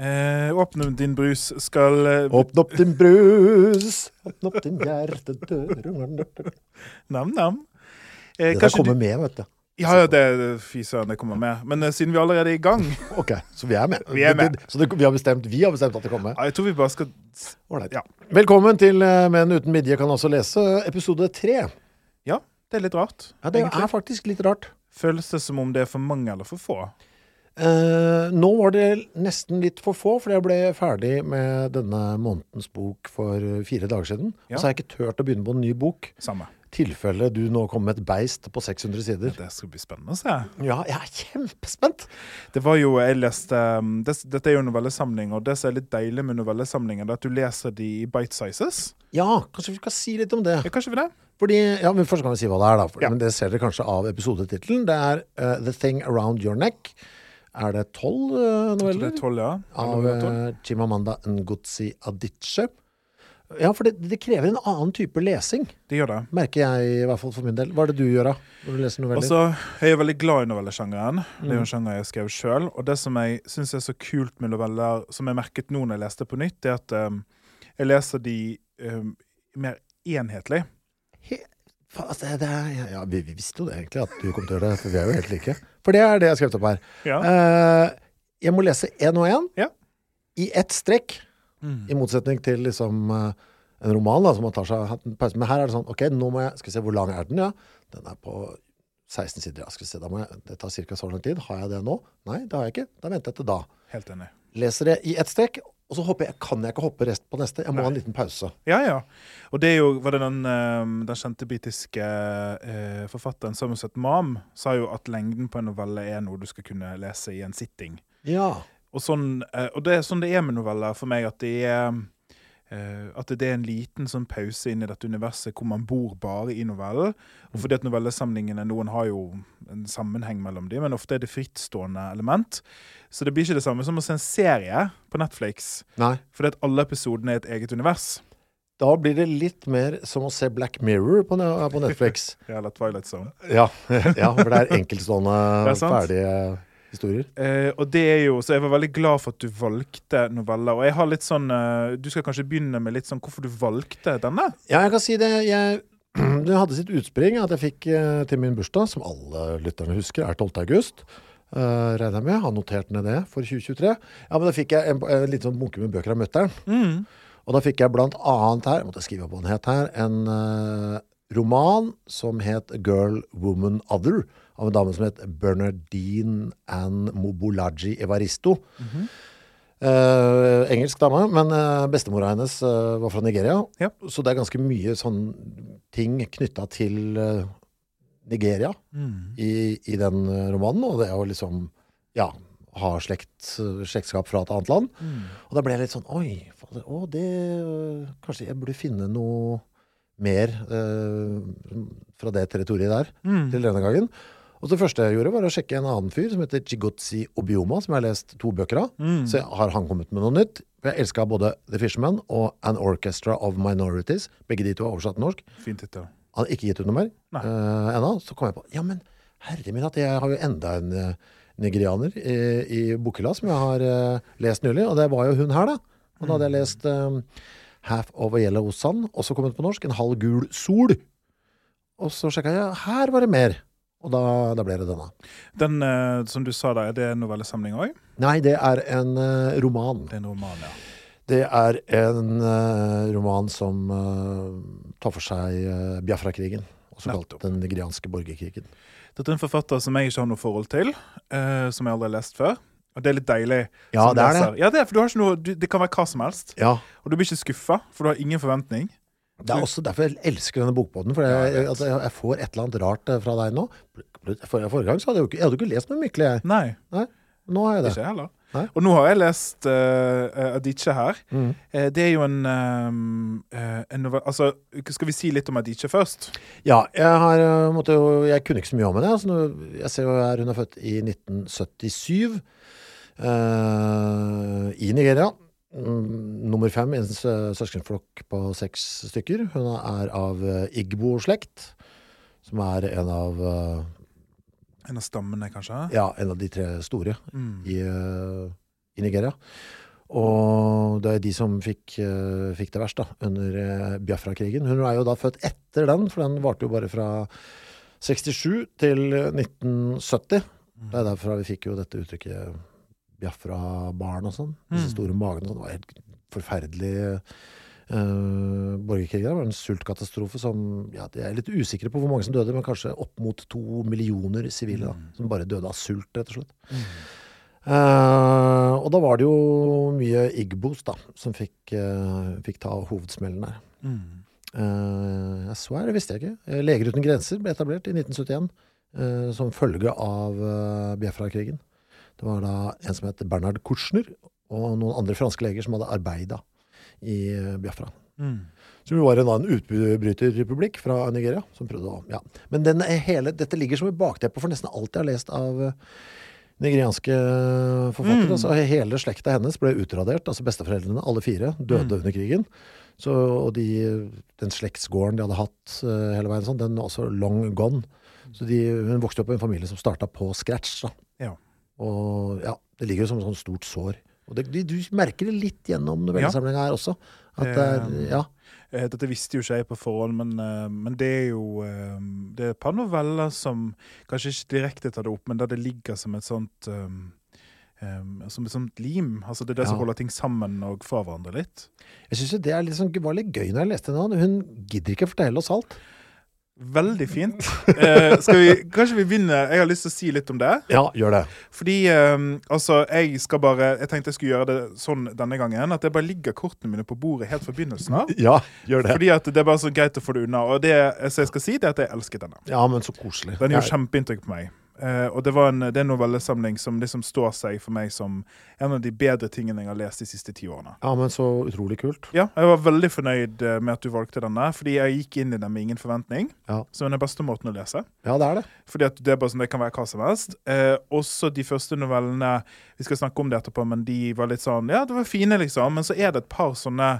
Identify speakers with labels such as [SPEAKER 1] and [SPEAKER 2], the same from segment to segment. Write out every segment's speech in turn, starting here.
[SPEAKER 1] Eh, åpne din brus skal eh,
[SPEAKER 2] Åpne opp din brus, åpne opp din hjertedør
[SPEAKER 1] Nam-nam. Eh,
[SPEAKER 2] Det der kommer
[SPEAKER 1] du-
[SPEAKER 2] med, vet du.
[SPEAKER 1] Ja, ja, det fy søren, det kommer med. Men eh, siden vi allerede er i gang
[SPEAKER 2] Ok, så vi er med.
[SPEAKER 1] Vi er med.
[SPEAKER 2] Så det, vi, har bestemt, vi har bestemt at det kommer.
[SPEAKER 1] ja, Jeg tror vi bare skal. Ja.
[SPEAKER 2] Velkommen til eh, Menn uten midje kan også lese episode tre.
[SPEAKER 1] Ja, det er litt rart.
[SPEAKER 2] Ja, det
[SPEAKER 1] egentlig.
[SPEAKER 2] er faktisk litt rart.
[SPEAKER 1] Føles det som om det er for mange eller for få?
[SPEAKER 2] Eh, nå var det nesten litt for få, for jeg ble ferdig med denne månedens bok for eh, fire dager siden.
[SPEAKER 1] Ja.
[SPEAKER 2] Og så har jeg ikke turt å begynne på en ny bok.
[SPEAKER 1] Samme.
[SPEAKER 2] tilfelle du nå kommer med et beist på 600 sider.
[SPEAKER 1] Det skal bli spennende å se.
[SPEAKER 2] Ja, jeg er kjempespent!
[SPEAKER 1] Det var jo, jeg leste um, det, Dette er jo en novellesamling, og det som er litt deilig med novellesamlingen, er at du leser de i bite sizes.
[SPEAKER 2] Ja, kanskje vi skal si litt om det.
[SPEAKER 1] Ja, kanskje vi det?
[SPEAKER 2] Fordi, ja, men Først kan vi si hva det er, da. For,
[SPEAKER 1] Ja.
[SPEAKER 2] Men Det ser dere kanskje av episodetittelen. Det er uh, The Thing Around Your Neck. Er det tolv noveller?
[SPEAKER 1] Jeg tror det er tolv, ja.
[SPEAKER 2] Av uh, Chimamanda Ngozi Adichie. Ja, for det, det krever en annen type lesing,
[SPEAKER 1] Det gjør det.
[SPEAKER 2] merker jeg i hvert fall for min del. Hva er det du gjør da, når du leser noveller?
[SPEAKER 1] Altså, jeg er veldig glad i novellesjangeren. Det er jo
[SPEAKER 2] Mm.
[SPEAKER 1] en sjanger jeg skrev sjøl. Og det som jeg syns er så kult med noveller, som jeg merket nå når jeg leste på nytt, er at um, jeg leser de um, mer enhetlig.
[SPEAKER 2] He, altså, det, er, ja, ja, vi, vi visste jo det egentlig, at du kom til å gjøre det, for vi er jo helt like. For det er det jeg har skrevet opp her.
[SPEAKER 1] Ja.
[SPEAKER 2] Uh, jeg må lese én og én
[SPEAKER 1] Ja.
[SPEAKER 2] i ett strekk,
[SPEAKER 1] Mm.
[SPEAKER 2] i motsetning til liksom uh, en roman da, som man tar seg en pause. Men her er det sånn, ok, nå må jeg, skal vi se hvor lang er den, ja. Den er på 16 sider, ja. Skal vi se, da må jeg, det tar cirka så lang tid. Har jeg det nå? Nei, det har jeg ikke. Da venter jeg til da.
[SPEAKER 1] Helt enig.
[SPEAKER 2] Leser det i ett strekk, og så jeg, kan jeg ikke hoppe rest på neste. Jeg må ha en liten pause.
[SPEAKER 1] Ja, ja. Og det er jo var det den, um, den kjente britiske eh, forfatteren Somerset Mam sa jo at lengden på en novelle er noe du skal kunne lese i en sitting.
[SPEAKER 2] Ja.
[SPEAKER 1] Og, sånn, eh, og det er sånn det er med noveller for meg, at det er at det er en liten sånn pause inn i dette universet hvor man bor bare i novellen. Og fordi at novellesamlingene, noen har jo en sammenheng mellom dem, men ofte er det frittstående element. Så det blir ikke det samme som å se en serie på Netflix,
[SPEAKER 2] Nei.
[SPEAKER 1] fordi at alle episodene er et eget univers.
[SPEAKER 2] Da blir det litt mer som å se Black Mirror på, på Netflix.
[SPEAKER 1] Ja, Eller Twilight Zone.
[SPEAKER 2] Ja, ja, for det er enkeltstående,
[SPEAKER 1] Det er
[SPEAKER 2] ferdige historier.
[SPEAKER 1] Eh, og det er jo, Så jeg var veldig glad for at du valgte noveller. Og jeg har litt sånn eh, Du skal kanskje begynne med litt sånn hvorfor du valgte denne?
[SPEAKER 2] Ja, jeg kan si det. Jeg, det hadde sitt utspring at jeg fikk eh, til min bursdag, som alle lytterne husker, er 12. august. Uh, regner jeg med. Har notert ned det for 2023. Ja, men da fikk jeg en, en liten sånn bunke med bøker av mutter'n.
[SPEAKER 1] Mm.
[SPEAKER 2] Og da fikk jeg blant annet her, jeg måtte skrive opp hva den het her, en uh, roman som het Girl, Woman, Other, av en dame som het Bernardine Ann Mobolaji Evaristo. Eh, engelsk dame, men uh, bestemora hennes uh, var fra Nigeria.
[SPEAKER 1] Ja.
[SPEAKER 2] Så det er ganske mye sånn ting knytta til Nigeria
[SPEAKER 1] Mm.
[SPEAKER 2] i, i den romanen. Og det er jo liksom Ja, ha slekt, slektskap fra et annet land.
[SPEAKER 1] Mm.
[SPEAKER 2] Og da ble jeg litt sånn Oi, fader, å, det Kanskje jeg burde finne noe mer fra det territoriet der
[SPEAKER 1] Mm.
[SPEAKER 2] til denne gangen. Og så det første jeg gjorde, var å sjekke en annen fyr som heter Chigotsi Obioma, som jeg har lest to bøker av.
[SPEAKER 1] Mm.
[SPEAKER 2] Så har han kommet med noe nytt. For jeg elska både The Fisherman og An Orchestra of Minorities. Begge de to er oversatt til norsk.
[SPEAKER 1] Fint tittel.
[SPEAKER 2] Han har ikke gitt ut noe mer uh, ennå. Så kom jeg på Ja, men herre min, at jeg har jo enda en uh, nigerianer i, i bokhylla som jeg har uh, lest nylig. Og det var jo hun her, da. Og da hadde jeg lest eh, Half of a Yellow Sun, også kommet på norsk. En halv gul sol. Og så sjekka jeg, her var det mer. Og da, da ble det denne.
[SPEAKER 1] Den eh, som du sa der, er det en novellesamling òg?
[SPEAKER 2] Nei, det er en eh, roman.
[SPEAKER 1] Det er en roman, ja.
[SPEAKER 2] Det er en eh, roman som eh, tar for seg uh, Biafra-krigen. Også kalt
[SPEAKER 1] Nettopp.
[SPEAKER 2] den nigerianske borgerkrigen.
[SPEAKER 1] Dette er en forfatter som jeg ikke har noe forhold til, eh, som jeg aldri har lest før. Og det er litt deilig.
[SPEAKER 2] Ja,
[SPEAKER 1] som
[SPEAKER 2] det er det.
[SPEAKER 1] leser. Ja, det er, for du har ikke noe, du, det kan være hva som helst.
[SPEAKER 2] Ja,
[SPEAKER 1] Og du blir ikke skuffa, for du har ingen forventning.
[SPEAKER 2] Det er også derfor jeg elsker denne bokbåten. For jeg,
[SPEAKER 1] jeg
[SPEAKER 2] jeg, får et eller annet rart eh, fra deg nå. For, forrige gang så hadde jeg jo ikke, jeg hadde ikke lest med Mykle, jeg.
[SPEAKER 1] Nei,
[SPEAKER 2] Nei, nå har jeg det.
[SPEAKER 1] ikke heller.
[SPEAKER 2] Nei.
[SPEAKER 1] Og nå har jeg lest uh, Adiche her.
[SPEAKER 2] Mm.
[SPEAKER 1] Uh, det er jo en, um, uh, en Altså, skal vi si litt om Adiche først?
[SPEAKER 2] Ja, jeg har eh, måtte Jeg kunne ikke så mye om henne. Altså, jeg ser jo her hun er født i 1977 uh, i Nigeria. Mm, nummer fem i en søskenflokk på seks stykker. Hun er av eh, Igbo-slekt, som er en av eh,
[SPEAKER 1] En av stammene, kanskje?
[SPEAKER 2] Ja, en av de tre store
[SPEAKER 1] Mm.
[SPEAKER 2] i, eh, i Nigeria. Og det er de som fikk, fikk det verst da, under Biafra-krigen. Hun er jo da født etter den, for den varte jo bare fra 67 til 1970. Det er derfra vi fikk jo dette uttrykket Biafra-barn og sånn. Disse
[SPEAKER 1] Mm.
[SPEAKER 2] store magene og sånn. Det var helt forferdelig uh, borgerkrig. Det var en sultkatastrofe som ja, Jeg er litt usikre på hvor mange som døde, men kanskje opp mot to millioner sivile da, som bare døde av sult, rett og slett. Eh, og da var det jo mye Igbos da, som fikk, uh, fikk ta hovedsmellen der.
[SPEAKER 1] Mm.
[SPEAKER 2] Uh, jeg så her, det visste jeg ikke. Leger uten grenser ble etablert i 1971 eh, som følge av uh, Biafra-krigen. Det var da en som het Bernhard Kouchner, og noen andre franske leger som hadde arbeida i eh, Biafra.
[SPEAKER 1] Mm.
[SPEAKER 2] Som jo var en annen utbryterrepublikk fra Nigeria. Som prøvde å, ja. Men den hele, dette ligger som et bakteppe for nesten alt jeg har lest av eh, nigerianske forfattere.
[SPEAKER 1] Mm.
[SPEAKER 2] Altså, hele slekta hennes ble utradert. altså Besteforeldrene, alle fire, døde
[SPEAKER 1] Mm.
[SPEAKER 2] under krigen. Så, og de, den slektsgården de hadde hatt uh, hele veien, sånn, den var også long gone. Så de, hun vokste opp i en familie som starta på scratch. Da.
[SPEAKER 1] Ja.
[SPEAKER 2] Og ja, det ligger jo som et sånt stort sår. Og det, du, merker det litt gjennom novellesamlinga her også. At det er,
[SPEAKER 1] Eh,
[SPEAKER 2] ja,
[SPEAKER 1] Eh, Dette visste jo ikke jeg på forhånd, men, eh, men det er jo Det er et par noveller som kanskje ikke direkte tar det opp, men der det ligger som et sånt um, um, Som et sånt lim. Altså Det er det som holder ting sammen og fra hverandre litt.
[SPEAKER 2] Jeg syns det er litt sånn, var litt gøy når jeg leste den. Hun gidder ikke fortelle oss alt.
[SPEAKER 1] Veldig fint. Eh, skal vi, kanskje vi begynner Jeg har lyst til å si litt om det.
[SPEAKER 2] Ja, gjør det.
[SPEAKER 1] Fordi eh, altså, jeg skal bare Jeg tenkte jeg skulle gjøre det sånn denne gangen. At jeg bare ligger kortene mine på bordet helt fra begynnelsen av.
[SPEAKER 2] Ja, gjør det.
[SPEAKER 1] Fordi at det er bare så greit å få det unna. Og det så jeg skal si, det er at jeg elsket denne.
[SPEAKER 2] Ja, men så koselig.
[SPEAKER 1] Den gjør
[SPEAKER 2] Ja,
[SPEAKER 1] kjempeinntrykk på meg. Eh, og det, var en, det er en novellesamling som liksom står seg for meg som en av de bedre tingene jeg har lest de siste ti årene.
[SPEAKER 2] ja, men så utrolig kult.
[SPEAKER 1] Ja, jeg var veldig fornøyd eh, med at du valgte denne, fordi jeg gikk inn i den med ingen forventning.
[SPEAKER 2] Ja.
[SPEAKER 1] Som er den beste måten å lese.
[SPEAKER 2] Ja, det er det.
[SPEAKER 1] Fordi at det er bare sånn, det kan være hva som helst. Uh, også de første novellene Vi skal snakke om det etterpå, men de var litt sånn Ja, det var fine, liksom. Men så er det et par sånne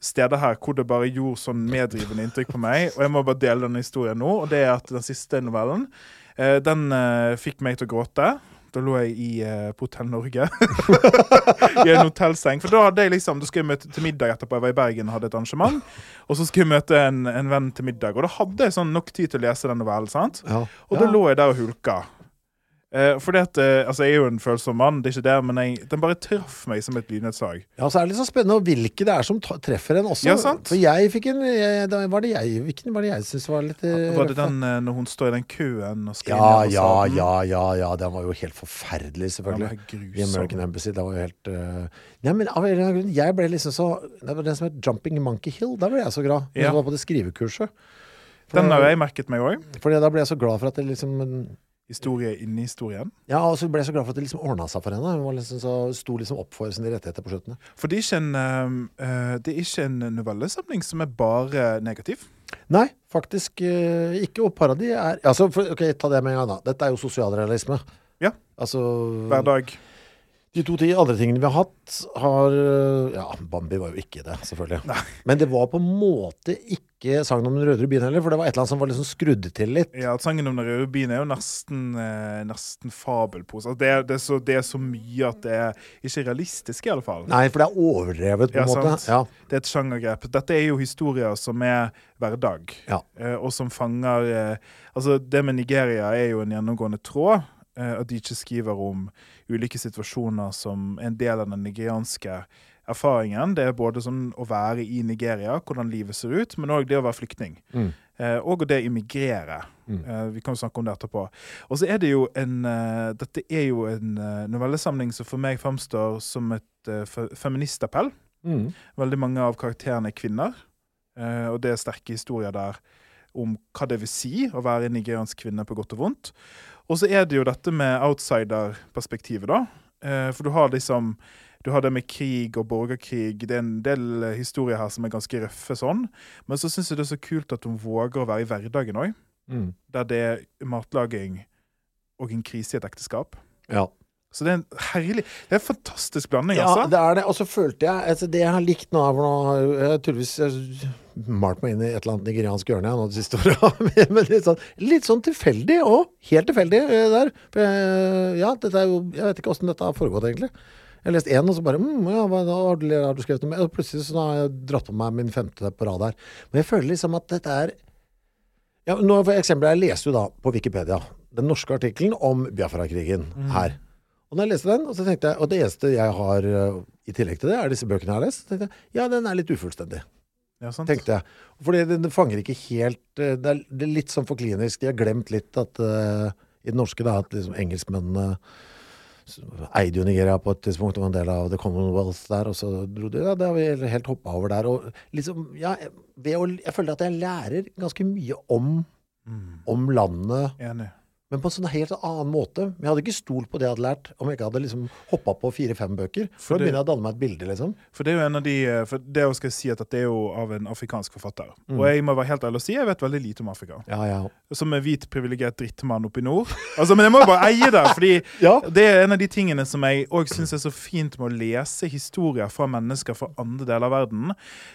[SPEAKER 1] steder her hvor det bare gjorde sånn medrivende inntrykk på meg. Og jeg må bare dele denne historien nå. Og det er at den siste novellen, den eh, fikk meg til å gråte. Da lå jeg i, uh, på Hotell Norge. I en hotellseng. For da hadde jeg liksom, da skulle jeg møte til middag etterpå. Jeg var i Bergen og hadde et arrangement. Og så skulle jeg møte en, en venn til middag. Og da hadde jeg sånn nok tid til å lese den novellen. sant?
[SPEAKER 2] Ja.
[SPEAKER 1] Og da lå jeg der og hulka. Eh, fordi at, eh, altså Jeg er jo en følsom mann, det er ikke det, men jeg, den bare traff meg som et lynnedslag.
[SPEAKER 2] Ja, så er det litt så spennende hvilke det er som treffer en også.
[SPEAKER 1] Ja, sant.
[SPEAKER 2] For jeg fikk en jeg, da var det jeg, Hvilken var det jeg syntes var litt ja,
[SPEAKER 1] Var det den eh, når hun står i den køen og skal
[SPEAKER 2] Ja,
[SPEAKER 1] inn
[SPEAKER 2] ja, ja, ja, ja. Den var jo helt forferdelig, selvfølgelig.
[SPEAKER 1] Ja.
[SPEAKER 2] I American Embassy. Det var jo helt uh... Nei, men av en eller annen grunn, jeg ble liksom så Det var den som het Jumping Monkey Hill. Da ble jeg så glad.
[SPEAKER 1] Ja.
[SPEAKER 2] Jeg var på det skrivekurset. For
[SPEAKER 1] Den har jeg merket meg òg.
[SPEAKER 2] Da ble jeg så glad for at det liksom
[SPEAKER 1] Historie inni historien.
[SPEAKER 2] Ja, og så ble jeg så glad for at det liksom ordna seg for henne. Hun var liksom så, sto liksom opp for sine rettigheter på slutten.
[SPEAKER 1] For det er ikke en, eh, det er ikke en novellesamling som er bare negativ.
[SPEAKER 2] Nei, faktisk uh, ikke. Og Paradis er altså, for, Ok, ta det med en gang, da. Dette er jo sosialrealisme.
[SPEAKER 1] Ja.
[SPEAKER 2] Altså
[SPEAKER 1] Hver dag.
[SPEAKER 2] De to ti andre tingene vi har hatt, har øh, Ja, Bambi var jo ikke det, selvfølgelig. Men det var på en måte ikke sangen om den røde rubinen heller, for det var et eller annet som var liksom skrudd til litt.
[SPEAKER 1] Ja, Sangen om den røde rubinen er jo nesten, eh, nesten fabelpose. Altså, det, det, er så, det er så mye at det er ikke realistisk, i alle fall.
[SPEAKER 2] Nei, for det er overdrevet, på en
[SPEAKER 1] Ja,
[SPEAKER 2] måte. Ja.
[SPEAKER 1] Det er et sjangergrep. Dette er jo historier som er hverdag,
[SPEAKER 2] Ja.
[SPEAKER 1] eh, og som fanger eh, Altså, det med Nigeria er jo en gjennomgående tråd. eh, at de ikke skriver om ulike situasjoner som en del av den nigerianske erfaringen. Det er både sånn å være i Nigeria, hvordan livet ser ut, men òg det å være flyktning.
[SPEAKER 2] Mm.
[SPEAKER 1] Eh, og det å immigrere.
[SPEAKER 2] Mm.
[SPEAKER 1] Eh, vi kan jo snakke om det etterpå. Og så er det jo en uh, Dette er jo en uh, novellesamling som for meg framstår som et uh, feministappell.
[SPEAKER 2] Mm.
[SPEAKER 1] Veldig mange av karakterene er kvinner, og det er sterke historier der om hva det vil si å være en nigeriansk kvinne på godt og vondt. Og så er det jo dette med outsider-perspektivet, da. Eh, for du har liksom du har det med krig og borgerkrig. Det er en del eh, historier her som er ganske røffe sånn. Men så syns jeg det er så kult at hun våger å være i hverdagen òg.
[SPEAKER 2] Mm.
[SPEAKER 1] Der det er matlaging og en krise i et ekteskap.
[SPEAKER 2] Ja.
[SPEAKER 1] Så det er en herlig Det er en fantastisk blanding,
[SPEAKER 2] Ja,
[SPEAKER 1] altså.
[SPEAKER 2] det er det. Og så følte jeg altså Det jeg har likt nå, for nå jeg- har tydeligvis malt meg inn i et eller annet nigeriansk hjørne nå det siste året. Men litt sånn, litt sånn tilfeldig òg. Helt tilfeldig eh, der. Jeg, ja, dette er jo Jeg vet ikke åssen dette har foregått, egentlig. Jeg har lest én, og så bare mm, ja, hva, har, du, har du skrevet noe mer? Og plutselig så har jeg dratt på meg min femte på rad her. Men jeg føler liksom at dette er ja, nå For eksempel, jeg leste jo da på Wikipedia den norske artikkelen om Biafra-krigen her. Og når jeg leste den, og så tenkte jeg, og det eneste jeg har øh, i tillegg til det, er disse bøkene jeg har lest, så tenkte jeg, ja, den er litt ufullstendig,
[SPEAKER 1] Ja, sant?
[SPEAKER 2] tenkte jeg. Fordi den, den fanger ikke helt øh, det, er, det er litt sånn for klinisk. De har glemt litt at uh, i det norske da, at liksom engelskmennene eide jo Nigeria på et tidspunkt, og en del av The Commonwealth der, og så dro de, ja, det har vi helt hoppa over der. Og liksom, ja, ved å, jeg føler at jeg lærer ganske mye om,
[SPEAKER 1] Mm.
[SPEAKER 2] om landet
[SPEAKER 1] Enig.
[SPEAKER 2] Men på en sånn helt annen måte. Jeg hadde ikke stolt på det jeg hadde lært, om jeg ikke hadde liksom hoppa på fire-fem bøker.
[SPEAKER 1] For
[SPEAKER 2] For da begynner jeg å danne meg et bilde, liksom.
[SPEAKER 1] For det er jo en av de eh, For det å skal si at det er jo av en afrikansk forfatter.
[SPEAKER 2] Mm.
[SPEAKER 1] Og jeg må være helt ærlig og si jeg vet veldig lite om Afrika.
[SPEAKER 2] Ja, ja.
[SPEAKER 1] Som en hvit, privilegert drittmann oppe i nord. Altså, Men jeg må jo bare eie det, fordi
[SPEAKER 2] Ja.
[SPEAKER 1] det er en av de tingene som jeg òg syns er så fint med å lese historier fra mennesker fra andre deler av verden.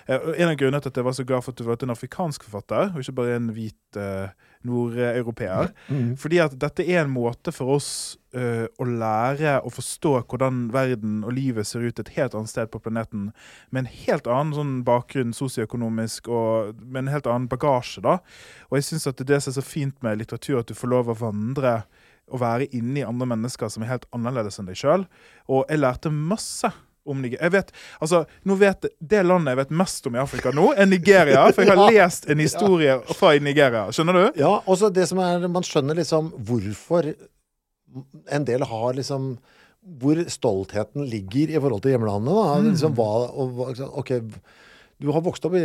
[SPEAKER 1] Eh, En av grunnene til at jeg var så glad for at du var en afrikansk forfatter, og ikke bare en hvit eh, nordeuropeer.
[SPEAKER 2] Mm.
[SPEAKER 1] Fordi at dette er en måte for oss uh, å lære å forstå hvordan verden og livet ser ut et helt annet sted på planeten, med en helt annen sånn bakgrunn sosioøkonomisk og med en helt annen bagasje. da. Og jeg syns at det er det som er så fint med litteratur, at du får lov å vandre og være inni andre mennesker som er helt annerledes enn deg sjøl. Og jeg lærte masse. Om Nigeria. Jeg vet, altså, nå vet, det landet jeg vet mest om i Afrika nå, er Nigeria. For jeg har lest en historie fra Nigeria. Skjønner du?
[SPEAKER 2] Ja, og så det som er Man skjønner liksom hvorfor en del har liksom Hvor stoltheten ligger i forhold til hjemlandet. Da. Liksom hva, og, ok, du har vokst opp i,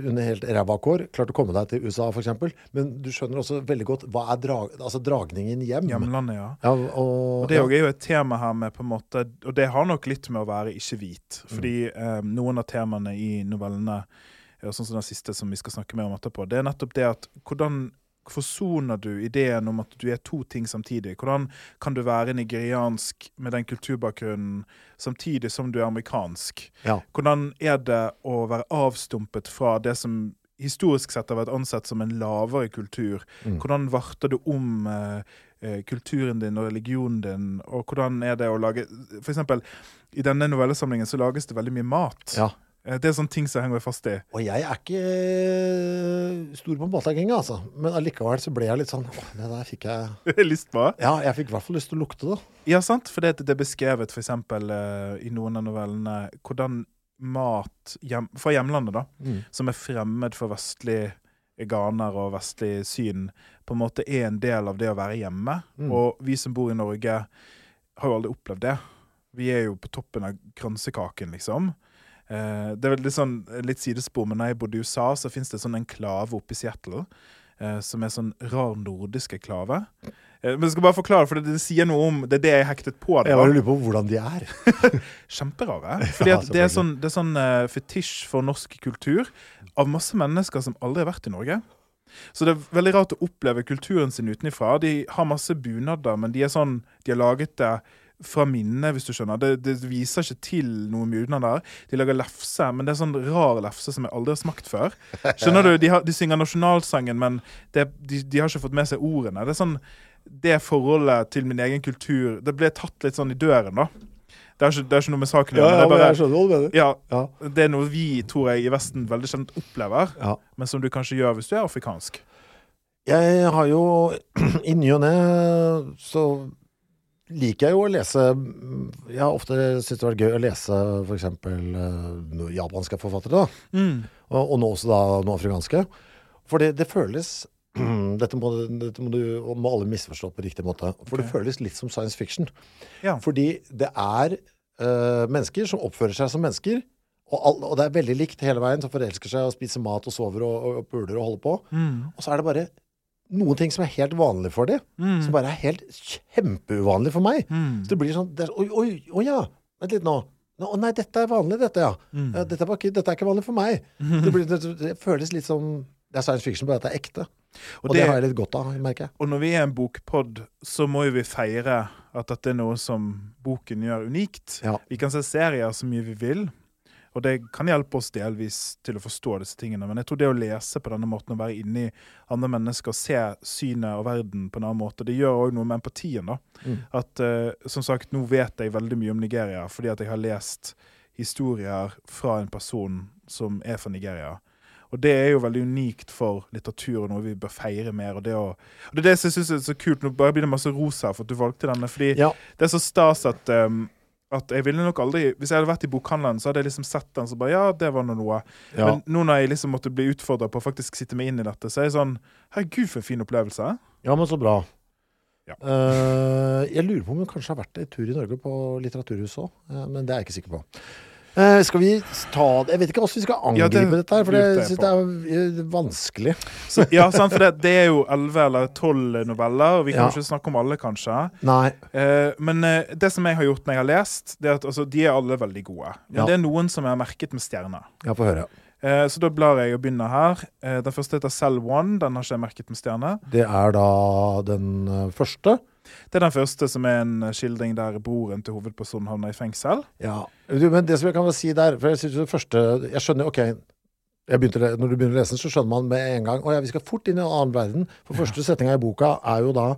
[SPEAKER 2] under helt ræva kår, klart å komme deg til USA f.eks., men du skjønner også veldig godt hva er drag, altså dragningen hjem.
[SPEAKER 1] Hjemlandet, ja.
[SPEAKER 2] Ja, og,
[SPEAKER 1] Og det er jo et tema her med på en måte Og det har nok litt med å være ikke-hvit. Fordi eh, noen av temaene i novellene, sånn som den siste som vi skal snakke mer om etterpå, det er nettopp det at hvordan forsoner du ideen om at du er to ting samtidig? Hvordan kan du være nigeriansk med den kulturbakgrunnen samtidig som du er amerikansk?
[SPEAKER 2] Ja.
[SPEAKER 1] Hvordan er det å være avstumpet fra det som historisk sett har vært ansett som en lavere kultur?
[SPEAKER 2] Mm.
[SPEAKER 1] Hvordan varter du om eh, eh, kulturen din og religionen din? Og hvordan er det å lage For eksempel, i denne novellesamlingen så lages det veldig mye mat.
[SPEAKER 2] Ja.
[SPEAKER 1] Eh, Det er sånne ting som jeg henger meg fast i.
[SPEAKER 2] Og jeg er ikke eh, stor på båtlegginga, altså. Men allikevel så ble jeg litt sånn Åh, det der fikk jeg
[SPEAKER 1] Lyst på.
[SPEAKER 2] Ja, jeg fikk i hvert fall lyst til å lukte det.
[SPEAKER 1] Ja, sant? For det, det er beskrevet for eksempel eh, i noen av novellene hvordan mat hjem, fra hjemlandet, da,
[SPEAKER 2] Mm.
[SPEAKER 1] som er fremmed for vestlig ganer og vestlig syn, på en måte er en del av det å være hjemme.
[SPEAKER 2] Mm.
[SPEAKER 1] Og vi som bor i Norge, har jo aldri opplevd det. Vi er jo på toppen av kransekaken, liksom. Eh, det er veldig sånn litt sidespor, men når jeg bodde i USA, så fins det sånn enklave oppe i Seattle. Eh, som er sånn rar nordisk enklave. Eh, men jeg skal bare forklare, for det, det sier noe om Det er det jeg hektet på. det
[SPEAKER 2] Jeg bare lurer på hvordan de er.
[SPEAKER 1] Kjemperare. Fordi at det er sånn, det er sånn eh, fetisj for norsk kultur av masse mennesker som aldri har vært i Norge. Så det er veldig rart å oppleve kulturen sin utenifra. De har masse bunader, men de er sånn De har laget det fra minnet, hvis du skjønner. Det, det viser ikke til noe mye der. De lager lefse, men det er sånn rar lefse som jeg aldri har smakt før. Skjønner du? De, har, de synger nasjonalsangen, men det, de, de, har ikke fått med seg ordene. Det er sånn det forholdet til min egen kultur Det ble tatt litt sånn i døren, da. Det er ikke, det er ikke noe med saken å
[SPEAKER 2] Ja,
[SPEAKER 1] gjøre.
[SPEAKER 2] ja,
[SPEAKER 1] ja, det er noe vi, tror jeg, i Vesten veldig sjelden opplever, men som du kanskje gjør hvis du er afrikansk.
[SPEAKER 2] Jeg har jo I ny og ne så liker jeg jo å lese Jeg har ofte syntes det har vært gøy å lese f.eks. Uh, japanske forfattere, da.
[SPEAKER 1] Mm.
[SPEAKER 2] Og, og nå også da noe afrikanske. For det, det føles dette må, dette må du må alle misforstå på riktig måte. For det føles litt som science fiction.
[SPEAKER 1] Ja.
[SPEAKER 2] Fordi det er uh, mennesker som oppfører seg som mennesker. Og, all, og det er veldig likt hele veien. Som forelsker seg og spiser mat og sover og, og, og puler og holder på.
[SPEAKER 1] Mm.
[SPEAKER 2] Og så er det bare noen ting som er helt vanlig for dem,
[SPEAKER 1] Mm.
[SPEAKER 2] som bare er helt kjempeuvanlig for meg.
[SPEAKER 1] Mm.
[SPEAKER 2] Så det blir sånn Oi, oi, oi ja! Vent litt nå. Å nei, dette er vanlig, dette, ja.
[SPEAKER 1] Mm.
[SPEAKER 2] ja Dette, er ikke, dette er ikke vanlig for meg. Det, blir, det, det føles litt som Det er science fiction, bare at det er ekte. Og,
[SPEAKER 1] Og
[SPEAKER 2] det,
[SPEAKER 1] det-
[SPEAKER 2] har jeg litt godt av, merker jeg.
[SPEAKER 1] Og når vi er en bokpod, så må jo vi feire at dette er noe som boken gjør unikt.
[SPEAKER 2] Ja.
[SPEAKER 1] Vi kan se serier så mye vi vil, og det kan hjelpe oss delvis til å forstå disse tingene. Men jeg tror det å lese på denne måten, å være inni andre mennesker, se synet og verden på en annen måte, det gjør òg noe med empatien. da.
[SPEAKER 2] Mm.
[SPEAKER 1] At uh, som sagt, nå vet jeg veldig mye om Nigeria fordi at jeg har lest historier fra en person som er fra Nigeria. Og det er jo veldig unikt for litteratur, og noe vi bør feire mer. Og det, å, og det er det jeg synes er så kult. Nå bare blir det masse ros her for at du valgte denne. fordi
[SPEAKER 2] Ja.
[SPEAKER 1] det er så stas at, um, at jeg ville nok aldri Hvis jeg hadde vært i bokhandelen, så hadde jeg liksom sett den så bare Ja, det var nå noe.
[SPEAKER 2] Ja.
[SPEAKER 1] Men nå når jeg liksom måtte bli utfordra på å faktisk sitte meg inn i dette, så er jeg sånn Herregud, for en fin opplevelse.
[SPEAKER 2] ja, men så bra.
[SPEAKER 1] Ja.
[SPEAKER 2] Uh, jeg lurer på om hun kanskje har vært en tur i Norge på Litteraturhuset òg, men det er jeg ikke sikker på. Eh, skal vi ta det Jeg vet ikke hvordan vi skal
[SPEAKER 1] Ja,
[SPEAKER 2] angripe
[SPEAKER 1] det
[SPEAKER 2] dette her, for
[SPEAKER 1] det,
[SPEAKER 2] jeg synes det er eh, vanskelig.
[SPEAKER 1] Så, ja, sant, for det, det er jo elleve eller tolv noveller, og vi kan
[SPEAKER 2] Ja.
[SPEAKER 1] ikke snakke om alle, kanskje.
[SPEAKER 2] Nei.
[SPEAKER 1] Uh, men uh, det som jeg har gjort når jeg har lest, det er at altså, de er alle veldig gode. Men
[SPEAKER 2] Ja.
[SPEAKER 1] det er noen som jeg har merket med stjerner.
[SPEAKER 2] Ja, få høre.
[SPEAKER 1] Eh, så da blar jeg og begynner her. Eh, den første heter Cell One. Den har ikke jeg merket med stjerne.
[SPEAKER 2] Det er da den eh, første.
[SPEAKER 1] Det er den første som er en skildring der broren til hovedpersonen havner i fengsel.
[SPEAKER 2] Ja, du, men det som jeg kan vel si der For jeg synes det første Jeg skjønner, ok jeg begynte, Når du begynner å lese den, så skjønner man med en gang Å ja, vi skal fort inn i en annen verden. For første setninga i boka er jo da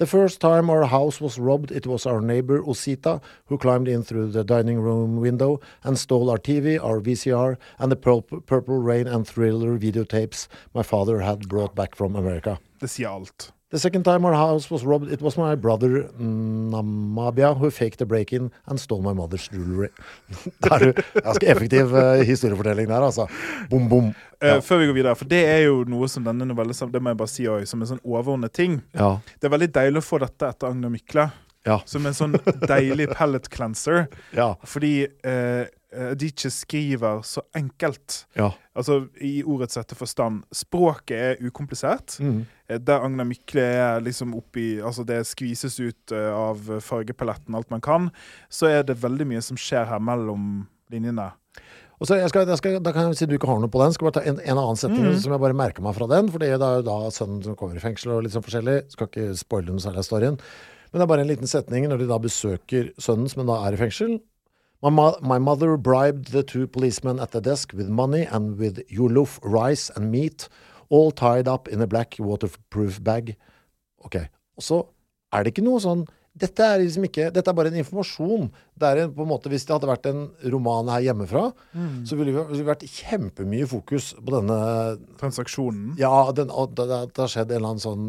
[SPEAKER 2] The first time our house was robbed, it was our neighbor Osita who climbed in through the dining room window and stole our TV, our VCR, and the purple, purple rain and thriller videotapes my father had brought back from America.
[SPEAKER 1] Det sier alt.
[SPEAKER 2] The second time our house was robbed, it was my brother Namabia who faked a break-in and stole my mother's jewelry. det er jo ganske effektiv eh, historiefortelling der, altså. Bom, bom. Ja.
[SPEAKER 1] Uh, Før vi går videre, for det er jo noe som denne novellen Det må jeg bare si også, som en sånn overordnet ting.
[SPEAKER 2] Ja.
[SPEAKER 1] Det er veldig deilig å få dette etter Agnar Mykle.
[SPEAKER 2] Ja.
[SPEAKER 1] Som en sånn deilig pellet cleanser.
[SPEAKER 2] Ja.
[SPEAKER 1] Fordi eh, ikke skriver så enkelt.
[SPEAKER 2] Ja.
[SPEAKER 1] Altså i ordets rette forstand. Språket er ukomplisert.
[SPEAKER 2] Mm.
[SPEAKER 1] Eh, Der Agnar Mykle er liksom oppi Altså det skvises ut eh, av fargepaletten alt man kan, så er det veldig mye som skjer her mellom linjene.
[SPEAKER 2] Og så jeg skal, jeg skal, da kan jeg, Siden du ikke har noe på den, skal jeg bare ta en, en annen setning som jeg bare merker meg fra den. For det er jo da sønnen som kommer i fengsel og litt sånn forskjellig. Skal ikke spoile noe særlig av storyen. Men det er bare en liten setning når de da besøker sønnen som da er i fengsel. My, mo my mother bribed the two policemen at the desk with money and with yuluf rice and meat, all tied up in a black waterproof bag. Ok, og så er det ikke noe sånn dette er liksom ikke, dette er bare en informasjon. Det er en, på en måte, Hvis det hadde vært en roman her hjemmefra, så ville det vært kjempemye fokus på denne
[SPEAKER 1] Transaksjonen.
[SPEAKER 2] Ja, den, og det, har skjedd en eller annen sånn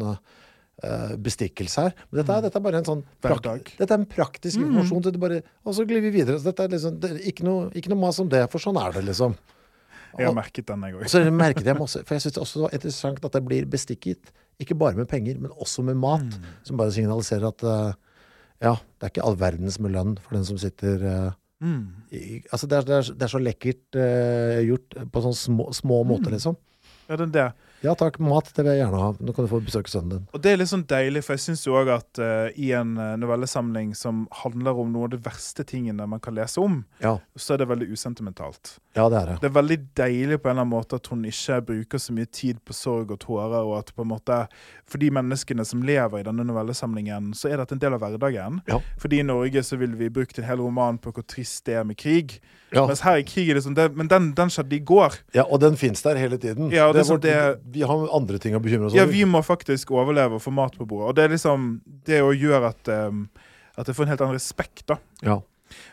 [SPEAKER 2] bestikkelse her. Men dette, er- dette er bare en sånn
[SPEAKER 1] prakt,
[SPEAKER 2] Dette er en praktisk informasjon. Så det bare, og så glir vi videre. Så dette er liksom, det er ikke, noe, ikke noe mas om det, for sånn er det, liksom.
[SPEAKER 1] Jeg har merket den, jeg òg.
[SPEAKER 2] så merket jeg masse For jeg syns det også var interessant at det blir bestikket. Ikke bare med penger, men også med mat. Som bare signaliserer at eh, ja, det er ikke all verdens med lønn for den som sitter mm. i, Altså, det er, det, er, det er så lekkert uh, gjort på sånne små, små måter, liksom.
[SPEAKER 1] Ja, det er det.
[SPEAKER 2] Ja takk, mat det vil jeg gjerne ha. Nå kan du få besøke sønnen din.
[SPEAKER 1] Og det er litt sånn deilig, for jeg syns òg at uh, i en eh, novellesamling som handler om noen av de verste tingene man kan lese om,
[SPEAKER 2] Ja,
[SPEAKER 1] så er det veldig usentimentalt.
[SPEAKER 2] ja det er det.
[SPEAKER 1] Det er veldig deilig på en eller annen måte at hun ikke bruker så mye tid på sorg og tårer, og at på en måte for de menneskene som lever i denne novellesamlingen, så er dette en del av hverdagen.
[SPEAKER 2] Ja.
[SPEAKER 1] Fordi i Norge så ville vi brukt en hel roman på hvor trist det er med krig.
[SPEAKER 2] Ja.
[SPEAKER 1] Mens her i krig er det sånn det, Men den, den skjedde i går.
[SPEAKER 2] Ja, og den fins der hele tiden.
[SPEAKER 1] Ja, det det
[SPEAKER 2] vårt-
[SPEAKER 1] sånn det-
[SPEAKER 2] Vi har andre ting å bekymre oss
[SPEAKER 1] Ja, vi må faktisk overleve og få mat på bordet. Og det er liksom Det å gjøre at um, At jeg får en helt annen respekt, da.
[SPEAKER 2] Ja.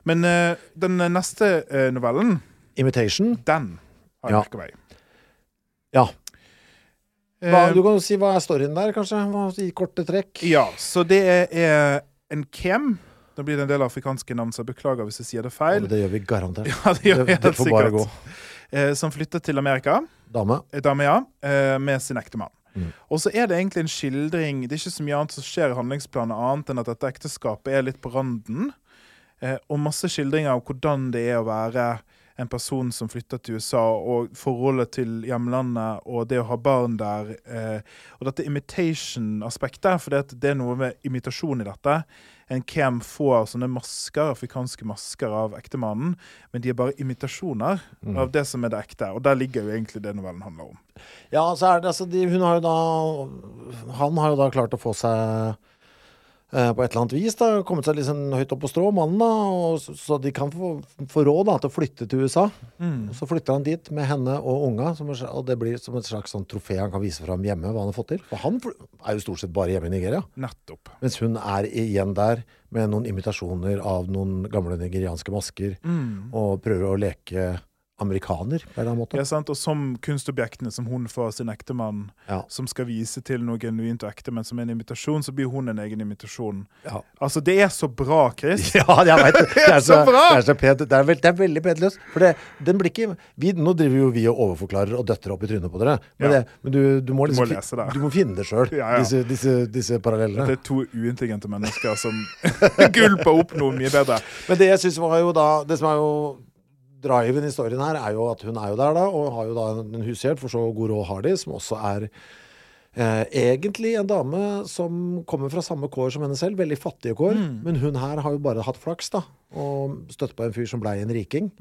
[SPEAKER 1] Men uh, den neste uh, novellen,
[SPEAKER 2] Imitation.
[SPEAKER 1] den har jeg
[SPEAKER 2] Ja.
[SPEAKER 1] merka meg.
[SPEAKER 2] Ja. Hva,
[SPEAKER 1] Eh,
[SPEAKER 2] du kan jo si hva er storyen der, kanskje? I korte trekk.
[SPEAKER 1] Ja, så det er en kem. Da blir det en del afrikanske navn, så jeg beklager hvis jeg sier det
[SPEAKER 2] Ja,
[SPEAKER 1] feil.
[SPEAKER 2] men det gjør vi garantert.
[SPEAKER 1] Ja, det gjør
[SPEAKER 2] Det,
[SPEAKER 1] jeg
[SPEAKER 2] det
[SPEAKER 1] helt
[SPEAKER 2] får bare gå.
[SPEAKER 1] Eh, som flytter til Amerika,
[SPEAKER 2] Dame.
[SPEAKER 1] eh, dame, ja, eh, med sin ektemann.
[SPEAKER 2] Mm.
[SPEAKER 1] Og så er det egentlig en skildring Det er ikke så mye annet som skjer i handlingsplanen, annet enn at dette ekteskapet er litt på randen. Eh, og masse skildringer av hvordan det er å være en person som flytter til USA, og forholdet til hjemlandet og det å ha barn der. Eh, og dette imitation-aspektet, for det, det er noe med imitasjon i dette. En kem får sånne masker, afrikanske masker av ektemannen, men de er bare imitasjoner
[SPEAKER 2] Mm.
[SPEAKER 1] av det som er det ekte. Og der ligger jo egentlig det novellen handler om.
[SPEAKER 2] Ja, så er det altså de, Hun har jo da Han har jo da klart å få seg på et eller annet vis da, kommet seg liksom høyt opp på strå, mannen, da, og, så, de kan få, få råd da, til å flytte til USA. Og Så flytter han dit med henne og unga, som, og det blir som et slags sånn trofé han kan vise fram hjemme, hva han har fått til. For han er jo stort sett bare hjemme i Nigeria.
[SPEAKER 1] Nettopp.
[SPEAKER 2] Mens hun er igjen der med noen imitasjoner av noen gamle nigerianske masker, og prøver å leke amerikaner på en eller annen måte.
[SPEAKER 1] Ja, sant? Og som kunstobjektene som hun får av sin ektemann,
[SPEAKER 2] Ja.
[SPEAKER 1] som skal vise til noe genuint og ekte, men som er en imitasjon, så blir hun en egen imitasjon.
[SPEAKER 2] Ja.
[SPEAKER 1] Altså, det er så bra, Chris!
[SPEAKER 2] Ja, jeg vet det. Det er
[SPEAKER 1] Så bra!
[SPEAKER 2] det er så pent. Det er, veld, det er veldig pent løst. For det, den blir ikke vi, Nå driver jo vi og overforklarer og døtter opp i trynet på dere. Men,
[SPEAKER 1] Ja.
[SPEAKER 2] det, men du, du må liksom
[SPEAKER 1] må lese det.
[SPEAKER 2] Du må finne det sjøl, disse, disse, disse parallellene.
[SPEAKER 1] Det er to uintelligente mennesker som gulper opp noe mye bedre.
[SPEAKER 2] Men det jeg syns var jo da Det som er jo driven i storyen her, er jo at hun er jo der da, og har jo da en hushjelp, for så god råd har de, som også er eh, egentlig en dame som kommer fra samme kår som henne selv, veldig fattige kår. Men hun her har jo bare hatt flaks, da, og støtt på en fyr som blei en riking.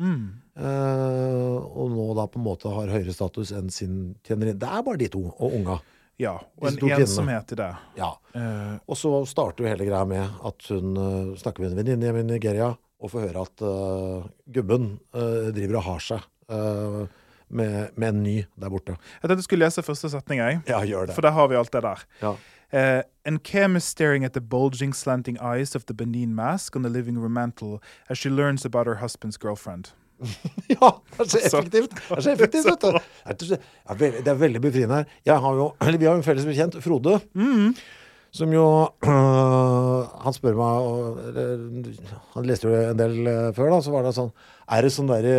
[SPEAKER 2] Eh, og nå da på en måte har høyere status enn sin tjenerinne. Det er bare de to, og unga.
[SPEAKER 1] Ja, og en ensomhet i det.
[SPEAKER 2] Ja.
[SPEAKER 1] Eh,
[SPEAKER 2] Og så starter jo hele greia med at hun eh, snakker med en venninne hjemme i Nigeria og få høre at uh, gubben uh, driver og har seg uh, med, med en ny der borte.
[SPEAKER 1] jeg tenkte du skulle lese første setning, jeg.
[SPEAKER 2] Ja, gjør
[SPEAKER 1] For der har vi alt det der.
[SPEAKER 2] Ja.
[SPEAKER 1] Uh, and Cam is staring at the bulging, slanting eyes of the Benin mask on the living room mantel as she learns about her husband's girlfriend.
[SPEAKER 2] ja, det er så effektivt! Det er så effektivt, vet du. Det er, det veldig, det befriende her. Jeg har jo, eller vi har jo en felles bekjent, Frode. Som jo Han spør meg eller, Han leste jo en del eh, før, da. Så var det sånn Er det sånn derre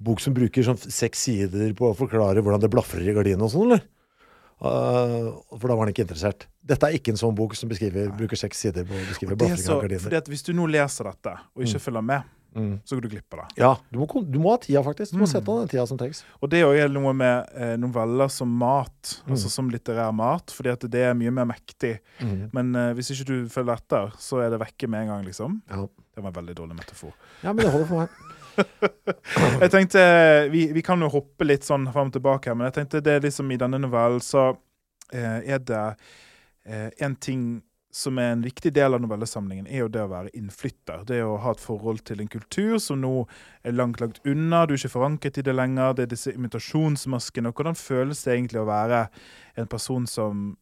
[SPEAKER 2] bok som bruker sånn seks sider på å forklare hvordan det blafrer i gardinene og sånn, eller? Uh, for da var han ikke interessert. Dette er ikke en sånn bok som bruker seks sider på å beskrive blafring av gardiner.
[SPEAKER 1] Hvis du nå leser dette og ikke følger med, så går du glipp av det.
[SPEAKER 2] Ja, du må, du må ha tida, faktisk. Du må
[SPEAKER 1] Mm.
[SPEAKER 2] sette av den tida som trengs.
[SPEAKER 1] Og det er noe med eh, noveller som mat, altså som litterær mat, fordi at det er mye mer mektig. Men eh, hvis ikke du følger etter, så er det vekke med en gang, liksom.
[SPEAKER 2] Ja.
[SPEAKER 1] Det var en veldig dårlig metafor.
[SPEAKER 2] ja, men det holder for meg.
[SPEAKER 1] Jeg tenkte, vi, vi kan jo hoppe litt sånn frem og tilbake her, men jeg tenkte det liksom i denne novellen så eh, er det eh, en ting som er en viktig del av novellesamlingen, er jo det å være innflytter. Det å ha et forhold til en kultur som nå er langt, langt unna. Du er ikke forankret i det lenger. Det er disse imitasjonsmaskene. Og hvordan føles det egentlig å være en person som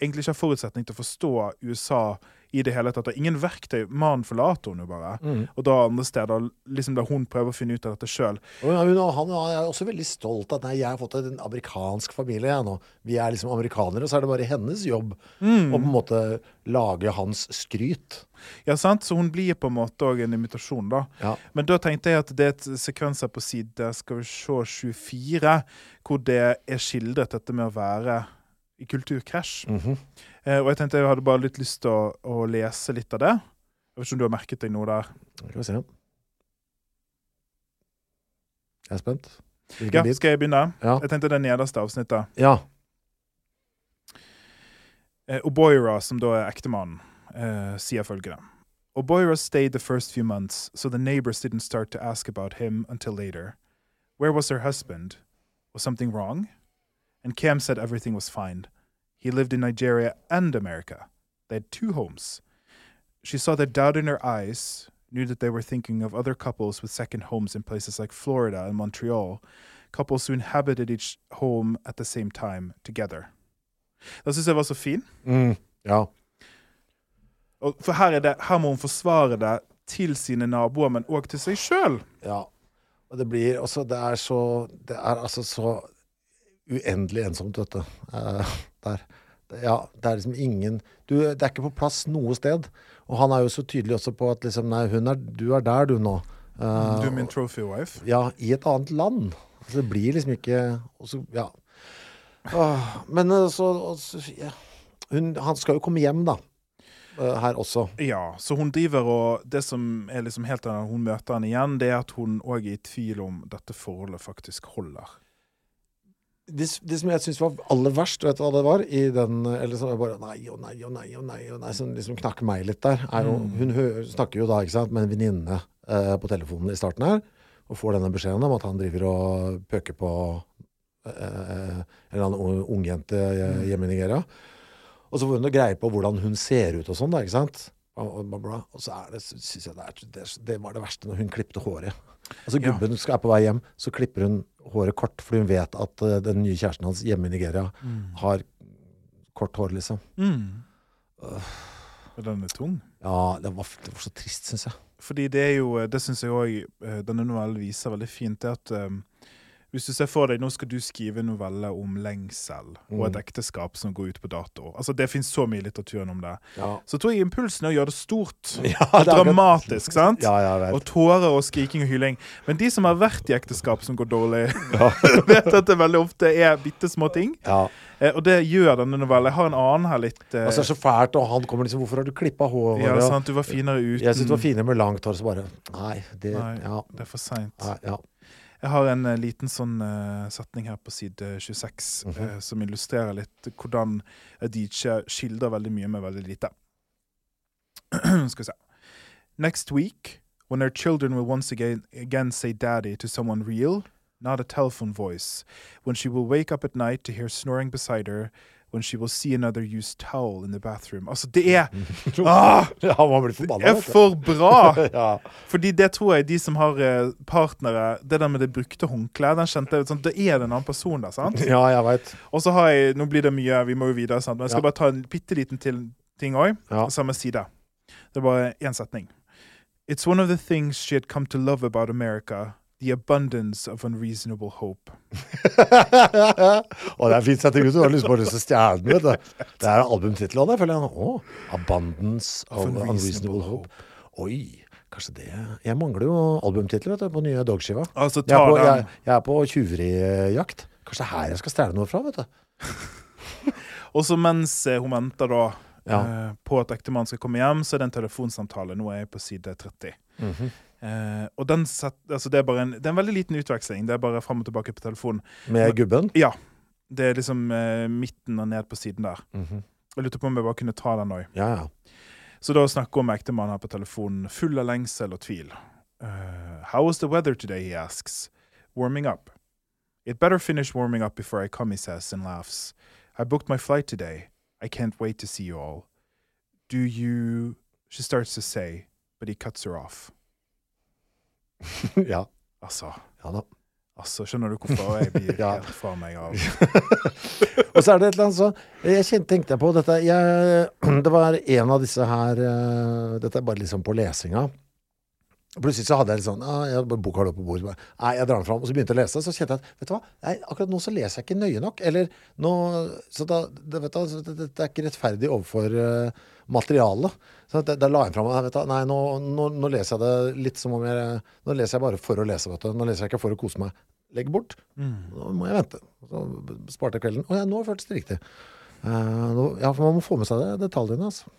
[SPEAKER 1] egentlig ikke har forutsetning til å forstå USA i det hele tatt? Og ingen verktøy. Mannen forlater hun jo bare. Og da andre steder, liksom da hun prøver å finne ut av dette sjøl.
[SPEAKER 2] Han er også veldig stolt at nei, jeg har fått en amerikansk familie. Jeg, nå. Vi er liksom amerikanere, og så er det bare hennes jobb å på en måte lage hans skryt.
[SPEAKER 1] Ja, sant? Så hun blir på en måte òg en imitasjon, da.
[SPEAKER 2] Ja.
[SPEAKER 1] Men da tenkte jeg at det er et sekvenser på side skal vi se, 24, hvor det er skildret dette med å være i kulturkrasj. eh, og jeg tenkte jeg hadde bare litt lyst til å, å lese litt av det. Jeg vet ikke om du har merket deg noe der?
[SPEAKER 2] Skal vi se. Jeg er spent. Hvilken
[SPEAKER 1] Ja,
[SPEAKER 2] bit?
[SPEAKER 1] Skal jeg begynne?
[SPEAKER 2] Ja.
[SPEAKER 1] Jeg tenkte det nederste avsnittet.
[SPEAKER 2] Ja.
[SPEAKER 1] Eh, Oboira, som da er ektemannen, eh, sier følgende. Oboira stayed the first few months, so the neighbors didn't start to ask about him until later. Where was her husband? Was something wrong? And Cam said everything was fine. He lived in Nigeria and America. They had two homes. She saw the doubt in her eyes, knew that they were thinking of other couples with second homes in places like Florida and Montreal, couples who inhabited each home at the same time, together. Da syns jeg var så fin.
[SPEAKER 2] Mm, ja.
[SPEAKER 1] Og for her, er det, her må hun forsvare det til sine naboer, men òg til seg sjøl.
[SPEAKER 2] Ja. Og det blir også Det er så Det er altså så uendelig ensomt, vet du. Der. Ja, det er liksom ingen du, Det er ikke på plass noe sted. Og han er jo så tydelig også på at liksom Nei, hun er, du er der, du nå. Uh,
[SPEAKER 1] Du er min trophy wife.
[SPEAKER 2] Ja, i et annet land. Altså, det blir liksom ikke også, Ja. Uh, men eh, så, og så ja. hun, Han skal jo komme hjem, da. eh, Her også.
[SPEAKER 1] Ja, så hun driver og Det som er liksom helt annet, hun møter han igjen, det er at hun òg er i tvil om dette forholdet faktisk holder.
[SPEAKER 2] Det, det som jeg syns var aller verst, vet du hva det var? I den Eller som jeg bare Nei og nei og nei og nei, og nei som liksom knakk meg litt der. Er jo, hun hø snakker jo da ikke sant, med en venninne eh, på telefonen i starten her, og får denne beskjeden om at han driver og pøker på eh, en eller annen ungjente eh, hjemme i Nigeria. Og så får hun noe greie på hvordan hun ser ut og sånn, da, ikke sant? Og, så er det, synes jeg det, er, det, det var det verste når hun klippte håret. Altså
[SPEAKER 1] Ja.
[SPEAKER 2] Gubben skal er på vei hjem, så klipper hun håret kort, fordi hun vet at uh, den nye kjæresten hans hjemme i Nigeria har kort hår, liksom.
[SPEAKER 1] Mm. Og den er tung.
[SPEAKER 2] Ja, det var, det var så trist, syns jeg.
[SPEAKER 1] Fordi det er jo Det syns jeg òg denne novellen viser veldig fint. det at um, Hvis du ser for deg Nå skal du skrive en novelle om lengsel og et ekteskap som går ut på dato. Altså Det fins så mye i litteraturen om det.
[SPEAKER 2] Ja.
[SPEAKER 1] Så tror jeg impulsen er å gjøre det stort.
[SPEAKER 2] Ja, er
[SPEAKER 1] Dramatisk, sant?
[SPEAKER 2] Ja.
[SPEAKER 1] Og tårer og skriking og hyling. Men de som har vært i ekteskap som går dårlig, vet at det veldig ofte er bitte små ting.
[SPEAKER 2] Ja.
[SPEAKER 1] Eh, og det gjør denne novellen. Jeg har en annen her litt eh,
[SPEAKER 2] Altså, det er så fælt, og han kommer liksom 'Hvorfor har du klippa håret?'
[SPEAKER 1] ja, sant, Du var finere uten.
[SPEAKER 2] Jeg syns du var finere med langt hår, så bare Nei, det
[SPEAKER 1] Nei,
[SPEAKER 2] Ja.
[SPEAKER 1] det er for seint.
[SPEAKER 2] Ja.
[SPEAKER 1] Jeg har en eh, liten sånn uh, setning her på side 26
[SPEAKER 2] mm
[SPEAKER 1] -hmm. uh, som illustrerer litt hvordan Adiche skildrer veldig mye med veldig lite. Skal vi se. Next week, when their children will once again, again say daddy to someone real, not a telephone voice, when she will wake up at night to hear snoring beside her, when she will see another used towel in the bathroom. Altså, det er ah, Det er for bra!
[SPEAKER 2] ja.
[SPEAKER 1] Fordi det tror jeg de som har eh, partnere Det der med det brukte håndkleet, den kjente jeg sånn, Det er en annen person der, sant?
[SPEAKER 2] ja, jeg vet.
[SPEAKER 1] Og så har jeg Nå blir det mye, vi må jo videre, sant? men jeg skal
[SPEAKER 2] Ja.
[SPEAKER 1] bare ta en bitte liten ting òg.
[SPEAKER 2] Ja.
[SPEAKER 1] Samme side. Det er bare én setning. It's one of the things she had come to love about America. The abundance of unreasonable hope.
[SPEAKER 2] og det er fint setting ut. Du har lyst på å til å vet du. Det er albumtittelen, jeg føler jeg. Å, 'Abundance of Unreasonable Hope'. Oi, kanskje det Jeg mangler jo du, på nye Dogskiva.
[SPEAKER 1] Altså,
[SPEAKER 2] Jeg er på, jeg, jeg er på tjuverijakt. Kanskje det er her jeg skal stjele noe fra, vet du.
[SPEAKER 1] Og så mens eh, hun venter da
[SPEAKER 2] Ja.
[SPEAKER 1] eh, på at ektemannen skal komme hjem, så er det en telefonsamtale. Nå er jeg på side 30.
[SPEAKER 2] Mhm.
[SPEAKER 1] Eh, og den set, altså det, er en, det er en veldig liten utveksling. Det er bare fram og tilbake på telefonen.
[SPEAKER 2] Med gubben.
[SPEAKER 1] Ja. Det er liksom uh, midten og ned på siden der.
[SPEAKER 2] Mhm.
[SPEAKER 1] Jeg lurte på om jeg bare kunne ta den òg.
[SPEAKER 2] Ja, ja.
[SPEAKER 1] Så da snakker hun med ektemannen her på telefonen, full av lengsel og tvil. Uh, how was the weather today, he asks. Warming up. It better finish warming up before I come, he says and laughs. I booked my flight today. I can't wait to see you all. Do you... She starts to say, but he cuts her off.
[SPEAKER 2] ja.
[SPEAKER 1] Altså,
[SPEAKER 2] ja da.
[SPEAKER 1] altså skjønner du hvorfor jeg blir
[SPEAKER 2] Ja.
[SPEAKER 1] helt fra meg av
[SPEAKER 2] Og så er det et eller annet så Jeg kjente, tenkte jeg på dette jeg, Det var en av disse her eh, Dette er bare liksom på lesinga. Plutselig så hadde jeg litt sånn ah, jeg Boka lå på bordet. Nei, jeg drar den fram. Og så begynte jeg å lese. Så kjente jeg at vet du hva, Nei, akkurat nå så leser jeg ikke nøye nok. Eller nå Så da det, vet du, det, er ikke rettferdig overfor uh, materialet. Så da, da la jeg fram vet du, Nei, nå, nå, nå leser jeg det litt som om jeg Nå leser jeg bare for å lese, vet du. Nå leser jeg ikke for å kose meg. Legg bort. Nå må jeg vente. Så sparte jeg kvelden. Å ja, nå føltes det riktig. Uh, nå, ja, for man må få med seg det, detaljene, altså.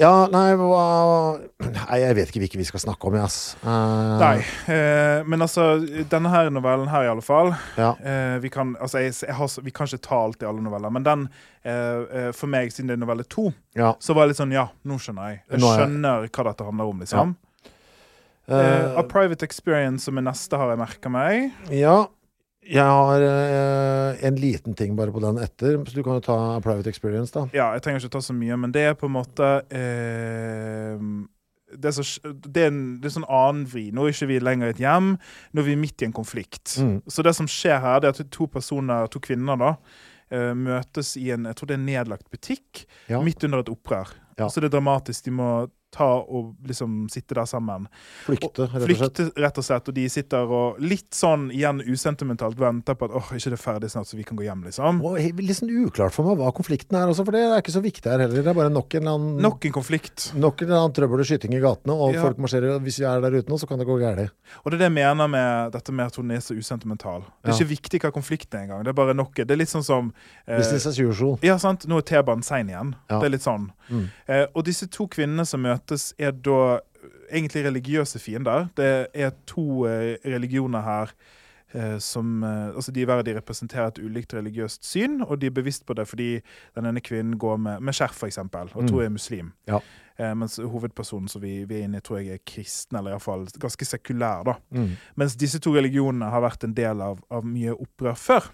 [SPEAKER 2] Ja, nei, Nei, jeg vet ikke hvilke vi skal snakke om, jeg, ass. Eh,
[SPEAKER 1] Nei. Eh, men altså, denne her novellen her, i alle fall
[SPEAKER 2] Ja.
[SPEAKER 1] eh, vi, kan, altså, jeg, jeg har, vi kan ikke ta alt i alle noveller, men den, eh, eh, for meg, siden det er novelle to,
[SPEAKER 2] ja.
[SPEAKER 1] så var jeg litt sånn Ja, nå skjønner jeg. Jeg
[SPEAKER 2] er
[SPEAKER 1] skjønner hva dette handler om, liksom.
[SPEAKER 2] Eh,
[SPEAKER 1] Eh, A Private Experience, som er neste, har jeg merka meg.
[SPEAKER 2] ja. Jeg har eh, en liten ting bare på den etter, så du kan jo ta Private Experience, da.
[SPEAKER 1] Ja, jeg trenger ikke ta så mye, men det er på en måte eh, det, er så, det, er en, det er sånn annen vri. Nå er ikke vi lenger i et hjem, nå er vi midt i en konflikt.
[SPEAKER 2] Mm.
[SPEAKER 1] Så det som skjer her, det er at to personer, to kvinner, da, eh, møtes i en jeg tror det er en nedlagt butikk
[SPEAKER 2] Ja.
[SPEAKER 1] midt under et opprør.
[SPEAKER 2] Ja.
[SPEAKER 1] Så det er dramatisk. De må ta og liksom sitte der sammen.
[SPEAKER 2] Flykte, rett og slett.
[SPEAKER 1] Flykte, rett og slett. Og de sitter og litt sånn igjen usentimentalt venter på at åh, ikke det er ferdig snart, så vi kan gå hjem, liksom.
[SPEAKER 2] Og litt sånn uklart for meg hva konflikten er også, for det er ikke så viktig her heller. Det er bare nok en eller annen,
[SPEAKER 1] Nok en konflikt.
[SPEAKER 2] nok en eller annen trøbbel og skyting i gatene, og
[SPEAKER 1] Ja.
[SPEAKER 2] folk marsjerer. Hvis vi er der ute nå, så kan det gå galt.
[SPEAKER 1] Og det er det jeg mener med dette med at hun er så usentimental. Det er
[SPEAKER 2] Ja.
[SPEAKER 1] ikke viktig hva konflikten er engang. Det er bare nok. Det er litt sånn som eh,
[SPEAKER 2] Business as usual.
[SPEAKER 1] Ja, sant. Nå er T-banen sein igjen.
[SPEAKER 2] Ja.
[SPEAKER 1] Det er litt sånn.
[SPEAKER 2] Mm.
[SPEAKER 1] Eh, og disse to kvinnene som møtes, er da egentlig religiøse fiender. Det er to eh, religioner her eh, som eh, Altså, de, hver de representerer et ulikt religiøst syn, og de er bevisst på det fordi den ene kvinnen går med, med skjerf, eksempel, og tror
[SPEAKER 2] Mm.
[SPEAKER 1] er muslim.
[SPEAKER 2] Ja.
[SPEAKER 1] Eh, mens hovedpersonen som vi, vi er inne i, tror jeg er kristen, eller iallfall ganske sekulær, da.
[SPEAKER 2] Mm.
[SPEAKER 1] Mens disse to religionene har vært en del av, av mye opprør før.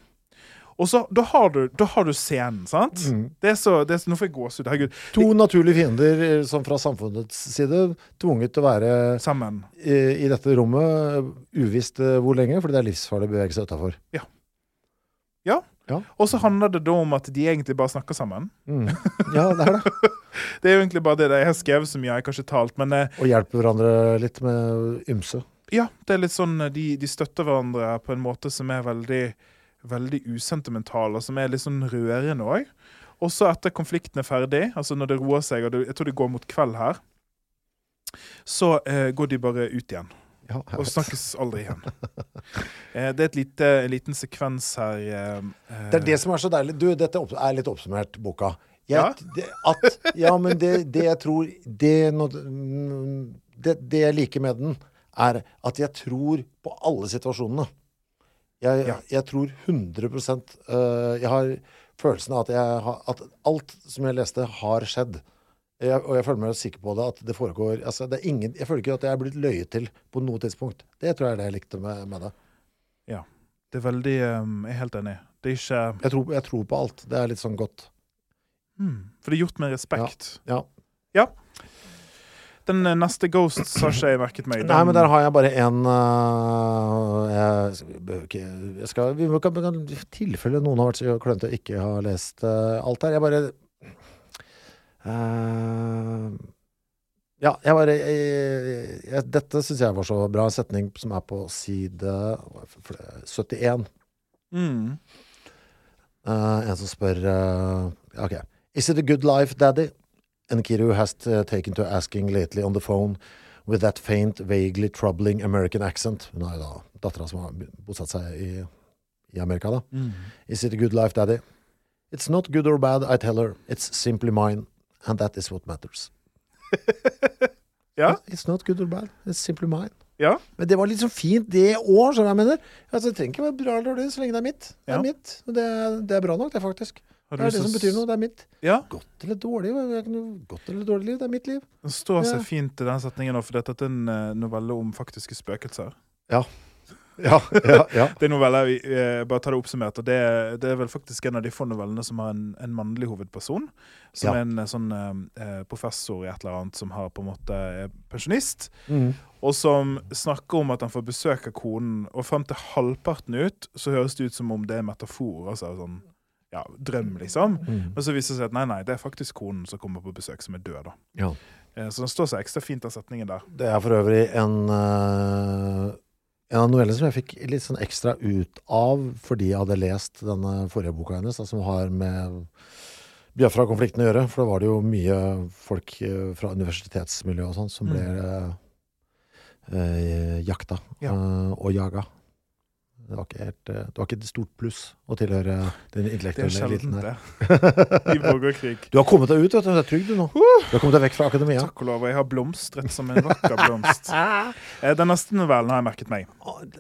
[SPEAKER 1] Og så, da har du, da har du scenen, sant?
[SPEAKER 2] Mm.
[SPEAKER 1] Det er så, det er så, Nå får jeg gåsehud. Herregud.
[SPEAKER 2] To naturlige fiender eh, som fra samfunnets side tvunget til å være
[SPEAKER 1] Sammen.
[SPEAKER 2] i, i dette rommet eh, uvisst eh, hvor lenge, fordi det er livsfarlig å bevege seg utafor.
[SPEAKER 1] Og så handler det da om at de egentlig bare snakker sammen.
[SPEAKER 2] Mm. Ja, det er det.
[SPEAKER 1] Det er jo egentlig bare det. Jeg har skrevet så mye, jeg har kanskje talt, men eh,
[SPEAKER 2] Og hjelper hverandre litt med ymse.
[SPEAKER 1] ja, det er litt sånn eh, de, de støtter hverandre på en måte som er veldig, veldig usentimental, og som er litt sånn rørende òg. Og så etter konflikten er ferdig, altså når det roer seg, og det, jeg tror det går mot kveld her, så eh, går de bare ut igjen.
[SPEAKER 2] Ja,
[SPEAKER 1] Og snakkes aldri igjen. Eh, det er et lite, en liten sekvens her eh,
[SPEAKER 2] Det er det som er så deilig. Du, dette er litt oppsummert, boka. Jeg,
[SPEAKER 1] Ja.
[SPEAKER 2] det, at, ja, men det, det jeg tror det, det, det jeg liker med den, er at jeg tror på alle situasjonene. Jeg,
[SPEAKER 1] Ja.
[SPEAKER 2] jeg tror 100 uh, Jeg har følelsen av at, jeg har, at alt som jeg leste, har skjedd. Jeg, og jeg føler meg sikker på det, at det foregår altså det er ingen, Jeg føler ikke at jeg er blitt løyet til på noe tidspunkt. Det tror jeg er det jeg likte med, med det.
[SPEAKER 1] Det er veldig um, Jeg er helt enig. Det er ikke
[SPEAKER 2] Jeg tror, jeg tror på alt. Det er litt sånn godt.
[SPEAKER 1] Mm, For det er gjort med respekt.
[SPEAKER 2] Ja. Ja.
[SPEAKER 1] Den eh, neste Ghosts har ikke jeg merket meg. Den,
[SPEAKER 2] Nei, men der har jeg bare en uh, jeg, skal- behøver ikke jeg skal, Vi kan, I tilfelle noen har vært så klønete og ikke har lest uh, alt her Jeg bare uh, Ja, jeg bare jeg, jeg, Dette syns jeg var så bra. En setning som er på side hva er det for det? 71.
[SPEAKER 1] mm,
[SPEAKER 2] Eh, en som spør eh, OK. Is it a good life, daddy? And Kiru has uh, taken to asking lately on the phone with that faint, vaguely troubling American accent. Hun er jo da dattera som har bosatt seg i, i Amerika, da.
[SPEAKER 1] mm.
[SPEAKER 2] Is it a good life, daddy? It's not good or bad, I tell her. It's simply mine. And that is what matters.
[SPEAKER 1] Ja.
[SPEAKER 2] It's not good or bad. It's simply mine.
[SPEAKER 1] ja.
[SPEAKER 2] Men det var liksom fint det år, skjønner jeg mener? Altså, det trenger ikke være bra eller dårlig så lenge det er mitt. Det
[SPEAKER 1] Ja.
[SPEAKER 2] er mitt. Og det, er- det er bra nok, det, faktisk. Det er det som betyr noe. Det er mitt.
[SPEAKER 1] Ja.
[SPEAKER 2] Godt eller dårlig, det godt eller dårlig liv. Det er mitt liv.
[SPEAKER 1] Den står seg
[SPEAKER 2] Ja.
[SPEAKER 1] fint i den setningen, for dette er en eh, novelle om faktiske spøkelser.
[SPEAKER 2] Ja. Ja, ja, ja.
[SPEAKER 1] Det er noveller, vi eh, bare tar det oppsummert, og det, det er vel faktisk en av de få novellene som har en, en mannlig hovedperson. Som
[SPEAKER 2] Ja.
[SPEAKER 1] er en eh, sånn eh, professor i et eller annet som har på en måte er pensjonist.
[SPEAKER 2] Mm.
[SPEAKER 1] Og som snakker om at han får besøk av konen, og frem til halvparten ut så høres det ut som om det er metafor. Altså sånn ja, drøm, liksom.
[SPEAKER 2] Mm.
[SPEAKER 1] Men så viser det seg at nei, nei, det er faktisk konen som kommer på besøk, som er død. da.
[SPEAKER 2] Ja.
[SPEAKER 1] Eh, Så den står så ekstra fint, den setningen der.
[SPEAKER 2] Det er for øvrig en, eh, en av novellene som jeg fikk litt sånn ekstra ut av fordi jeg hadde lest denne forrige boka hennes, da, som har med Biafra-konflikten å gjøre. For da var det jo mye folk eh, fra universitetsmiljøet og sånn som ble mm. eh, jakta
[SPEAKER 1] Ja.
[SPEAKER 2] eh, og jaga. Det var helt, eh, det var ikke et stort pluss å tilhøre den
[SPEAKER 1] Det er
[SPEAKER 2] intellektuelle
[SPEAKER 1] sjelden
[SPEAKER 2] eliten her.
[SPEAKER 1] det. og krig.
[SPEAKER 2] Du har kommet deg ut, vet du. Det er trygg du nå. Du har kommet deg vekk fra akademia.
[SPEAKER 1] Takk og lov. Jeg har blomstret som en vakker blomst. Eh, Den neste novellen har jeg merket meg.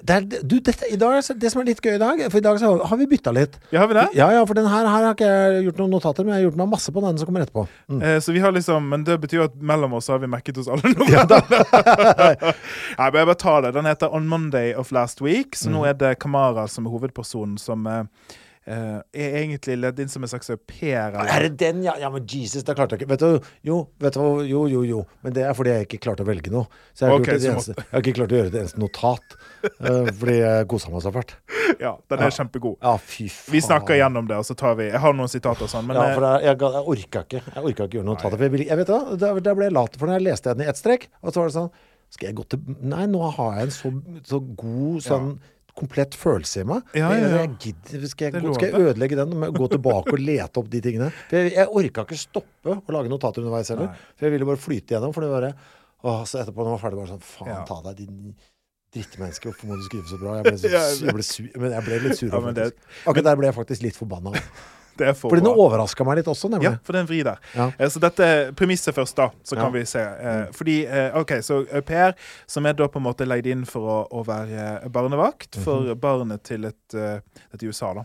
[SPEAKER 2] Det, er, du, dette, i dag, det som er litt gøy i dag, for i dag så har vi bytta litt.
[SPEAKER 1] Ja, har vi det?
[SPEAKER 2] Ja, ja, for den her, her har ikke jeg gjort noen notater, men jeg har gjort meg masse på den som kommer etterpå. Mm.
[SPEAKER 1] Eh, Så vi har liksom, Men det betyr jo at mellom oss har vi merket oss alle novellene. Nei, men jeg bare tar det. Den heter On Monday of Last Week, så nå er det Kamara som er hovedpersonen, som eh, er egentlig ledd inn som en slags au pair.
[SPEAKER 2] Er det den, ja? Ja, men Jesus, da klarte jeg ikke. Vet du, jo, vet du, jo, jo, jo. Men det er fordi jeg ikke klarte å velge noe. Så jeg har, okay, eneste, jeg har ikke klart å gjøre et eneste notat. Uh, fordi jeg kosa meg så fælt.
[SPEAKER 1] Ja, den er kjempegod.
[SPEAKER 2] Ja, fy faen.
[SPEAKER 1] Vi snakker igjennom det, og så tar vi Jeg har noen sitater og sånn, men
[SPEAKER 2] ja, for jeg, jeg, jeg orka ikke Jeg orka ikke gjøre notater. For jeg, ville- jeg vet da, da ble jeg lat. For jeg leste den i ett strekk, og så var det sånn Skal jeg gå til Nei, nå har jeg en så, så god sånn komplett følelse i meg.
[SPEAKER 1] Ja, ja, ja.
[SPEAKER 2] Jeg gidder, skal, jeg, skal jeg ødelegge den og gå tilbake og lete opp de tingene? For jeg, jeg orka ikke stoppe å lage notater underveis heller.
[SPEAKER 1] Nei.
[SPEAKER 2] For jeg ville bare flyte gjennom. For det bare å, så etterpå når jeg var ferdig, bare sånn Faen ta deg, din drittmenneske. Hvorfor må du skrive så bra? Jeg ble, så, jeg ble, sur, men jeg ble litt sur.
[SPEAKER 1] Ja, det-.
[SPEAKER 2] Akkurat der ble jeg faktisk litt forbanna.
[SPEAKER 1] det er for
[SPEAKER 2] Fordi den overraska meg litt også, nemlig.
[SPEAKER 1] Ja, for det er en vri der.
[SPEAKER 2] Ja.
[SPEAKER 1] Eh, Så dette er premisset først, da. Så kan
[SPEAKER 2] Ja.
[SPEAKER 1] vi se. Eh, Fordi, eh, OK, så au pair, som er da på en måte leid inn for å, å være barnevakt for
[SPEAKER 2] Mhm.
[SPEAKER 1] barnet til et Dette er USA, da.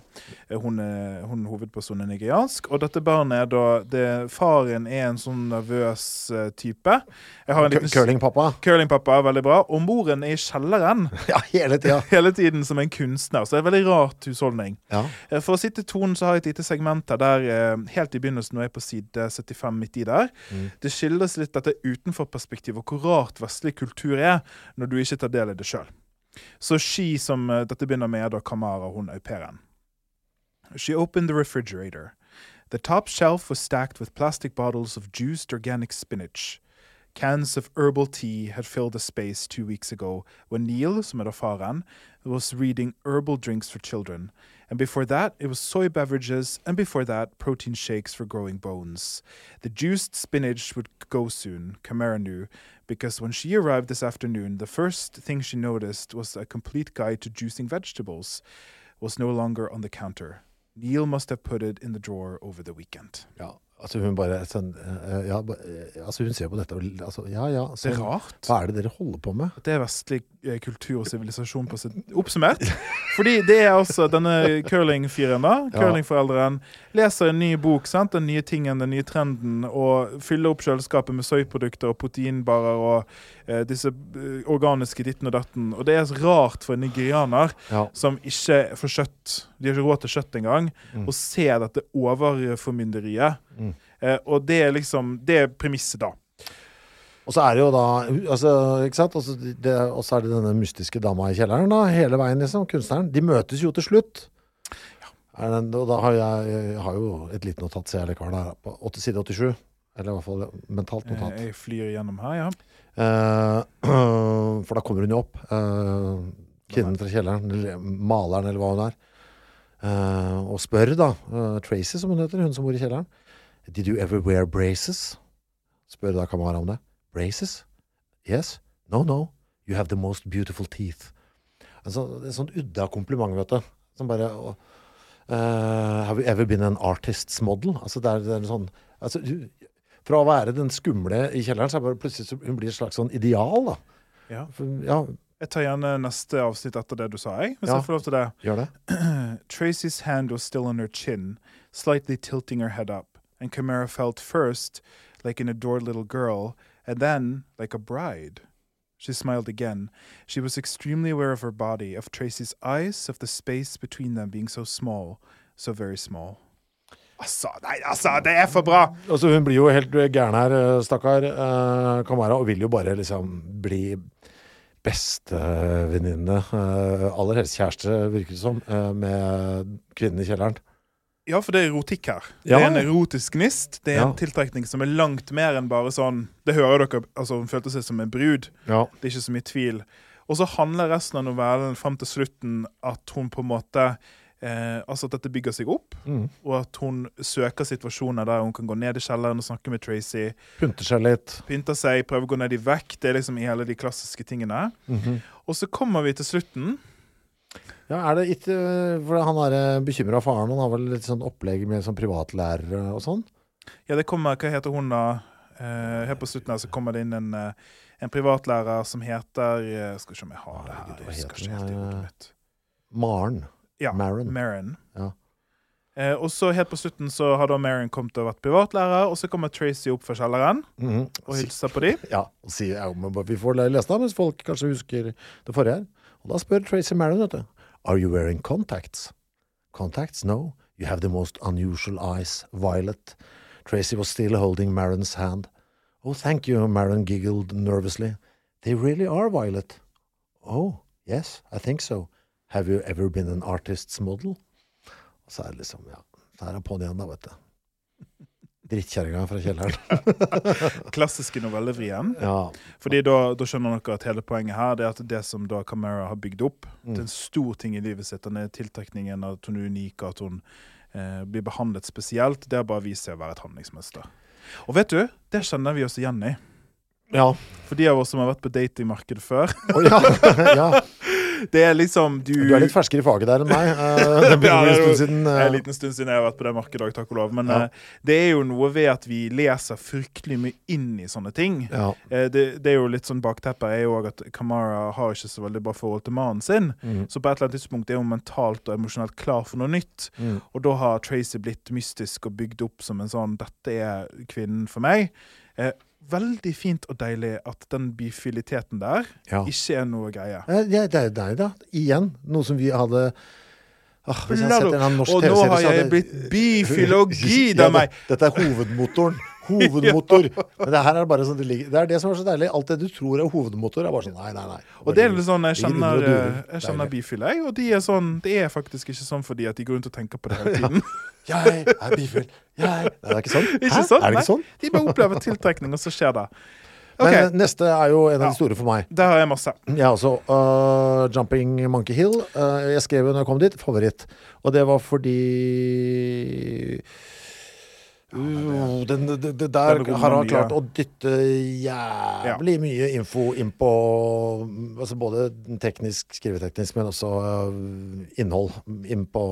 [SPEAKER 1] Hun, er- hun hovedpersonen er nigeriansk. Og dette barnet er da det, Faren er en sånn nervøs type. Jeg har en liten
[SPEAKER 2] Curlingpappa.
[SPEAKER 1] Curlingpappa, veldig bra. Og moren er i kjelleren
[SPEAKER 2] Ja, hele tida.
[SPEAKER 1] hele tiden som en kunstner. Så det er en veldig rart husholdning.
[SPEAKER 2] Ja.
[SPEAKER 1] For å sitte tonen så har jeg et lite segment her der eh, helt i begynnelsen, jeg er på side 75 midt i der,
[SPEAKER 2] Mm.
[SPEAKER 1] det skildres litt dette utenforperspektivet og hvor rart vestlig kultur er når du ikke tar del i det sjøl. Så She, som eh, dette begynner med, er da Kamara, hun au pairen. She opened the refrigerator. The top shelf was stacked with plastic bottles of juiced organic spinach. Cans of herbal tea had filled the space two weeks ago when Neil, som er da faren, was reading herbal drinks for children. And before that, it was soy beverages, and before that, protein shakes for growing bones. The juiced spinach would go soon, Kamara knew, because when she arrived this afternoon, the first thing she noticed was a complete guide to juicing vegetables was no longer on the counter. Neil must have put it in the drawer over the weekend.
[SPEAKER 2] Ja, altså hun bare sånn, eh, ja, eh, altså hun ser på dette og altså, Ja, ja.
[SPEAKER 1] Det
[SPEAKER 2] sånn,
[SPEAKER 1] er rart.
[SPEAKER 2] Hva er det dere holder på med?
[SPEAKER 1] det er vestlig eh, kultur og sivilisasjon på sitt Oppsummert. Fordi det er altså denne curlingfyren, da, Curlingforelderen leser en ny bok, sant? den nye tingen, den nye trenden, og fyller opp kjøleskapet med soyprodukter og proteinbarer og eh, disse eh, organiske ditten og datten. Og det er så rart for en nigerianer
[SPEAKER 2] Ja.
[SPEAKER 1] som ikke får kjøtt, de har ikke råd til kjøtt engang,
[SPEAKER 2] Mm.
[SPEAKER 1] å se dette overformynderiet.
[SPEAKER 2] Mm.
[SPEAKER 1] Eh, og det er liksom Det er premisset, da.
[SPEAKER 2] Og så er det jo da altså, ikke sant? Og så det- og så er det denne mystiske dama i kjelleren, da. Hele veien, liksom. Kunstneren. De møtes jo til slutt. Ja. den, og da har jeg, jeg har jo et lite notat, ser jeg likevel, der, på 80 side 87. Eller i hvert fall mentalt
[SPEAKER 1] Eh,
[SPEAKER 2] notat.
[SPEAKER 1] Jeg flyr gjennom her, ja.
[SPEAKER 2] Eh, for da kommer hun jo opp. eh, kvinnen fra kjelleren, eller maleren, eller hva hun er. eh, og spør, da, Tracy, som hun heter, hun som bor i kjelleren, Did you ever wear braces? Spør da Kamara om det. Braces? Yes? No, no. You have the most beautiful teeth. En sånn, sånn udda kompliment, vet du. Som bare eh, Have you ever been an artist's model? Altså, det er, det er en sånn altså, du- Fra å være den skumle i kjelleren, så er bare plutselig hun blir et slags sånn ideal, da.
[SPEAKER 1] ja.
[SPEAKER 2] For, ja,
[SPEAKER 1] Jeg tar gjerne neste avsnitt etter det du sa, jeg. Hvis
[SPEAKER 2] Ja.
[SPEAKER 1] jeg får lov til det.
[SPEAKER 2] gjør det.
[SPEAKER 1] Tracy's hand was still on her chin, slightly tilting her head up, and Camara felt first like an adored little girl, and then like a bride. She smiled again. She was extremely aware of her body, of Tracy's eyes, of the space between them being so small, so very small. Altså, nei, altså, det er for bra!
[SPEAKER 2] Altså, hun blir jo helt gæren her, eh, stakkar eh, Kamara, og vil jo bare liksom bli bestevenninne, aller helst kjæreste, virker det som, eh, med kvinnen i kjelleren.
[SPEAKER 1] Ja, for det er erotikk her.
[SPEAKER 2] Ja.
[SPEAKER 1] Det er en erotisk gnist. Det er
[SPEAKER 2] Ja.
[SPEAKER 1] en tiltrekning som er langt mer enn bare sånn Det hører dere, altså Hun følte seg som en brud.
[SPEAKER 2] Ja.
[SPEAKER 1] Det er ikke så mye tvil. Og så handler resten av novellen fram til slutten at hun på en måte eh, Altså at dette bygger seg opp,
[SPEAKER 2] Mm.
[SPEAKER 1] og at hun søker situasjoner der hun kan gå ned i kjelleren og snakke med Tracy.
[SPEAKER 2] Pynter seg litt.
[SPEAKER 1] Pynter seg, prøver å gå ned i vekt. Det er liksom i hele de klassiske tingene.
[SPEAKER 2] Mhm.
[SPEAKER 1] Og så kommer vi til slutten,
[SPEAKER 2] Ja, er det ikke For han er bekymra faren, han har vel litt sånn opplegg med sånn privatlærere og sånn?
[SPEAKER 1] Ja, det kommer Hva heter hun, da? Eh, helt på slutten her så kommer det inn en, eh, en privatlærer som heter eh, Skal vi se om jeg har det. her.
[SPEAKER 2] Hva heter eh,
[SPEAKER 1] mitt.
[SPEAKER 2] Maren.
[SPEAKER 1] Ja,
[SPEAKER 2] Maren.
[SPEAKER 1] Maren.
[SPEAKER 2] Ja.
[SPEAKER 1] Eh, og så helt på slutten så har da Maren kommet og vært privatlærer, og så kommer Tracy opp fra kjelleren
[SPEAKER 2] Mhm.
[SPEAKER 1] og hilser på dem.
[SPEAKER 2] Ja, og sier ja, vi får lese det, mens folk kanskje husker det forrige her. Og da spør Tracy Maren, vet du. Are you wearing contacts? Contacts? No. You have the most unusual eyes, Violet. Tracy was still holding Marens hand. Oh, thank you, Maren giggled nervously. They really are, Violet. Oh, yes, I think so. Have you ever been an artist's model? Og så er det liksom, ja, der er på'n igjen da, vet du. Drittkjerringa fra kjelleren.
[SPEAKER 1] Klassiske novellevrien.
[SPEAKER 2] Ja,
[SPEAKER 1] Fordi da, da skjønner dere at hele poenget her Det er at det som da Camara har bygd opp,
[SPEAKER 2] Mm.
[SPEAKER 1] det er en stor ting i livet sitt. Den er tiltrekningen at hun er unik, at hun eh, blir behandlet spesielt. Det har bare vist seg å være et handlingsmønster. Og vet du, det kjenner vi oss igjen i.
[SPEAKER 2] ja.
[SPEAKER 1] For de av oss som har vært på datingmarkedet før.
[SPEAKER 2] Oh, ja. ja.
[SPEAKER 1] Det er liksom du
[SPEAKER 2] Du er litt ferskere i faget der enn meg. Eh, Det begynner å bli en stund siden.
[SPEAKER 1] Det er
[SPEAKER 2] eh,
[SPEAKER 1] en liten stund siden jeg har vært på det markedet takk og lov. Men
[SPEAKER 2] Ja.
[SPEAKER 1] eh, det er jo noe ved at vi leser fryktelig mye inn i sånne ting.
[SPEAKER 2] Ja.
[SPEAKER 1] Eh, det, det er jo litt sånn Bakteppet er jo òg at Kamara har ikke så veldig bra forhold til mannen sin.
[SPEAKER 2] Mm.
[SPEAKER 1] Så på et eller annet tidspunkt er hun mentalt og emosjonelt klar for noe nytt.
[SPEAKER 2] Mm.
[SPEAKER 1] Og da har Tracy blitt mystisk og bygd opp som en sånn 'Dette er kvinnen for meg'. Eh, veldig fint og deilig at den bifiliteten der
[SPEAKER 2] Ja.
[SPEAKER 1] ikke er noe greie.
[SPEAKER 2] Eh, ja, det er deg, da. Igjen. Noe som vi hadde ah, Hvis jeg hadde sett en norsk
[SPEAKER 1] Og nå har jeg blitt
[SPEAKER 2] bifilogi
[SPEAKER 1] av meg!
[SPEAKER 2] det- Dette er hovedmotoren. Hovedmotor. Men det her er bare sånn det ligger Det er det som er så deilig. Alt det du tror er hovedmotor, er bare sånn nei, nei, nei.
[SPEAKER 1] Og det er litt sånn, Jeg kjenner, eh, jeg kjenner
[SPEAKER 2] Deilig.
[SPEAKER 1] bifil, jeg. Og de er sånn, det er faktisk ikke sånn fordi at de går rundt og tenker på det hele tiden.
[SPEAKER 2] Jeg er bifil. Jeg Nei, det er ikke sånn.
[SPEAKER 1] Ikke sånn,
[SPEAKER 2] Er det ikke sånn?
[SPEAKER 1] De bare opplever tiltrekning, og så skjer det. Okay.
[SPEAKER 2] Men neste er jo en av de store for meg.
[SPEAKER 1] Det har jeg masse.
[SPEAKER 2] Jeg også. Uh, 'Jumping Monkey Hill'. Uh, jeg skrev jo når jeg kom dit, favoritt. Og det var fordi Uh, den, det, den, der
[SPEAKER 1] Den
[SPEAKER 2] har han klart å dytte jævlig mye info inn på altså Både teknisk, skriveteknisk, men også øh, innhold. Inn på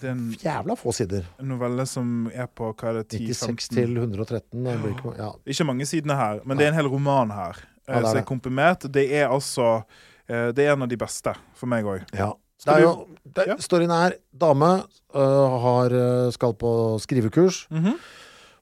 [SPEAKER 1] Det en
[SPEAKER 2] jævla få sider.
[SPEAKER 1] En novelle som er på hva er det,
[SPEAKER 2] 96
[SPEAKER 1] 10-15
[SPEAKER 2] til 113. ikke- Ja.
[SPEAKER 1] Ikke mange sidene her, men det er en hel roman her.
[SPEAKER 2] Ja,
[SPEAKER 1] eh,
[SPEAKER 2] det er det.
[SPEAKER 1] komprimert. Det er altså eh, Det er en av de beste for meg òg.
[SPEAKER 2] Ja. Det er jo, det,
[SPEAKER 1] Ja.
[SPEAKER 2] Storyen er dame øh, har, øh, skal på skrivekurs.
[SPEAKER 1] Mhm.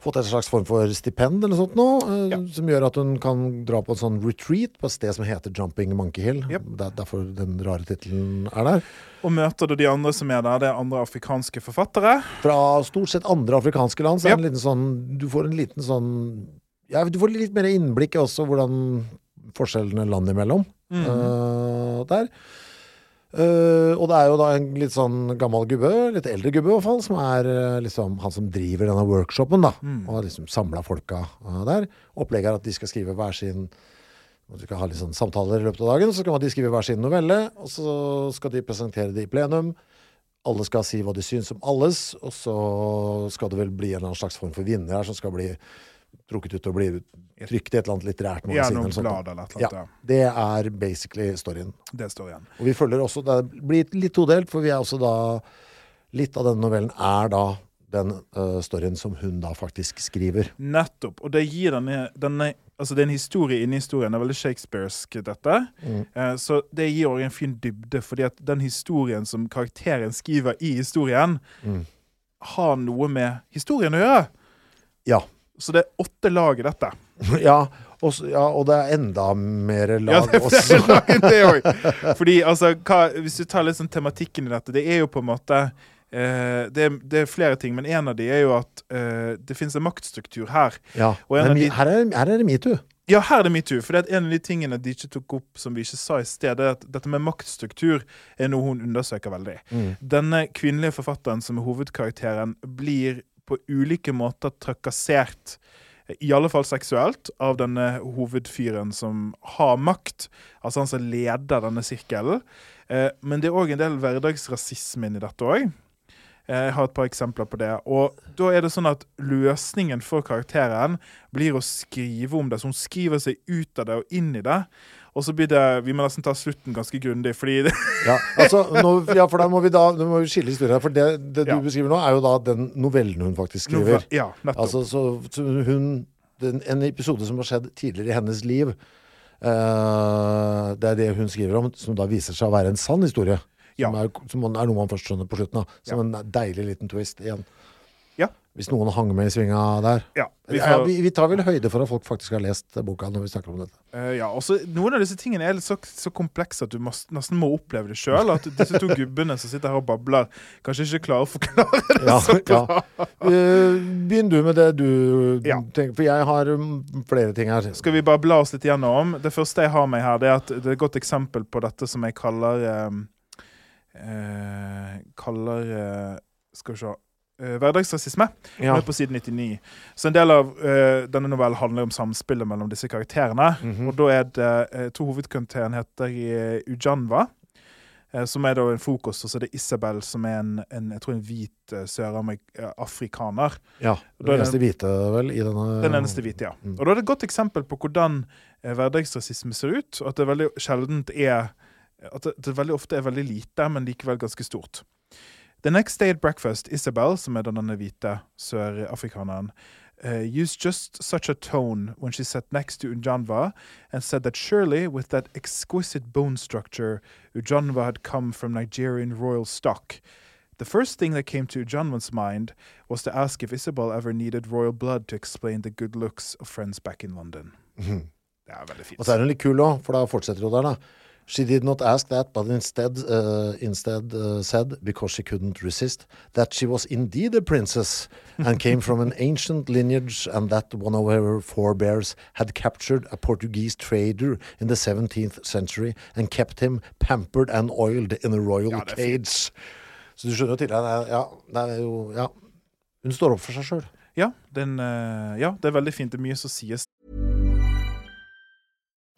[SPEAKER 2] Fått en slags form for stipend eller sånt nå, øh,
[SPEAKER 1] Ja.
[SPEAKER 2] som gjør at hun kan dra på en sånn retreat på et sted som heter Jumping Monkey Hill.
[SPEAKER 1] Yep.
[SPEAKER 2] Det er derfor den rare tittelen er der.
[SPEAKER 1] Og møter du de andre som er der, det er andre afrikanske forfattere.
[SPEAKER 2] Fra stort sett andre afrikanske land, så
[SPEAKER 1] Yep.
[SPEAKER 2] en liten sånn Du får en liten sånn Ja, du får litt mer innblikk i også hvordan forskjellene land imellom
[SPEAKER 1] Mhm.
[SPEAKER 2] øh, der. Øh, og det er jo da en litt sånn gammel gubbe, litt eldre gubbe i hvert fall, som er uh, liksom han som driver denne workshopen, da.
[SPEAKER 1] Mm.
[SPEAKER 2] Og har liksom samla folka uh, der. Opplegget er at de skal skrive hver sin og Du skal ha litt sånn samtaler i løpet av dagen, så skal de skrive hver sin novelle. Og så skal de presentere det i plenum. Alle skal si hva de syns om alles, og så skal det vel bli en eller annen slags form for vinner her, som skal bli trukket ut og blir trykt i et eller annet litterært
[SPEAKER 1] Ja,
[SPEAKER 2] magasin.
[SPEAKER 1] noen
[SPEAKER 2] eller sånt.
[SPEAKER 1] blad eller eller
[SPEAKER 2] Ja, det er basically storyen.
[SPEAKER 1] Det står igjen.
[SPEAKER 2] Og vi følger også, det blir litt todelt, for vi er også da Litt av denne novellen er da den uh, storyen som hun da faktisk skriver.
[SPEAKER 1] Nettopp. Og det gir denne, denne Altså, det er en historie inni historien. Det er veldig shakespearsk, dette.
[SPEAKER 2] Mm.
[SPEAKER 1] Eh, så det gir også en fin dybde, fordi at den historien som karakteren skriver i historien,
[SPEAKER 2] Mm.
[SPEAKER 1] har noe med historien å gjøre.
[SPEAKER 2] Ja.
[SPEAKER 1] Så det er åtte lag i dette.
[SPEAKER 2] ja, og, ja, og det er enda mer
[SPEAKER 1] Ja,
[SPEAKER 2] lag
[SPEAKER 1] det
[SPEAKER 2] også.
[SPEAKER 1] Lag. Fordi altså, hva, hvis du tar litt sånn tematikken i dette, det er jo på en måte eh, det, er- det er flere ting, men en av de er jo at eh, det finnes en maktstruktur her.
[SPEAKER 2] Ja. Men
[SPEAKER 1] av de-
[SPEAKER 2] her, er, her er det metoo.
[SPEAKER 1] Ja, her er det metoo. For det er en av de tingene de ikke tok opp, som vi ikke sa i sted, er at dette med maktstruktur er noe hun undersøker veldig.
[SPEAKER 2] Mm.
[SPEAKER 1] Denne kvinnelige forfatteren som er hovedkarakteren, blir på ulike måter trakassert. I alle fall seksuelt, av denne hovedfyren som har makt. Altså han som leder denne sirkelen. Eh, men det er òg en del hverdagsrasisme inni dette òg. Eh, Jeg har et par eksempler på det. Og da er det sånn at løsningen for karakteren blir å skrive om det. Så hun skriver seg ut av det og inn i det. Og så blir det Vi må nesten ta slutten ganske grundig, fordi det,
[SPEAKER 2] Ja, altså, nå, ja, for da må vi da må vi skille historier. For det, det du
[SPEAKER 1] Ja.
[SPEAKER 2] beskriver nå, er jo da den novellen hun faktisk skriver.
[SPEAKER 1] Nove- Ja, nettopp.
[SPEAKER 2] Altså, så, så hun den, En episode som har skjedd tidligere i hennes liv. Uh, det er det hun skriver om, som da viser seg å være en sann historie. Som,
[SPEAKER 1] Ja.
[SPEAKER 2] er, som er noe man først skjønner på slutten. av. Som en deilig liten twist igjen. Hvis noen hang med i svinga der.
[SPEAKER 1] ja, vi
[SPEAKER 2] Ja, vi, vi tar vel høyde for at folk faktisk har lest boka når vi snakker om dette.
[SPEAKER 1] Uh, ja, også, noen av disse tingene er så, så komplekse at du må, nesten må oppleve det sjøl. At disse to gubbene som sitter her og babler, kanskje ikke klarer å forklare det
[SPEAKER 2] Ja,
[SPEAKER 1] så bra.
[SPEAKER 2] ja. Uh, Begynn du med det du
[SPEAKER 1] Ja.
[SPEAKER 2] tenker, for jeg har mm, flere ting her.
[SPEAKER 1] Skal vi bare bla oss litt gjennom? Det første jeg har med her, det er at det er et godt eksempel på dette som jeg kaller uh, eh, Kaller eh, Skal vi se eh, Hverdagsrasisme.
[SPEAKER 2] Ja.
[SPEAKER 1] På side 99. Så en del av uh, denne novellen handler om samspillet mellom disse karakterene.
[SPEAKER 2] Mhm.
[SPEAKER 1] Og da er det uh, to hovedkarakterer heter uh, Ujanva. eh, Som er da en fokus, og så er det Isabel, som er en, en jeg tror en hvit sørafrikaner.
[SPEAKER 2] Ja, Den eneste hvite, vel, i denne
[SPEAKER 1] Den eneste hvite, ja.
[SPEAKER 2] Mm.
[SPEAKER 1] Og da er det et godt eksempel på hvordan hverdagsrasisme ser ut. At det veldig sjeldent er At det, det veldig ofte er veldig lite, men likevel ganske stort. The next day at breakfast, Isabel, som er denne hvite sørafrikaneren, uh, used just such a tone when she sat next to Ujanva and said that surely, with that exquisite bone structure, Ujanva had come from Nigerian royal stock. The first thing that came to Ujanva's mind was to ask if Isabel ever needed royal blood to explain the good looks of friends back in London.
[SPEAKER 2] Mhm.
[SPEAKER 1] Det er veldig fint.
[SPEAKER 2] Og så er hun litt kul òg, for da fortsetter hun der, da. She did not ask that, but instead, uh, instead uh, said, because she couldn't resist, that she was indeed a princess and came from an ancient lineage, and that one of her forebears had captured a Portuguese trader in the 17th century and kept him pampered and oiled in a royal
[SPEAKER 1] Ja,
[SPEAKER 2] cage. Så du skjønner jo tidligere, er- ja, det er jo Ja. Hun står opp for seg sjøl.
[SPEAKER 1] Ja, den, eh, ja, det er veldig fint. Det er mye som sies.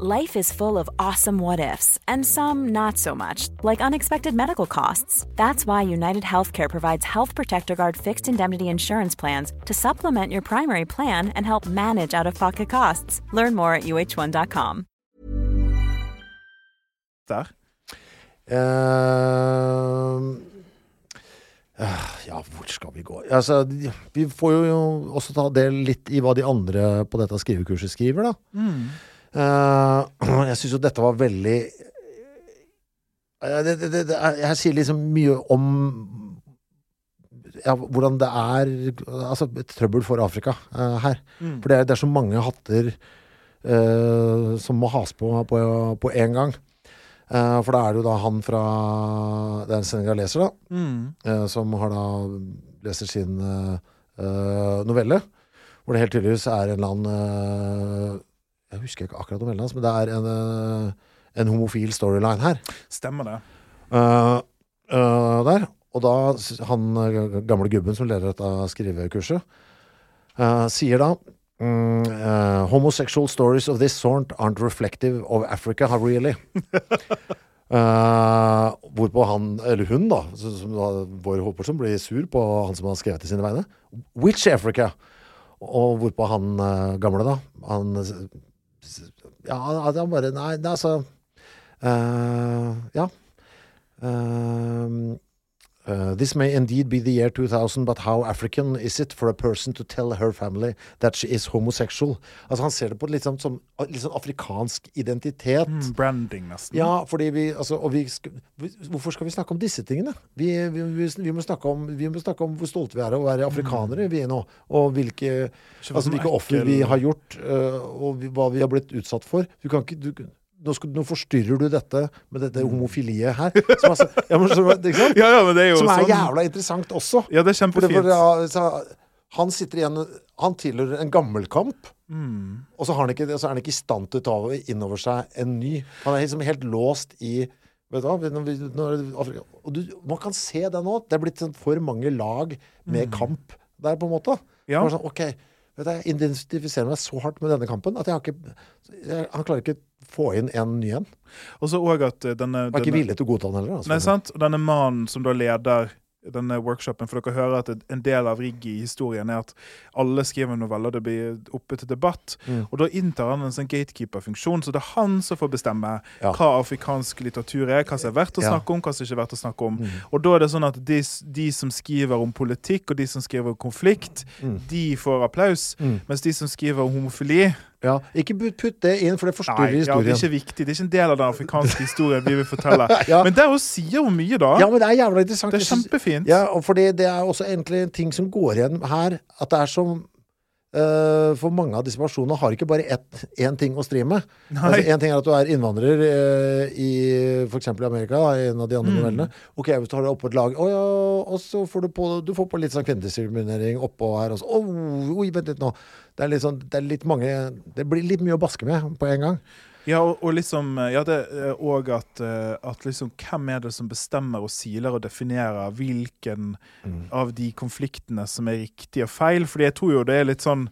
[SPEAKER 3] Life is full of awesome what ifs, and some not so much, like unexpected medical costs. That's why United Healthcare provides Health Protector Guard fixed indemnity insurance plans to supplement your primary plan and help manage out of pocket costs. Learn more at uh1.com.
[SPEAKER 1] Der.
[SPEAKER 2] Uh, eh, ja, hvor skal vi gå? Altså, vi får jo også ta del litt i hva de andre på dette skrivekurset skriver, da. Eh, jeg syns jo dette var veldig Eh, det, det, det, Jeg sier liksom mye om ja, hvordan det er Altså trøbbel for Afrika uh, her. For det er, det er så mange hatter uh, som må has på på, én gang. Uh, for da er det jo da han fra Det er en senegaleser, da.
[SPEAKER 1] Mm.
[SPEAKER 2] eh, som har da leser sin eh, eh, novelle. Hvor det helt tydeligvis er en eller annen eh, Jeg husker ikke akkurat om hans, men det er en, eh, en homofil storyline her.
[SPEAKER 1] Stemmer det.
[SPEAKER 2] Uh, uh, der. Og da han gamle gubben som leder dette skrivekurset, uh, sier da mm, uh, Homosexual stories of this sort aren't reflective of Africa, really. uh, hvorpå han, eller hun, da, som, da vår hovedperson, blir sur på han som har skrevet til sine vegne. Which Africa? Og hvorpå han uh, gamle, da Han Ja, at han bare Nei, altså uh, Ja. Um, uh, this may indeed be the year 2000, but how African is it for a person to tell her family that she is homosexual? Altså Han ser det på litt sånn, som litt sånn afrikansk identitet.
[SPEAKER 1] Mm, branding, nesten.
[SPEAKER 2] Ja, fordi vi, altså, og vi sk Hvorfor skal vi snakke om disse tingene? Vi, vi, vi, vi, må snakke om, vi må snakke om hvor stolte vi er av å være afrikanere vi er nå. Og hvilke, altså, hvilke offer vi har gjort, uh, og vi, hva vi har blitt utsatt for. Du kan ikke, du, nå, skal, nå forstyrrer du dette med dette homofiliet her. Som, altså, ja, men, som?
[SPEAKER 1] Ja, ja, men det er
[SPEAKER 2] som er
[SPEAKER 1] sånn
[SPEAKER 2] jævla interessant også.
[SPEAKER 1] Ja, det er kjempefint.
[SPEAKER 2] han sitter igjen Han tilhører en gammelkamp.
[SPEAKER 1] Mm.
[SPEAKER 2] Og så, har han ikke, så er han ikke i stand til å ta inn over seg en ny. Han er liksom helt låst i Vet du hva? Og du, man kan se det nå. Det er blitt sånn for mange lag med kamp der, på en måte.
[SPEAKER 1] Ja.
[SPEAKER 2] Sånn, ok, vet du, Jeg identifiserer meg så hardt med denne kampen at jeg ikke jeg, Han klarer ikke få inn en ny en.
[SPEAKER 1] Og så òg at eh, denne,
[SPEAKER 2] Jeg er ikke villig til å godta den heller. Altså.
[SPEAKER 1] Nei, sant? Og denne mannen som da leder denne workshopen, for dere hører at en del av rigget i historien er at alle skriver noveller, det blir oppe til debatt.
[SPEAKER 2] Mm.
[SPEAKER 1] Og da inntar han en sånn gatekeeper-funksjon, så det er han som får bestemme
[SPEAKER 2] Ja.
[SPEAKER 1] hva afrikansk litteratur er, hva som er verdt å
[SPEAKER 2] Ja.
[SPEAKER 1] snakke om, hva som ikke er verdt å snakke om.
[SPEAKER 2] Mm.
[SPEAKER 1] Og da er det sånn at de, de som skriver om politikk, og de som skriver om konflikt,
[SPEAKER 2] Mm.
[SPEAKER 1] de får applaus.
[SPEAKER 2] Mm.
[SPEAKER 1] Mens de som skriver om homofili
[SPEAKER 2] Ja, ikke putt det inn, for det forstyrrer
[SPEAKER 1] Nei, ja, det er ikke viktig. Det er ikke en del av den afrikanske historien vi vil fortelle.
[SPEAKER 2] Ja.
[SPEAKER 1] Men det også sier hun mye, da.
[SPEAKER 2] Ja, men det er jævla interessant.
[SPEAKER 1] det er kjempefint.
[SPEAKER 2] Ja, fordi det er også egentlig en ting som går igjen her, at det er som For mange av disse personene har ikke bare ett- én ting å stri med.
[SPEAKER 1] Én
[SPEAKER 2] Altså, en ting er at du er innvandrer uh, i f.eks. Amerika, da, i en av de andre
[SPEAKER 1] Mm.
[SPEAKER 2] novellene. Ok, hvis du har det oppå et lag, oh, ja, og så får du på, du får på litt sånn kvinnediskriminering oppå her også. oh, oi, vent litt nå. Det er litt sånn, det er litt mange Det blir litt mye å baske med på en gang.
[SPEAKER 1] Ja, og, og liksom Ja, det er òg at, eh, at liksom Hvem er det som bestemmer og siler og definerer hvilken
[SPEAKER 2] Mm.
[SPEAKER 1] av de konfliktene som er riktig og feil? Fordi jeg tror jo det er litt sånn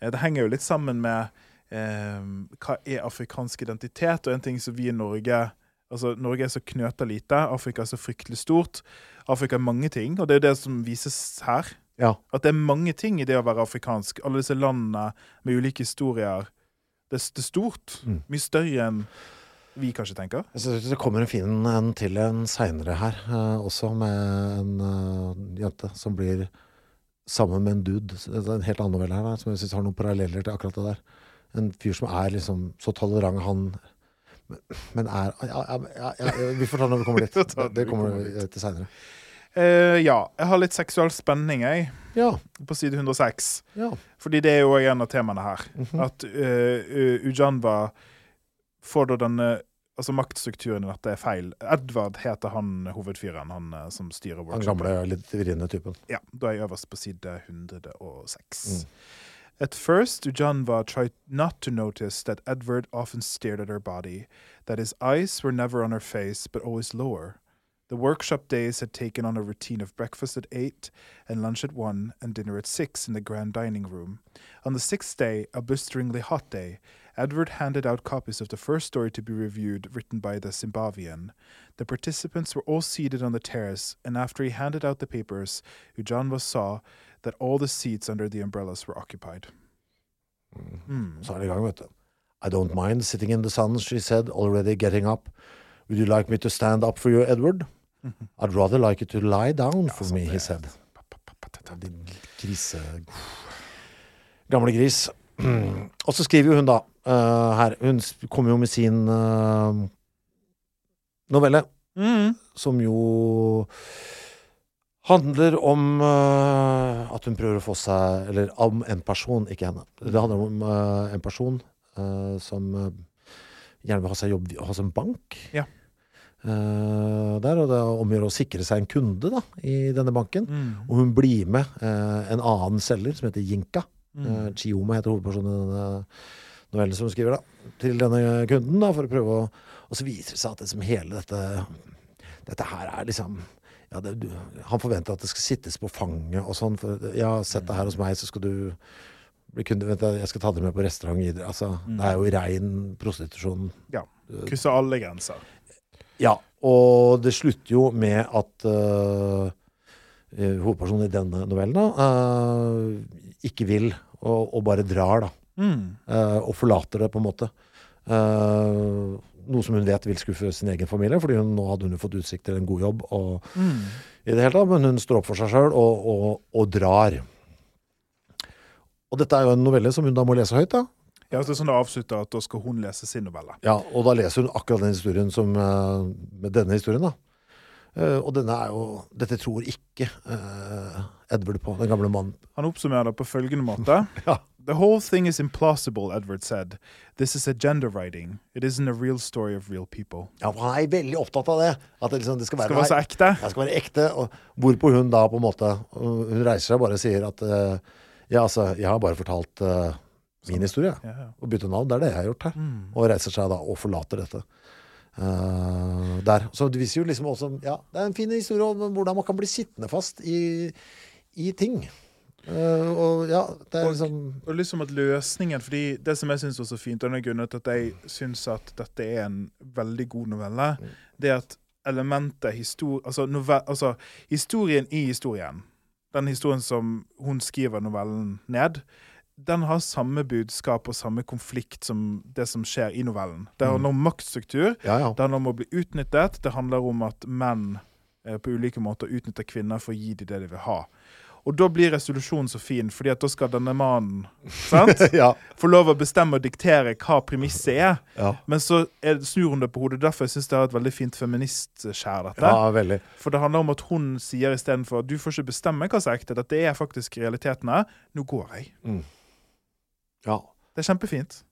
[SPEAKER 1] eh, Det henger jo litt sammen med eh, hva er afrikansk identitet, og en ting som vi i Norge Altså, Norge er så knøta lite, Afrika er så fryktelig stort. Afrika er mange ting, og det er det som vises her.
[SPEAKER 2] Ja.
[SPEAKER 1] At det er mange ting i det å være afrikansk. Alle disse landene med ulike historier. Det, er- stort.
[SPEAKER 2] Mm.
[SPEAKER 1] Mye større enn vi kanskje tenker.
[SPEAKER 2] Jeg synes det kommer en fin en til en seinere her, eh, også med en uh, jente som blir sammen med en dude. Det er en helt annen novelle her, da, som jeg syns har noen paralleller til akkurat det der. En fyr som er liksom så tolerant, han Men er ja, ja, ja, Vi får ta det når vi kommer dit.
[SPEAKER 1] Det
[SPEAKER 2] kommer til seinere.
[SPEAKER 1] Eh, ja, jeg har litt seksuell spenning, jeg,
[SPEAKER 2] Ja.
[SPEAKER 1] på side 106.
[SPEAKER 2] ja.
[SPEAKER 1] Fordi det er jo en av temaene her.
[SPEAKER 2] Mhm.
[SPEAKER 1] At uh, Ujanva får da denne Altså maktstrukturen i dette er feil. Edvard heter han hovedfyren, han eh, som styrer
[SPEAKER 2] Han
[SPEAKER 1] workshopen.
[SPEAKER 2] gamle, litt vriene typen.
[SPEAKER 1] Ja, da er jeg øverst på side 106.
[SPEAKER 2] Mm.
[SPEAKER 1] At first, Ujanva tried not to notice that Edward often stared at her body, that his eyes were never on her face, but always lower. The workshop days had taken on a routine of breakfast at 8 and lunch at 1 and dinner at 6 in the grand dining room. On the sixth day, a blisteringly hot day, Edward handed out copies of the first story to be reviewed, written by the Zimbabwean. The participants were all seated on the terrace, and after he handed out the papers, Ujanva saw that all the seats under the umbrellas were occupied. Mm.
[SPEAKER 2] Du. I don't mind sitting in the sun, she said, already getting up. Would you like me to stand up for you, Edward? I'd rather like you to lie down for
[SPEAKER 1] ja,
[SPEAKER 2] me, he said. Din grise... Gamle gris. Og så skriver jo hun da uh, her Hun kommer jo med sin uh, novelle,
[SPEAKER 1] Mm.
[SPEAKER 2] som jo handler om uh, at hun prøver å få seg Eller om en person, ikke henne. Det handler om en person som gjerne vil ha seg jobb hos en bank.
[SPEAKER 1] Ja.
[SPEAKER 2] Eh, der, og det omgjør å sikre seg en kunde da, i denne banken.
[SPEAKER 1] Mm.
[SPEAKER 2] Og hun blir med eh, en annen selger som heter Jinka.
[SPEAKER 1] Mm.
[SPEAKER 2] Eh, Chioma heter hovedpersonen i denne novellen som hun skriver, da. Til denne kunden, da, for å prøve å Og så viser det seg at det som hele dette Dette her er liksom ja, det, du, Han forventer at det skal sittes på fanget og sånn. For ja, sett deg her hos meg, så skal du bli kunde. Vent, jeg skal ta dere med på restaurant. Altså,
[SPEAKER 1] Mm.
[SPEAKER 2] Det er jo rein prostitusjon.
[SPEAKER 1] Ja. Krysser alle grenser.
[SPEAKER 2] Ja, og det slutter jo med at eh, hovedpersonen i denne novellen da, øh, ikke vil, og, og bare drar, da.
[SPEAKER 1] Mm.
[SPEAKER 2] Uh, og forlater det, på en måte. Noe som hun vet vil skuffe sin egen familie, fordi hun, nå hadde hun jo fått utsikt til en god jobb. Og,
[SPEAKER 1] Mm.
[SPEAKER 2] i det hele tatt, Men hun står opp for seg sjøl og, og, og drar. Og dette er jo en novelle som hun da må lese høyt. da.
[SPEAKER 1] Ja, så det er sånn det avslutter at da skal hun lese sin novelle.
[SPEAKER 2] Ja, Og da leser hun akkurat den historien som eh, med denne historien. da. Uh, og denne er jo Dette tror ikke uh, Edward på, den gamle mannen.
[SPEAKER 1] Han oppsummerer det på følgende måte.
[SPEAKER 2] Ja.
[SPEAKER 1] The whole thing is implausible, Edward said. This is agenda writing. It isn't a real story of real people.
[SPEAKER 2] Ja, for Han er veldig opptatt av det. At det, liksom, det skal være,
[SPEAKER 1] Skal være så ekte.
[SPEAKER 2] Det skal være ekte. Og hvorpå hun da på en måte Hun reiser seg og bare sier at uh, Ja, altså, jeg har bare fortalt eh, min historie.
[SPEAKER 1] Ja, ja.
[SPEAKER 2] Og bytte navn. Det er det jeg har gjort her.
[SPEAKER 1] Mm.
[SPEAKER 2] Og reiser seg da og forlater dette. Uh, der. Så det viser jo liksom også Ja, det er en fin historie om hvordan man kan bli sittende fast i, i ting. Uh, og ja, det er
[SPEAKER 1] Og-
[SPEAKER 2] liksom
[SPEAKER 1] Og liksom at løsningen, fordi Det som jeg syns er så fint, og den grunnen til at jeg syns at dette er en veldig god novelle, det er at elementet histor altså, novell, altså historien i historien, den historien som hun skriver novellen ned, den har samme budskap og samme konflikt som det som skjer i novellen. Det handler om maktstruktur.
[SPEAKER 2] Ja, ja.
[SPEAKER 1] Det handler om å bli utnyttet. Det handler om at menn eh, på ulike måter utnytter kvinner for å gi dem det de vil ha. Og da blir resolusjonen så fin, fordi at da skal denne mannen sant,
[SPEAKER 2] ja.
[SPEAKER 1] få lov å bestemme og diktere hva premisset er.
[SPEAKER 2] Ja.
[SPEAKER 1] Men så er, snur hun det på hodet. Derfor jeg syns det er et veldig fint feministskjær, dette.
[SPEAKER 2] ja, veldig.
[SPEAKER 1] For det handler om at hun sier istedenfor du får ikke bestemme hva som er ekte. Dette er faktisk realitetene. Nå går jeg.
[SPEAKER 2] Ja.
[SPEAKER 1] Det er kjempefint.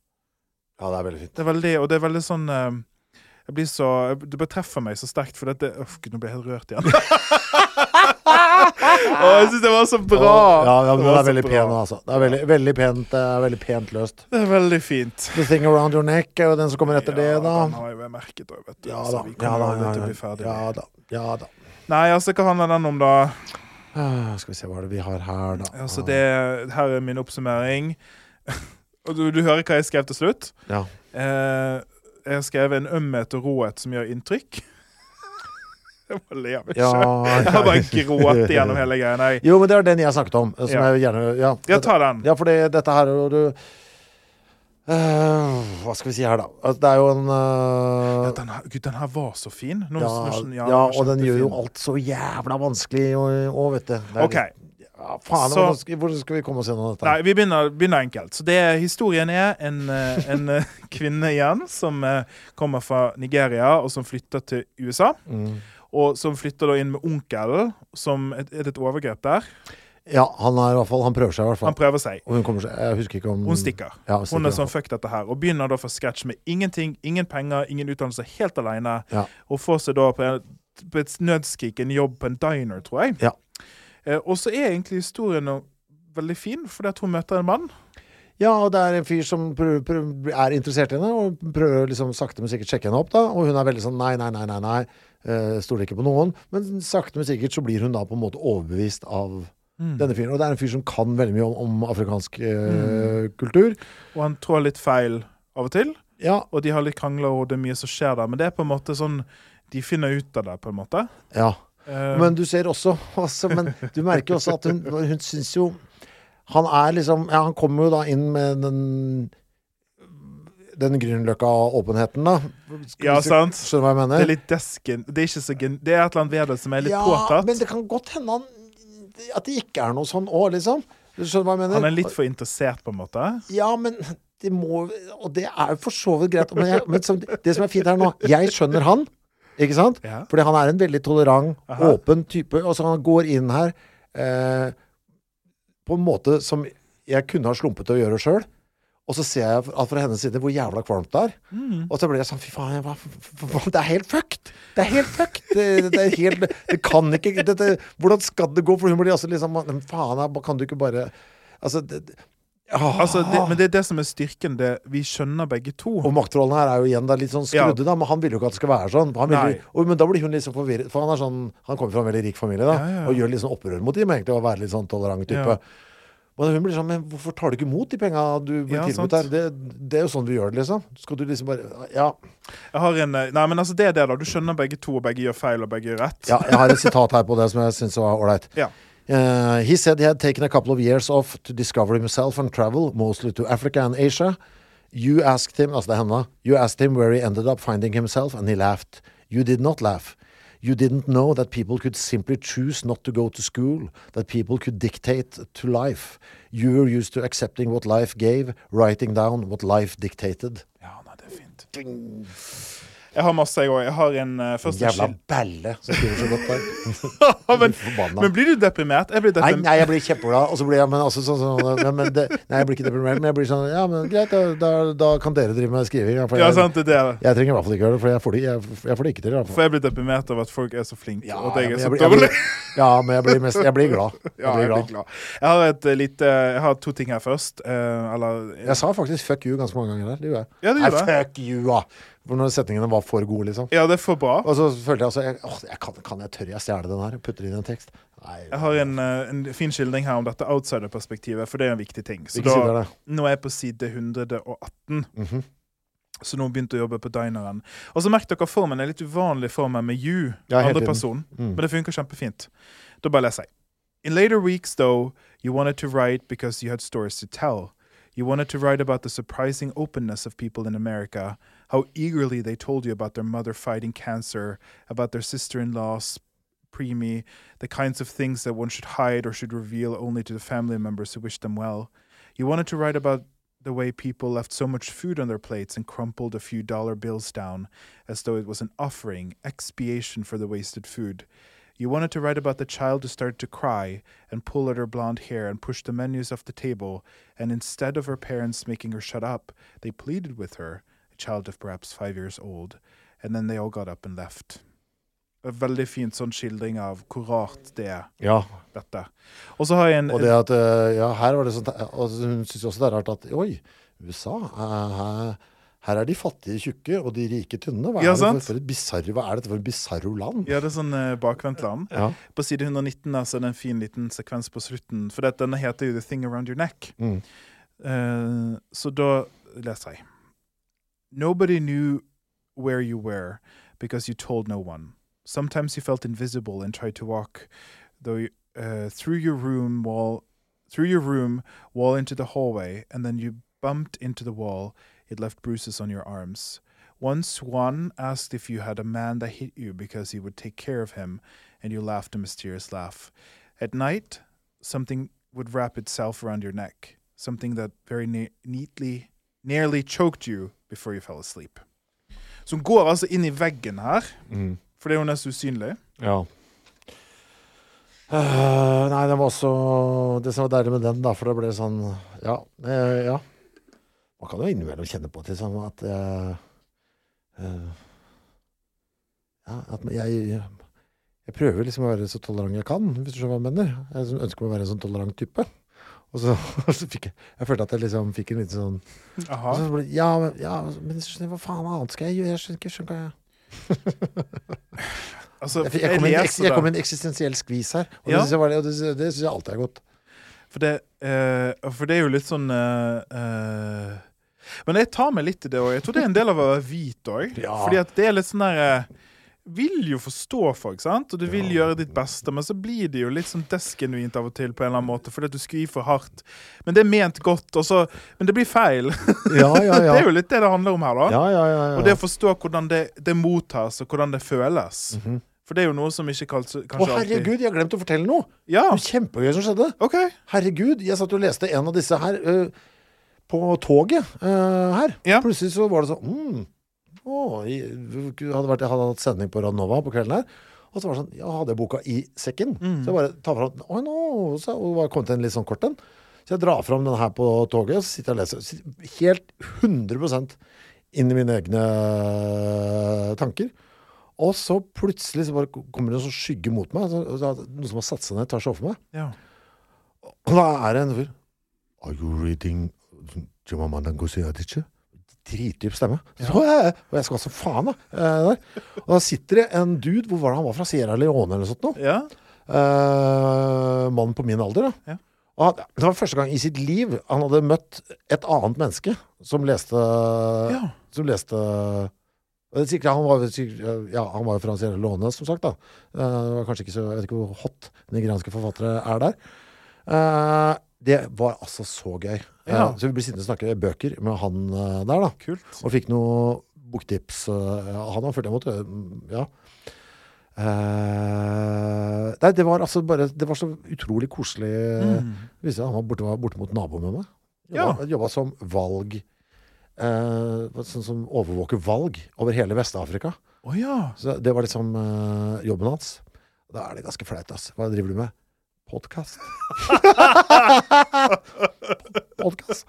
[SPEAKER 2] ja, det er veldig fint.
[SPEAKER 1] Det er veldig, og det er veldig sånn eh, jeg blir så, Du bare treffer meg så sterkt, for dette Uff, Gud, nå ble jeg helt rørt igjen. Å, jeg syns det var så bra!
[SPEAKER 2] Ja, ja, men
[SPEAKER 1] Det
[SPEAKER 2] det er veldig pen, altså. Det er veldig, veldig pent, det er veldig pent løst.
[SPEAKER 1] Det er veldig fint.
[SPEAKER 2] The Thing Around Your Neck er jo den som kommer etter det, da.
[SPEAKER 1] Den har jeg merket òg, vet du.
[SPEAKER 2] Ja da.
[SPEAKER 1] vi
[SPEAKER 2] Ja da, ja,
[SPEAKER 1] til å
[SPEAKER 2] ja.
[SPEAKER 1] bli ferdig.
[SPEAKER 2] ja da. Ja da.
[SPEAKER 1] Nei, altså, hva handler den om, da?
[SPEAKER 2] Ah, Skal vi se hva er det vi har her, da.
[SPEAKER 1] Altså, det, her er min oppsummering. og du, du hører hva jeg skrev til slutt?
[SPEAKER 2] Ja.
[SPEAKER 1] Eh, jeg har skrevet en ømhet og råhet som gjør inntrykk. jeg må le av meg
[SPEAKER 2] Ja,
[SPEAKER 1] selv. Jeg har bare grått gjennom hele greia. Nei.
[SPEAKER 2] Jo, men det er den jeg snakket om. Som
[SPEAKER 1] Ja.
[SPEAKER 2] jeg gjerne Ja,
[SPEAKER 1] Ja, ta den.
[SPEAKER 2] Ja, fordi dette her og du Uh, Hva skal vi si her, da? Altså, Det er jo en uh...
[SPEAKER 1] Ja, den, her, Gud, den her var så fin. Nå,
[SPEAKER 2] ja,
[SPEAKER 1] nå-
[SPEAKER 2] ja,
[SPEAKER 1] ja
[SPEAKER 2] og den gjør jo alt så jævla vanskelig òg, vet du.
[SPEAKER 1] OK.
[SPEAKER 2] litt- Ja, faen,
[SPEAKER 1] Så-
[SPEAKER 2] hvordan, skal, hvordan skal vi komme oss gjennom dette?
[SPEAKER 1] Nei, vi begynner, begynner enkelt. Så det, Historien er en, eh, en eh, kvinne igjen som eh, kommer fra Nigeria, og som flytter til USA.
[SPEAKER 2] Mm.
[SPEAKER 1] Og som flytter da inn med onkelen. Som, er det et overgrep der?
[SPEAKER 2] Ja, han er i hvert fall Han prøver seg i hvert fall.
[SPEAKER 1] Han prøver seg.
[SPEAKER 2] Og hun kommer seg Jeg husker ikke om
[SPEAKER 1] Hun stikker.
[SPEAKER 2] Ja,
[SPEAKER 1] Hun
[SPEAKER 2] stikker,
[SPEAKER 1] er sånn fuck dette her. Og begynner da fra scratch med ingenting, ingen penger, ingen utdannelse, helt alene.
[SPEAKER 2] Ja.
[SPEAKER 1] Og får seg da på, en, på et nødskrik en jobb på en diner, tror jeg.
[SPEAKER 2] Ja.
[SPEAKER 1] Eh, og så er egentlig historien veldig fin, fordi at hun møter en mann.
[SPEAKER 2] Ja, og det er en fyr som prøver, prøver, er interessert i henne, og prøver liksom sakte, men sikkert sjekke henne opp. da, Og hun er veldig sånn nei, nei, nei, nei. nei. eh, stoler ikke på noen. Men sakte, men sikkert så blir hun da på en måte overbevist av
[SPEAKER 1] Mm.
[SPEAKER 2] denne fyren. Og det er en fyr som kan veldig mye om, om afrikansk eh, kultur.
[SPEAKER 1] Og han trår litt feil av og til.
[SPEAKER 2] Ja,
[SPEAKER 1] Og de har litt krangler, og det er mye som skjer der. Men det er på en måte sånn De finner ut av det, på en måte.
[SPEAKER 2] ja.
[SPEAKER 1] Eh,
[SPEAKER 2] Men du ser også, også Men du merker også at hun, hun syns jo Han er liksom Ja, han kommer jo da inn med den den Grünerløkka-åpenheten, da. Skal
[SPEAKER 1] Ja, sant.
[SPEAKER 2] Skjønner du hva jeg mener?
[SPEAKER 1] det er litt desken Det er ikke så gen Det er et eller annet ved det som er litt
[SPEAKER 2] ja,
[SPEAKER 1] påtatt.
[SPEAKER 2] men det kan godt hende han, at det ikke er noe sånn òg, liksom. Du skjønner hva jeg mener?
[SPEAKER 1] Han er litt for interessert, på en måte.
[SPEAKER 2] Ja, men det må Og det er jo for så vidt greit. Men, jeg, men som, det som er fint her nå Jeg skjønner han, ikke sant?
[SPEAKER 1] Ja.
[SPEAKER 2] Fordi han er en veldig tolerant,
[SPEAKER 1] Aha.
[SPEAKER 2] åpen type. Og så han går inn her eh, på en måte som jeg kunne ha slumpet til å gjøre sjøl. Og så ser jeg at fra hennes side hvor jævla kvalmt det er.
[SPEAKER 1] Mm.
[SPEAKER 2] Og så blir jeg sånn Fy faen, hva, hva, det er helt fucked! Det er helt fucked! Det, det er helt Det kan ikke det, Hvordan skal det gå? For hun blir altså liksom Men faen, kan du ikke bare Altså, det, ah.
[SPEAKER 1] Altså, det, men det er det som er styrken. Det, vi skjønner begge to.
[SPEAKER 2] Og maktrollene her er jo igjen litt sånn skrudde, da, men han vil jo ikke at det skal være sånn. Han vil, og, men da blir hun litt sånn forvirret, for han sånn Han kommer fra en veldig rik familie, da,
[SPEAKER 1] Ja, ja, ja.
[SPEAKER 2] og gjør litt sånn opprør mot dem, egentlig, og være litt sånn tolerant type.
[SPEAKER 1] Ja.
[SPEAKER 2] Og hun blir sånn Men hvorfor tar du ikke imot de penga du blir
[SPEAKER 1] Ja,
[SPEAKER 2] tilbudt her? Det, det er jo sånn vi gjør det, liksom. Skal du liksom bare Ja.
[SPEAKER 1] Jeg har en Nei, men altså, det er det, da. Du skjønner begge to, og begge gjør feil, og begge gjør rett.
[SPEAKER 2] ja jeg har et sitat her på det som jeg syns var ålreit.
[SPEAKER 1] Ja.
[SPEAKER 2] Uh, he said he had taken a couple of years off to discover himself and travel, mostly to Africa and Asia. You asked him, altså det er henne, you asked him where he ended up finding himself, and he laughed. You did not laugh. You didn't know that people could simply choose not to go to school, that people could dictate to life. You were used to accepting what life gave, writing down what life dictated.
[SPEAKER 1] Ja, nei, det er fint. Jeg har masse, jeg òg. Jeg har en uh, første
[SPEAKER 2] Jævla balle som skriver så godt der.
[SPEAKER 1] men, men blir du deprimert? Jeg blir
[SPEAKER 2] Nei,
[SPEAKER 1] deprimert.
[SPEAKER 2] nei, jeg blir kjempeglad. Og så blir jeg men altså, sånn, sånn, men, men det, Nei, jeg blir ikke deprimert, men jeg blir sånn Ja, men greit, da, da, da kan dere drive med skriving. Ja, jeg,
[SPEAKER 1] sant, det er det.
[SPEAKER 2] jeg trenger i hvert fall ikke gjøre det, for jeg får det, jeg, jeg får det ikke til.
[SPEAKER 1] For jeg blir deprimert av at folk er så flinke,
[SPEAKER 2] Ja,
[SPEAKER 1] og at jeg er så dårlig.
[SPEAKER 2] ja, men jeg blir, mest, jeg blir glad. Jeg
[SPEAKER 1] Ja,
[SPEAKER 2] blir
[SPEAKER 1] glad. blir
[SPEAKER 2] glad.
[SPEAKER 1] glad. Jeg har et eh, lite Jeg har to ting her først. Uh, eller
[SPEAKER 2] Jeg sa faktisk 'fuck you' ganske mange ganger der. Det gjorde jeg.
[SPEAKER 1] Ja, det gjorde jeg.
[SPEAKER 2] fuck you, da! Når setningene var for gode, liksom.
[SPEAKER 1] Ja, det er for bra.
[SPEAKER 2] Og så følte jeg altså jeg, åh, jeg kan, kan jeg tørre jeg stjele den her? Putter inn en tekst? Nei.
[SPEAKER 1] Jeg har en, eh, en fin skildring her om dette outsider-perspektivet, for det er en viktig ting. Så
[SPEAKER 2] det,
[SPEAKER 1] da, nå er jeg på side 118.
[SPEAKER 2] Mhm.
[SPEAKER 1] Så nå begynte jeg å jobbe på dineren. Og så merk dere formen er litt uvanlig for meg med you,
[SPEAKER 2] Ja,
[SPEAKER 1] andre person.
[SPEAKER 2] Mm.
[SPEAKER 1] Men det funker kjempefint. Da bare leser jeg. In later weeks, though, you wanted to write because you had stories to tell. You wanted to write about the surprising openness of people in America, how eagerly they told you about their mother fighting cancer, about their sister in law's preemie, the kinds of things that one should hide or should reveal only to the family members who wish them well. You wanted to write about the way people left so much food on their plates and crumpled a few dollar bills down as though it was an offering, expiation for the wasted food. You wanted to write about the child who started to cry and pull at her blonde hair and push the menus off the table, and instead of her parents making her shut up, they pleaded with her, child of perhaps five years old, and then they all got up and left. En veldig fint sånn skildring av hvor rart det er,
[SPEAKER 2] Ja.
[SPEAKER 1] dette. Og så har jeg en
[SPEAKER 2] Og det at eh, Ja, her var det sånn Og hun syns også det er rart at Oi, USA. eh, her, her er de fattige tjukke og de rike tynne. Hva er, det for, for et hva er dette for et bisarro land?
[SPEAKER 1] Ja, det er sånn uh, bakvendtland.
[SPEAKER 2] Ja.
[SPEAKER 1] På side 119 altså, så er det en fin liten sekvens på slutten. For det, denne heter jo 'The Thing Around Your Neck'.
[SPEAKER 2] Mm.
[SPEAKER 1] Uh, så da leser jeg. Nobody knew where you were because you told no one. Sometimes you felt invisible and tried to walk uh, through your room wall through your room wall into the hallway and then you bumped into the wall. It left bruises on your arms. Once one asked if you had a man that hit you because he would take care of him, and you laughed a mysterious laugh. At night, something would wrap itself around your neck, something that very ne neatly, nearly choked you before you fell asleep. Så hun går altså inn i veggen her,
[SPEAKER 2] Mm.
[SPEAKER 1] for det er jo nesten usynlig.
[SPEAKER 2] Ja. Uh, nei, det var også Det som var deilig med den, da, for det ble sånn Ja. Uh, ja. Man kan jo innimellom kjenne på til sånn at eh, Ja, at jeg Jeg prøver liksom å være så tolerant jeg kan, hvis du skjønner hva jeg mener. Jeg ønsker meg å være en sånn tolerant type. Og så, så fikk jeg Jeg følte at jeg liksom fikk en liten sånn
[SPEAKER 1] Aha.
[SPEAKER 2] så ble, ja, men, ja, men hva faen annet skal jeg gjøre? Jeg skjønner ikke, skjønner hva jeg
[SPEAKER 1] Altså,
[SPEAKER 2] jeg, jeg, kom en, jeg kom en eksistensiell skvis her. Og
[SPEAKER 1] Ja.
[SPEAKER 2] det syns jeg, var- og det, det synes jeg alltid er godt.
[SPEAKER 1] For det, uh, for det er jo litt sånn uh, uh, Men jeg tar meg litt i det òg. Jeg tror det er en del av å være hvit òg.
[SPEAKER 2] Ja.
[SPEAKER 1] Fordi at det er litt sånn der eh, Vil jo forstå folk, sant? og du vil gjøre ditt beste, men så blir det jo litt sånn desgenuint av og til, på en eller annen måte, fordi at du skriver for hardt. Men det er ment godt, og så Men det blir feil.
[SPEAKER 2] Ja, ja, ja.
[SPEAKER 1] det er jo litt det det handler om her, da.
[SPEAKER 2] ja, ja, ja, ja.
[SPEAKER 1] Og det å forstå hvordan det, det mottas, og hvordan det føles.
[SPEAKER 2] Mhm.
[SPEAKER 1] For det er jo noe som ikke kanskje,
[SPEAKER 2] Å,
[SPEAKER 1] kanskje alltid
[SPEAKER 2] herregud, jeg har glemt å fortelle noe!
[SPEAKER 1] Ja,
[SPEAKER 2] Noe kjempegøy som skjedde.
[SPEAKER 1] OK.
[SPEAKER 2] Herregud, jeg satt og leste en av disse her uh, på toget uh, her. Plutselig så var det sånn mm, jeg, hadde vært, jeg hadde hatt sending på Radnova på kvelden her. Og så var det sånn, ja, hadde jeg boka i sekken.
[SPEAKER 1] Mm.
[SPEAKER 2] Så jeg bare tar fram oh, no. Så og var kommet en litt sånn kort en. Så jeg drar fram den her på toget, og så sitter jeg og leser. Sitter Helt 100 inn i mine egne øh, tanker. Og så plutselig så bare kommer det en sånn skygge mot meg. Så, så, noe som har satt seg ned, tar seg over meg.
[SPEAKER 1] Ja.
[SPEAKER 2] Og da er det en fyr Are you reading Chimamanda Ngozi Adichie? Dritdyp stemme. Så, og jeg skal så faen, da. eh, der. Og da sitter det en dude Hvor var det han var fra? Sierra Leone eller noe sånt? Nå.
[SPEAKER 1] ja.
[SPEAKER 2] Eh, mann på min alder, da.
[SPEAKER 1] Ja.
[SPEAKER 2] Han, det var første gang i sitt liv han hadde møtt et annet menneske som leste
[SPEAKER 1] Ja.
[SPEAKER 2] Som leste det er sikkert, han, var, ja, han var jo fra Sierra Leone, som sagt. da Eh, var kanskje ikke så, Jeg vet ikke hvor hot nigerianske forfattere er der. Eh, det var altså så gøy. Eh,
[SPEAKER 1] Ja.
[SPEAKER 2] så vi ble sittende og snakke bøker med han eh, der, da.
[SPEAKER 1] Kult.
[SPEAKER 2] Og fikk noe boktips. eh, han har fulgt mot Ja. Uh, nei, det var altså bare Det var så utrolig koselig.
[SPEAKER 1] Mm.
[SPEAKER 2] Det viste han var borte, var bortimot naboen med meg.
[SPEAKER 1] Ja.
[SPEAKER 2] Jobba, jobba som valg uh, Sånn som overvåker valg over hele Vest-Afrika.
[SPEAKER 1] Oh, ja.
[SPEAKER 2] Så det var liksom uh, jobben hans. Da er det ganske flaut, ass. Hva driver du med? Podkast. Podkast.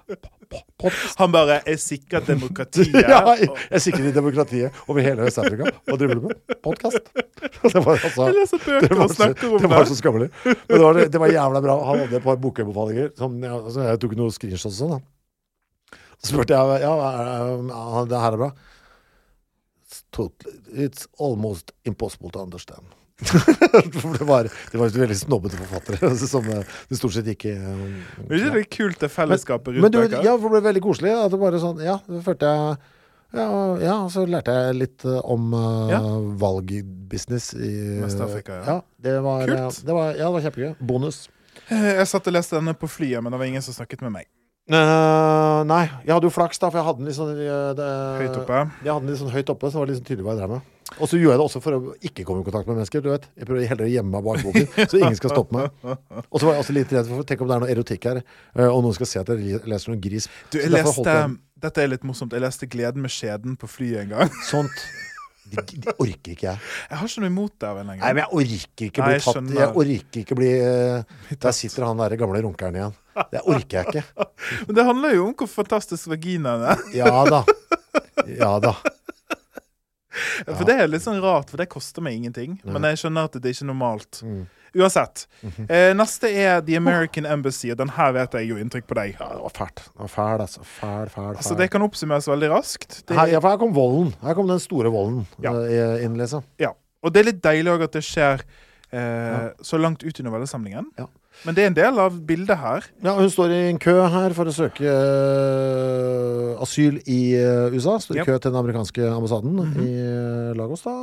[SPEAKER 2] Podcast.
[SPEAKER 1] Han bare er sikret demokratiet.
[SPEAKER 2] Ja,
[SPEAKER 1] og-
[SPEAKER 2] jeg i demokratiet over hele Øst-Afrika Hva driver med? Podkast. Det var altså
[SPEAKER 1] Jeg leser bøker
[SPEAKER 2] det var
[SPEAKER 1] og
[SPEAKER 2] så-
[SPEAKER 1] snakker om
[SPEAKER 2] det. var
[SPEAKER 1] det.
[SPEAKER 2] så skammelig. Men det var, det var jævla bra. Han hadde et par bokanbefalinger. Jeg, altså jeg tok noen screenshots og sånn. da. Så spurte jeg ja, er, det her er bra. It's almost impossible to understand. For det var, det var veldig snobbete forfattere som eh, det stort sett ikke eh,
[SPEAKER 1] Men ikke det kult det fellesskapet
[SPEAKER 2] men
[SPEAKER 1] rundt
[SPEAKER 2] du, ja, for det ble veldig koselig. At det bare sånn, ja, det følte jeg ja, ja, så lærte jeg litt eh, om uh,
[SPEAKER 1] Ja.
[SPEAKER 2] valgbusiness i
[SPEAKER 1] Vest-Afrika, ja.
[SPEAKER 2] ja. det var,
[SPEAKER 1] Kult.
[SPEAKER 2] Ja, Det var, ja, det var kjempegøy. Bonus.
[SPEAKER 1] Jeg satt og leste denne på flyet, men det var ingen som snakket med meg.
[SPEAKER 2] Uh, nei, jeg hadde jo flaks, da, for jeg hadde den litt sånn det,
[SPEAKER 1] Høyt oppe.
[SPEAKER 2] Jeg hadde den litt sånn høyt oppe, så det var sånn tydelig hva jeg drev med. Og så gjorde jeg det også for å ikke komme i kontakt med mennesker. du vet Jeg prøver heller å gjemme meg bak boken, så ingen skal stoppe meg. Og så var jeg også litt redd for Tenk om det er noe erotikk her, eh, og noen skal se at jeg leser noe gris.
[SPEAKER 1] Du, jeg leste Dette er litt morsomt. Jeg leste 'Gleden med skjeden' på flyet en gang.
[SPEAKER 2] Sånt. Det, de orker ikke jeg.
[SPEAKER 1] Jeg har ikke noe imot det av en
[SPEAKER 2] Nei, men jeg orker ikke
[SPEAKER 1] Nei,
[SPEAKER 2] bli
[SPEAKER 1] jeg
[SPEAKER 2] tatt
[SPEAKER 1] skjønner.
[SPEAKER 2] Jeg orker ikke bli eh, Der sitter han der gamle runkeren igjen. Det orker jeg ikke.
[SPEAKER 1] Men det handler jo om hvor fantastisk vaginaen er.
[SPEAKER 2] Ja da. Ja da.
[SPEAKER 1] For det er litt sånn rart, for det koster meg ingenting. Men jeg skjønner at det er ikke normalt.
[SPEAKER 2] Mm.
[SPEAKER 1] Uansett.
[SPEAKER 2] Mhm.
[SPEAKER 1] eh, neste er The American Embassy, og den her vet jeg jo inntrykk på deg.
[SPEAKER 2] Ja, det var fælt. Det var fæl, altså. Fæl, fæl.
[SPEAKER 1] Altså, det kan oppsummeres veldig raskt. Det,
[SPEAKER 2] her, ja, for her kom volden. Her kom den store volden
[SPEAKER 1] Ja.
[SPEAKER 2] eh, inn, liksom.
[SPEAKER 1] ja. Og det er litt deilig òg at det skjer eh, så langt ut i novellesamlingen.
[SPEAKER 2] Ja.
[SPEAKER 1] Men det er en del av bildet her.
[SPEAKER 2] Ja, hun står i en kø her for å søke eh, asyl i eh, USA. Står i
[SPEAKER 1] yep.
[SPEAKER 2] kø til den amerikanske ambassaden
[SPEAKER 1] Mhm.
[SPEAKER 2] i eh, Lagos, da,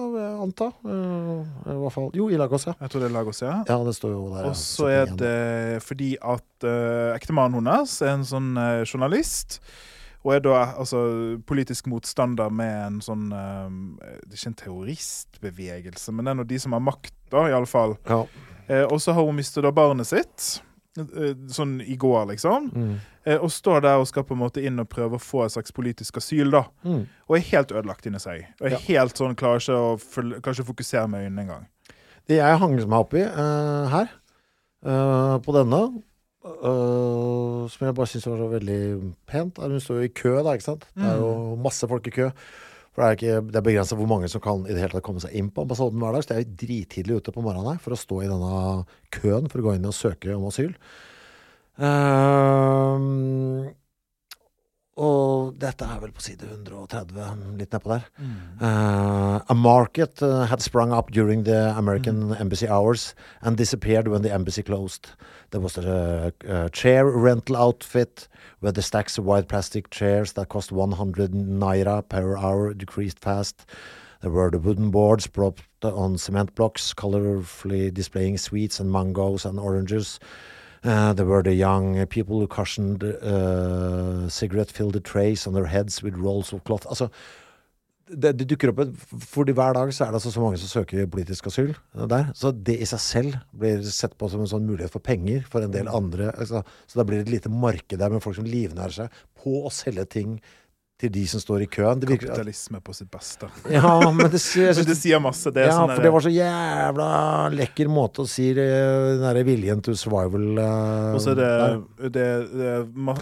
[SPEAKER 2] anta. I hvert fall Jo, i Lagos, ja.
[SPEAKER 1] Jeg tror det er Lagos, ja.
[SPEAKER 2] Ja, det står jo der.
[SPEAKER 1] Og så er
[SPEAKER 2] 71.
[SPEAKER 1] det fordi at uh, ektemannen hennes er en sånn uh, journalist. Og er da altså politisk motstander med en sånn um, Det er ikke en terroristbevegelse, men det er nå de som har makt, da, iallfall.
[SPEAKER 2] Ja.
[SPEAKER 1] Uh, og så har hun mistet da barnet sitt. eh, sånn i går, liksom.
[SPEAKER 2] Mm.
[SPEAKER 1] Eh, og står der og skal på en måte inn og prøve å få et slags politisk asyl, da.
[SPEAKER 2] Mm.
[SPEAKER 1] Og er helt ødelagt inni seg. Og er
[SPEAKER 2] Ja.
[SPEAKER 1] helt sånn, klarer ikke å, klarer ikke fokusere med øynene engang.
[SPEAKER 2] Det jeg hang meg opp i uh, her, uh, på denne, uh, som jeg bare syns var så veldig pent Hun står jo i kø, da, ikke sant. Det er jo masse folk i kø. For det er, ikke, er begrensa hvor mange som kan i det hele tatt komme seg inn på ambassaden hver dag. Så det er jo drittidlig ute på morgenen her for å stå i denne køen for å gå inn og søke om asyl. Eh, og dette er vel på side 130, litt nedpå der. Uh, a market uh, had sprung up during the American embassy hours and disappeared when the embassy closed. There was a, a chair rental outfit where the stacks of white plastic chairs that cost 100 naira per hour decreased fast. There were the wooden boards propped on cement blocks, colorfully displaying sweets and mangoes and oranges. Uh, there were the young people who cushioned uh, cigarette-filled trays on their heads with rolls of cloth. Altså, det, det dukker opp fordi Hver dag så er det altså så mange som søker politisk asyl uh, der. Så det i seg selv blir sett på som en sånn mulighet for penger for en del andre. Altså, så da blir det et lite marked der med folk som livnærer seg på å selge ting til de som står i køen. Det virker,
[SPEAKER 1] Kapitalisme på sitt beste.
[SPEAKER 2] ja, men det, jeg
[SPEAKER 1] Men det sier masse. Det
[SPEAKER 2] ja,
[SPEAKER 1] sånn
[SPEAKER 2] for det var så jævla lekker måte å si den derre viljen to survival uh,
[SPEAKER 1] Og så er det, det, det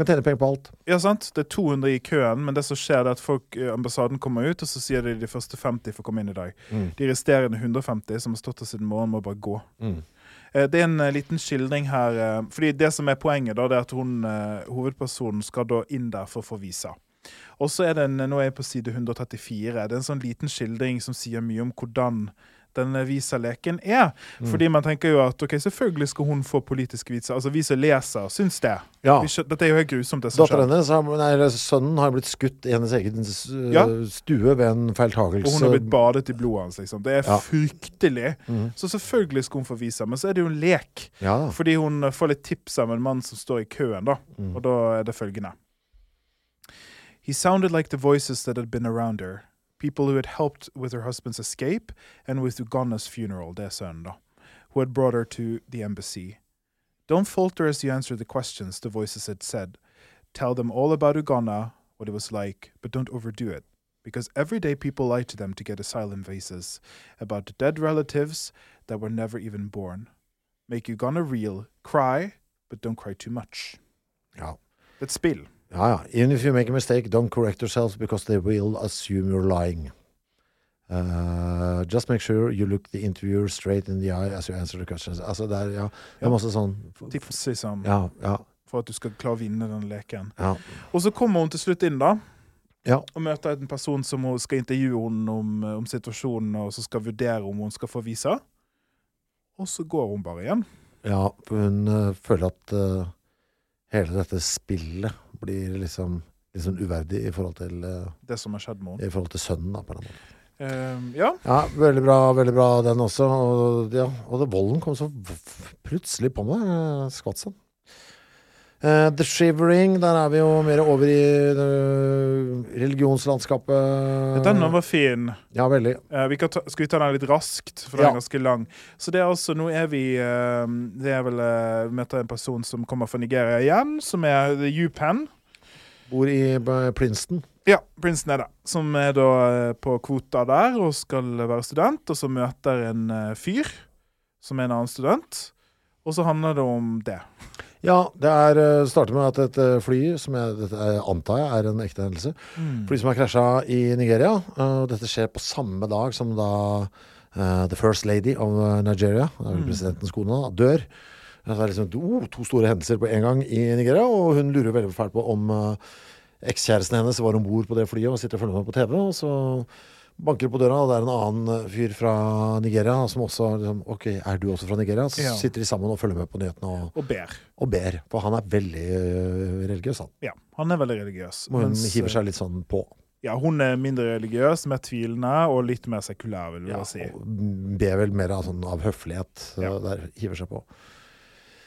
[SPEAKER 2] Kan tjene penger på alt.
[SPEAKER 1] Ja, sant? Det er 200 i køen, men det som skjer, er at folk, eh, ambassaden kommer ut, og så sier de de første 50 får komme inn i dag.
[SPEAKER 2] Mm.
[SPEAKER 1] De resterende 150 som har stått der siden morgenen, må bare gå.
[SPEAKER 2] Mm.
[SPEAKER 1] Eh, Det er en eh, liten skildring her. eh, Fordi det som er poenget, da, det er at hun, eh, hovedpersonen skal da inn der for å få visa. Og så er det en, Nå er jeg på side 134. Det er en sånn liten skildring som sier mye om hvordan denne Visa-leken er.
[SPEAKER 2] Mm.
[SPEAKER 1] Fordi man tenker jo at ok, selvfølgelig skal hun få politisk visa. Altså vi som leser, syns det.
[SPEAKER 2] Ja.
[SPEAKER 1] Dette er jo helt grusomt, det som skjer.
[SPEAKER 2] hennes, sønnen, har blitt skutt i hennes egen
[SPEAKER 1] Ja.
[SPEAKER 2] stue ved en
[SPEAKER 1] Og
[SPEAKER 2] feiltagelse.
[SPEAKER 1] hun har blitt badet i blodet hans. liksom. Det er
[SPEAKER 2] Ja.
[SPEAKER 1] fryktelig.
[SPEAKER 2] Mm.
[SPEAKER 1] Så selvfølgelig skal hun få visa. Men så er det jo en lek.
[SPEAKER 2] Ja.
[SPEAKER 1] Fordi hun får litt tips av en mann som står i køen, da.
[SPEAKER 2] Mm.
[SPEAKER 1] Og da er det følgende. He sounded like the voices that had been around her. People who had helped with her husband's escape and with Uganna's funeral, det er. Who had brought her to the embassy. Don't falter as you answer the questions, the voices had said. Tell them all about Uganda, what it was like, but don't overdo it. Because every day people lie to them to get asylum visas about dead relatives that were never even born. Make Uganda real, cry, but don't cry too much.
[SPEAKER 2] Ja.
[SPEAKER 1] Et spill.
[SPEAKER 2] Ja, ja. Even if you make a mistake, don't correct yourself because they will assume you're lying. Uh, just make sure you look the interviewer straight in the eye as you answer the questions. Altså, det er, ja, det er masse sånn
[SPEAKER 1] Tips liksom,
[SPEAKER 2] Ja, ja,
[SPEAKER 1] for at du skal klare å vinne den leken.
[SPEAKER 2] ja.
[SPEAKER 1] Og så kommer hun til slutt inn, da.
[SPEAKER 2] Ja.
[SPEAKER 1] Og møter en person som hun skal intervjue henne om, om situasjonen, og så skal vurdere om hun skal få visa. Og så går hun bare igjen.
[SPEAKER 2] ja hun uh, føler at uh, hele dette spillet blir liksom sånn uverdig i forhold til, uh,
[SPEAKER 1] Det som har skjedd med henne.
[SPEAKER 2] i forhold til sønnen, da, på en måte.
[SPEAKER 1] Uh, ja.
[SPEAKER 2] Ja, veldig bra, veldig bra den også. Og, ja, og det, volden kom så plutselig på meg. eh, Skvatt sånn. Eh, The Shivering, der er vi jo mer over i eh, religionslandskapet.
[SPEAKER 1] Den var fin.
[SPEAKER 2] Ja, veldig.
[SPEAKER 1] Eh, vi kan ta, skal vi ta den litt raskt, for den
[SPEAKER 2] Ja.
[SPEAKER 1] er ganske lang. Så det er altså, nå er vi Det er vel Vi møter en person som kommer fra Nigeria igjen, som er The U-Pen.
[SPEAKER 2] Bor i Princeton.
[SPEAKER 1] Ja, Princeton er det. Som er da på kvota der og skal være student, og så møter en fyr som er en annen student. Og så handler det om det.
[SPEAKER 2] Ja, det er, eh, starter med at et eh, fly, som jeg dette er, antar jeg er en ekte hendelse, fly som har krasja i Nigeria. eh, Og dette skjer på samme dag som da uh, The First Lady of eh, Nigeria, er presidentens kone, da, dør. Det er liksom to, to store hendelser på en gang i Nigeria, og hun lurer veldig fælt på om uh, ekskjæresten hennes var om bord på det flyet og sitter og følger med på TV. Og så banker på døra, og det er en annen eh, fyr fra Nigeria som også liksom, Ok, er du også fra Nigeria? Så
[SPEAKER 1] Ja.
[SPEAKER 2] sitter de sammen og følger med på nyhetene og,
[SPEAKER 1] Og ber.
[SPEAKER 2] og ber. For han er veldig øh, religiøs, han.
[SPEAKER 1] Ja, han er veldig religiøs.
[SPEAKER 2] Og hun hiver
[SPEAKER 1] eh,
[SPEAKER 2] seg litt sånn på.
[SPEAKER 1] Ja, hun er mindre religiøs, mer tvilende og litt mer sekulær, vil jeg
[SPEAKER 2] Ja,
[SPEAKER 1] si.
[SPEAKER 2] ber vel mer av, sånn, av høflighet.
[SPEAKER 1] Ja.
[SPEAKER 2] Der hiver seg på.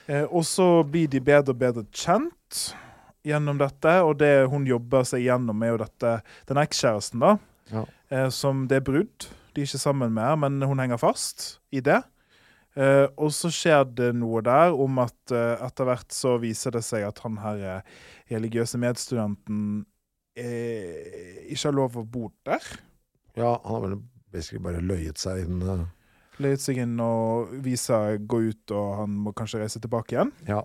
[SPEAKER 1] Eh, og så blir de bedre og bedre kjent gjennom dette, og det hun jobber seg gjennom, er jo dette Den ekskjæresten, da,
[SPEAKER 2] Ja.
[SPEAKER 1] Eh, som det er brudd. De er ikke sammen mer, men hun henger fast i det. Eh, og så skjer det noe der om at eh, etter hvert så viser det seg at han her religiøse medstudenten ikke har lov å bo der.
[SPEAKER 2] Ja, han har vel basically bare løyet seg inn.
[SPEAKER 1] Løyet seg inn og visa gå ut, og han må kanskje reise tilbake igjen.
[SPEAKER 2] Ja.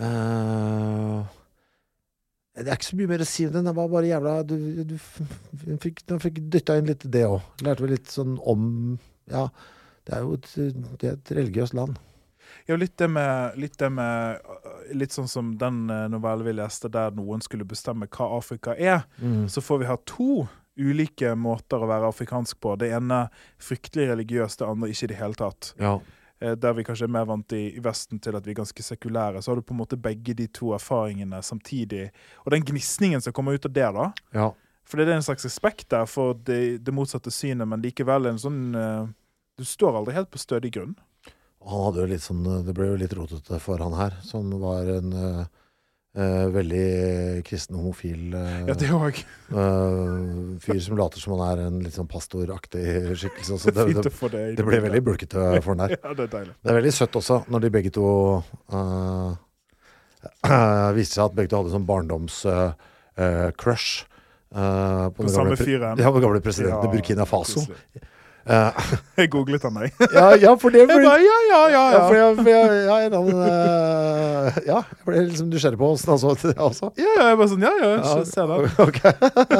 [SPEAKER 2] Eh, det er ikke så mye mer å si om den. Det var bare jævla Du, du, du fikk, du fikk dytta inn litt det òg. Lærte vel litt sånn om Ja, det er jo et, det er et religiøst land.
[SPEAKER 1] Ja, litt det med, litt, det med litt sånn som den øh, novellen vi leste, der noen skulle bestemme hva Afrika er. Så får vi ha to ulike måter å være afrikansk på. Det ene fryktelig religiøst, det andre ikke i det hele tatt.
[SPEAKER 2] Ja.
[SPEAKER 1] Eh, Der vi kanskje er mer vant i, i Vesten til at vi er ganske sekulære, så har du på en måte begge de to erfaringene samtidig. Og den gnisningen som kommer ut av det, da.
[SPEAKER 2] ja.
[SPEAKER 1] For det er en slags respekt der for det, det motsatte synet, men likevel en sånn øh, Du står aldri helt på stødig grunn.
[SPEAKER 2] Han hadde jo litt sånn Det ble jo litt rotete for han her, som var en eh, eh, veldig kristen homofil uh,
[SPEAKER 1] Ja,
[SPEAKER 2] eh, fyr som later som han er en litt sånn pastoraktig skikkelse. Så det, det,
[SPEAKER 1] det
[SPEAKER 2] det ble veldig bulkete for han der.
[SPEAKER 1] Ja, det er.
[SPEAKER 2] Det er veldig søtt også, når de begge to uh, Viste seg at begge to hadde sånn barndoms-crush.
[SPEAKER 1] På samme fyren.
[SPEAKER 2] Ja, den gamle presidenten i Burkina Faso.
[SPEAKER 1] koselig.
[SPEAKER 2] Eh,
[SPEAKER 1] Jeg googlet han, jeg.
[SPEAKER 2] ja, ja, for det
[SPEAKER 1] Jeg
[SPEAKER 2] ble,
[SPEAKER 1] bare, ja, ja, ja,
[SPEAKER 2] ja, jeg, jeg, eh, ja, jeg ble liksom nysgjerrig på åssen han så ut, også.
[SPEAKER 1] Ja, ja, jeg bare sånn, ja, ja, jeg ser det.
[SPEAKER 2] ok.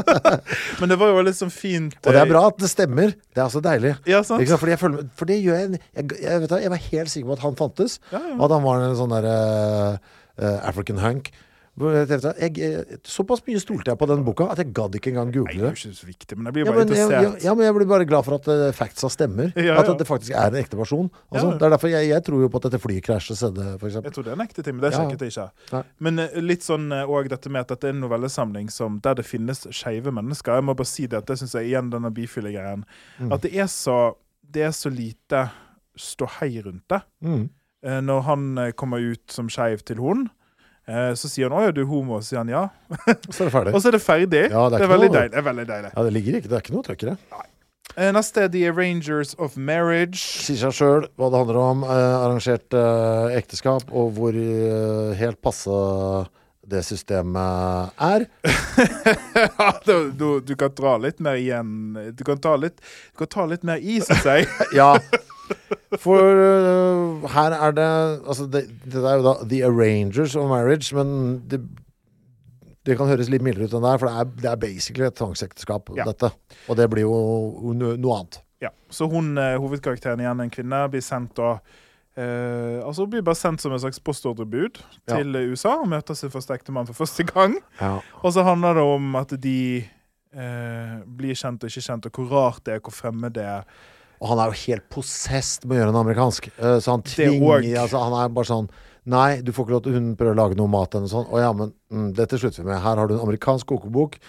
[SPEAKER 1] Men det var jo litt sånn fint
[SPEAKER 2] Og det er
[SPEAKER 1] eh,
[SPEAKER 2] bra at det stemmer. Det er altså deilig.
[SPEAKER 1] Ja, sant?
[SPEAKER 2] Fordi jeg, føler, for det gjør jeg, jeg, jeg, vet da, jeg var helt sikker på at han fantes. Og at han var en sånn der uh, African hunk. Jeg, jeg, jeg, såpass mye stolte jeg på den boka at jeg gadd ikke engang google
[SPEAKER 1] det Nei,
[SPEAKER 2] det.
[SPEAKER 1] er jo ikke så viktig, men jeg blir
[SPEAKER 2] Ja
[SPEAKER 1] bare
[SPEAKER 2] men, jeg,
[SPEAKER 1] interessert.
[SPEAKER 2] ja, ja, men jeg blir bare glad for at uh, factsa stemmer.
[SPEAKER 1] Ja,
[SPEAKER 2] At
[SPEAKER 1] ja.
[SPEAKER 2] det faktisk er en ekte person. Altså,
[SPEAKER 1] Ja.
[SPEAKER 2] Det er derfor jeg, jeg tror jo på at dette flyet krasjet, skjedde, f.eks.
[SPEAKER 1] Jeg tror det er en ekte ting, men det
[SPEAKER 2] Ja.
[SPEAKER 1] sjekket jeg ikke.
[SPEAKER 2] Nei.
[SPEAKER 1] Men uh, litt sånn òg dette med at dette er en novellesamling som, der det finnes skeive mennesker. Jeg må bare si det at det syns jeg igjen, denne bifile-greien.
[SPEAKER 2] Mm.
[SPEAKER 1] At det er så Det er så lite ståhei rundt det.
[SPEAKER 2] Mm.
[SPEAKER 1] Uh, Når han eh, kommer ut som skeiv til hun, eh, så sier han 'Å ja, du er homo', og så sier han ja.
[SPEAKER 2] Så er det ferdig.
[SPEAKER 1] Og så er det ferdig.
[SPEAKER 2] Ja, det er
[SPEAKER 1] det, er veldig
[SPEAKER 2] noe-
[SPEAKER 1] deilig. det er veldig deilig.
[SPEAKER 2] Ja, det ligger ikke, det er ikke noe trøkk i det.
[SPEAKER 1] Eh, Neste er The Arrangers of Marriage.
[SPEAKER 2] Sier seg sjøl hva det handler om. Eh, arrangert eh, ekteskap, og hvor eh, helt passe det systemet er.
[SPEAKER 1] Ja, du, du, du kan dra litt mer igjen. Du kan ta litt, du kan ta litt mer i, syns jeg.
[SPEAKER 2] Ja. For uh, her er det Altså, det, det er jo da The Arrangers of Marriage, men det, det kan høres litt mildere ut enn det er, for det er, det er basically et tvangsekteskap,
[SPEAKER 1] Ja.
[SPEAKER 2] dette. Og det blir jo no, noe annet.
[SPEAKER 1] Ja, Så hun, eh, hovedkarakteren igjen, en kvinne, blir sendt da Uh, Altså blir bare sendt som en slags postordrebud
[SPEAKER 2] Ja.
[SPEAKER 1] til USA og møter sin første ektemann for første gang.
[SPEAKER 2] Ja.
[SPEAKER 1] Og så handler det om at de uh, blir kjent og ikke kjent, og hvor rart det er, hvor fremmed det er.
[SPEAKER 2] Og han er jo helt possessed med å gjøre en amerikansk. Eh, Så han tvinger altså, Han er bare sånn Nei, du får ikke lov til Hun prøver å lage noe mat eller noe sånt. Å ja, men mm, dette slutter vi med. Her har du en amerikansk kokebok.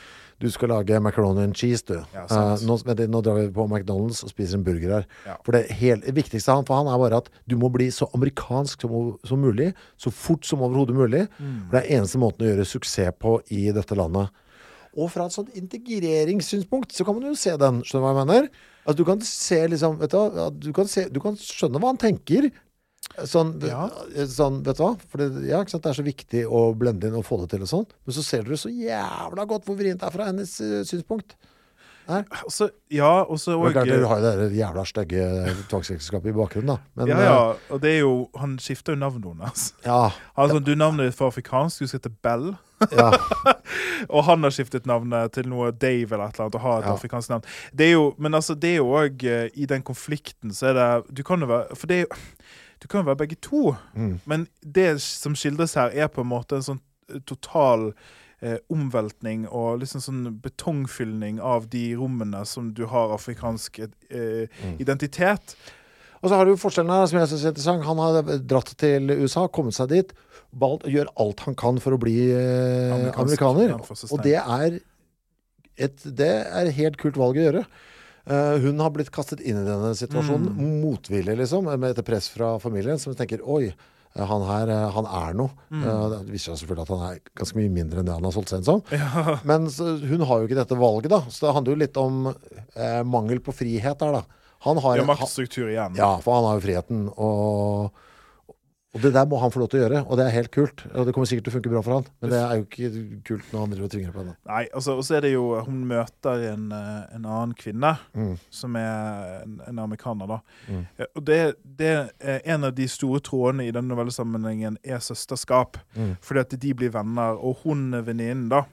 [SPEAKER 2] Du skal lage macaroni and cheese, du.
[SPEAKER 1] Ja.
[SPEAKER 2] Eh, nå, vent nå drar vi på McDonald's og spiser en burger her.
[SPEAKER 1] Ja.
[SPEAKER 2] For det helt, det viktigste han, for han er bare at du må bli så amerikansk som, som mulig. Så fort som overhodet mulig.
[SPEAKER 1] Mm.
[SPEAKER 2] For det er eneste måten å gjøre suksess på i dette landet. Og fra et sånt integreringssynspunkt så kan man jo se den. Skjønner du hva jeg mener? Altså, du kan se liksom vet du, du, kan se, du kan skjønne hva han tenker. Sånn,
[SPEAKER 1] Ja.
[SPEAKER 2] sånn vet du hva? For det, ja, det er så viktig å blende inn og få det til og sånn. Men så ser dere så jævla godt hvor vrient det er fra hennes uh, synspunkt.
[SPEAKER 1] Og så- ja, og så
[SPEAKER 2] Og klart, dere har jo det jævla stygge tvangsekteskapet i bakgrunnen, da. Men
[SPEAKER 1] ja,
[SPEAKER 2] eh,
[SPEAKER 1] ja, og det er jo Han skifter jo navnet hennes.
[SPEAKER 2] ja,
[SPEAKER 1] sånn, du Navnet ditt for afrikansk, du skal hete Bell.
[SPEAKER 2] ja.
[SPEAKER 1] Og han har skiftet navnet til noe Dave eller et eller annet, og har et
[SPEAKER 2] Ja.
[SPEAKER 1] afrikansk navn. Det er jo, men altså, det er jo òg I den konflikten så er det Du kan jo være For det er jo Du kan jo være begge to,
[SPEAKER 2] Mm.
[SPEAKER 1] men det som skildres her, er på en måte en sånn eh, total eh, omveltning og liksom sånn betongfylning av de rommene som du har afrikansk eh,
[SPEAKER 2] Mm.
[SPEAKER 1] identitet.
[SPEAKER 2] Og så har du forskjellen som jeg synes er interessant. Han har dratt til USA, kommet seg dit, valgt, gjør alt han kan for å bli eh, amerikaner. Og det er et det er et helt kult valg å gjøre. Uh, hun har blitt kastet inn i denne situasjonen
[SPEAKER 1] Mm.
[SPEAKER 2] motvillig, liksom, med etter press fra familien, som tenker oi, han her, eh, han er noe.
[SPEAKER 1] Mm.
[SPEAKER 2] Eh, det viser seg selvfølgelig at han er ganske mye mindre enn det han har solgt seg inn som. Men så, hun har jo ikke dette valget, da. Så det handler jo litt om eh, mangel på frihet der, da. Han har,
[SPEAKER 1] Ja, maktstruktur igjen.
[SPEAKER 2] ja, for han har jo friheten, og, og det der må han få lov til å gjøre, og det er helt kult. Og det kommer sikkert til å funke bra for han, men det er jo ikke kult når han driver og tvinger på henne.
[SPEAKER 1] Nei, altså, og så er det jo Hun møter en, eh, en annen kvinne,
[SPEAKER 2] Mm.
[SPEAKER 1] som er en, en amerikaner, da.
[SPEAKER 2] Mm.
[SPEAKER 1] Eh, Og det, det er en av de store trådene i denne novellesammenhengen er søsterskap.
[SPEAKER 2] Mm.
[SPEAKER 1] Fordi at de blir venner, og hun venninnen, da,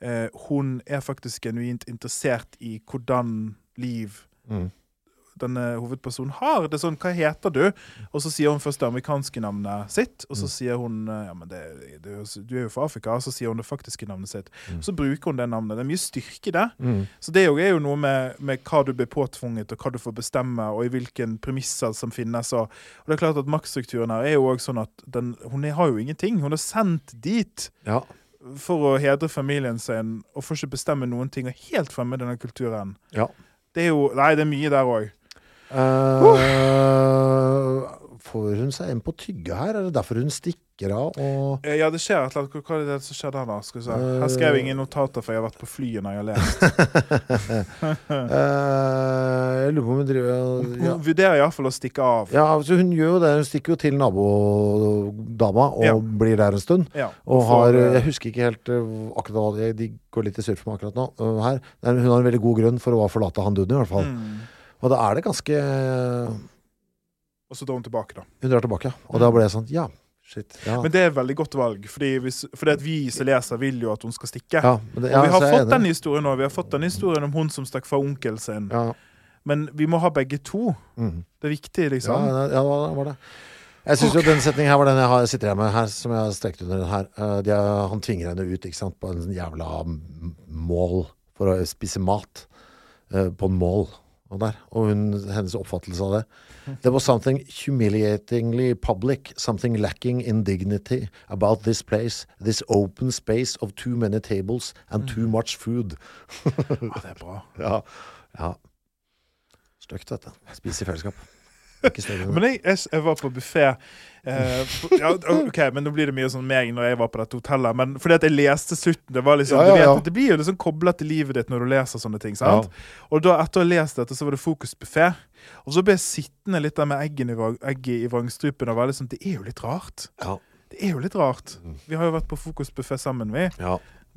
[SPEAKER 1] eh, hun er faktisk genuint interessert i hvordan liv
[SPEAKER 2] Mm.
[SPEAKER 1] Denne hovedpersonen har. Det er sånn, hva heter du? Og så sier hun først det amerikanske navnet sitt, og så
[SPEAKER 2] Mm.
[SPEAKER 1] sier hun ja, men det, det, du er jo fra Afrika, og så sier hun det faktiske navnet sitt.
[SPEAKER 2] Mm.
[SPEAKER 1] Så bruker hun det navnet. Det er mye styrke i det.
[SPEAKER 2] Mm.
[SPEAKER 1] Så det er jo- noe med, med hva du blir påtvunget, og hva du får bestemme, og i hvilken premisser som finnes. Og, og det er klart at maktstrukturen her er jo også sånn at den, hun har jo ingenting. Hun er sendt dit
[SPEAKER 2] Ja.
[SPEAKER 1] for å hedre familien sin, og får ikke bestemme noen ting, og helt fremme denne kulturen.
[SPEAKER 2] ja.
[SPEAKER 1] Det er jo Nei, det er mye der òg.
[SPEAKER 2] Eh, får hun seg en på tygge her? Er det derfor hun stikker av?
[SPEAKER 1] Eh, Ja, det skjer et eller annet. Hva er det som skjedde her, da? Skal vi se. Her skrev jeg ingen notater, for jeg har vært på flyet når jeg har lest.
[SPEAKER 2] Eh, Jeg lurer på om hun driver
[SPEAKER 1] Hun
[SPEAKER 2] ja.
[SPEAKER 1] hun vurderer iallfall å stikke av.
[SPEAKER 2] ja, hun gjør jo det. Hun stikker jo til nabodama og
[SPEAKER 1] Ja.
[SPEAKER 2] blir der en stund.
[SPEAKER 1] Ja,
[SPEAKER 2] Og har
[SPEAKER 1] eh,
[SPEAKER 2] Jeg husker ikke helt uh, akkurat De går litt i surf med akkurat nå. uh, her. Hun har en veldig god grunn for å forlate han duden, i hvert fall.
[SPEAKER 1] mm.
[SPEAKER 2] Og da er det ganske
[SPEAKER 1] Og så drar hun tilbake, da.
[SPEAKER 2] Hun drar tilbake. ja. Og da ble jeg sånn Ja, shit. Ja.
[SPEAKER 1] Men det er et veldig godt valg, fordi, hvis, fordi vi som leser, vil jo at hun skal stikke.
[SPEAKER 2] ja, men det,
[SPEAKER 1] Og vi har fått den historien nå. Vi har fått den historien om hun som stakk fra onkelen sin.
[SPEAKER 2] Ja.
[SPEAKER 1] Men vi må ha begge to.
[SPEAKER 2] Mm.
[SPEAKER 1] Det er viktig, liksom.
[SPEAKER 2] ja, ja, det var det. Jeg syns jo den setningen her var den jeg har, sitter igjen med her, som jeg har strekt under den her. Eh, de, han tvinger henne ut ikke sant, på en sånn jævla mål for å spise mat. eh, på en mål. Og, der. og hun, hennes oppfattelse av det. There was something humiliatingly public, something lacking in dignity about this place, this open space of too many tables and too much food.
[SPEAKER 1] Ja, det er bra.
[SPEAKER 2] ja. ja. Stygt, dette. Spise i fellesskap.
[SPEAKER 1] Men jeg, jeg, jeg var på buffé Uh, ja, OK, men nå blir det mye sånn meg når jeg var på dette hotellet. Men fordi at jeg leste slutten Det liksom,
[SPEAKER 2] Ja, ja,
[SPEAKER 1] vet,
[SPEAKER 2] ja.
[SPEAKER 1] det blir jo liksom koblet til livet ditt når du leser sånne ting. Og da etter å ha lest dette, så var det fokusbuffé. Og så ble jeg sittende litt der med eggen i, egg i vrangstrupen og være sånn Det er jo litt rart.
[SPEAKER 2] Ja.
[SPEAKER 1] Det er jo litt rart. Vi har jo vært på fokusbuffé sammen, vi.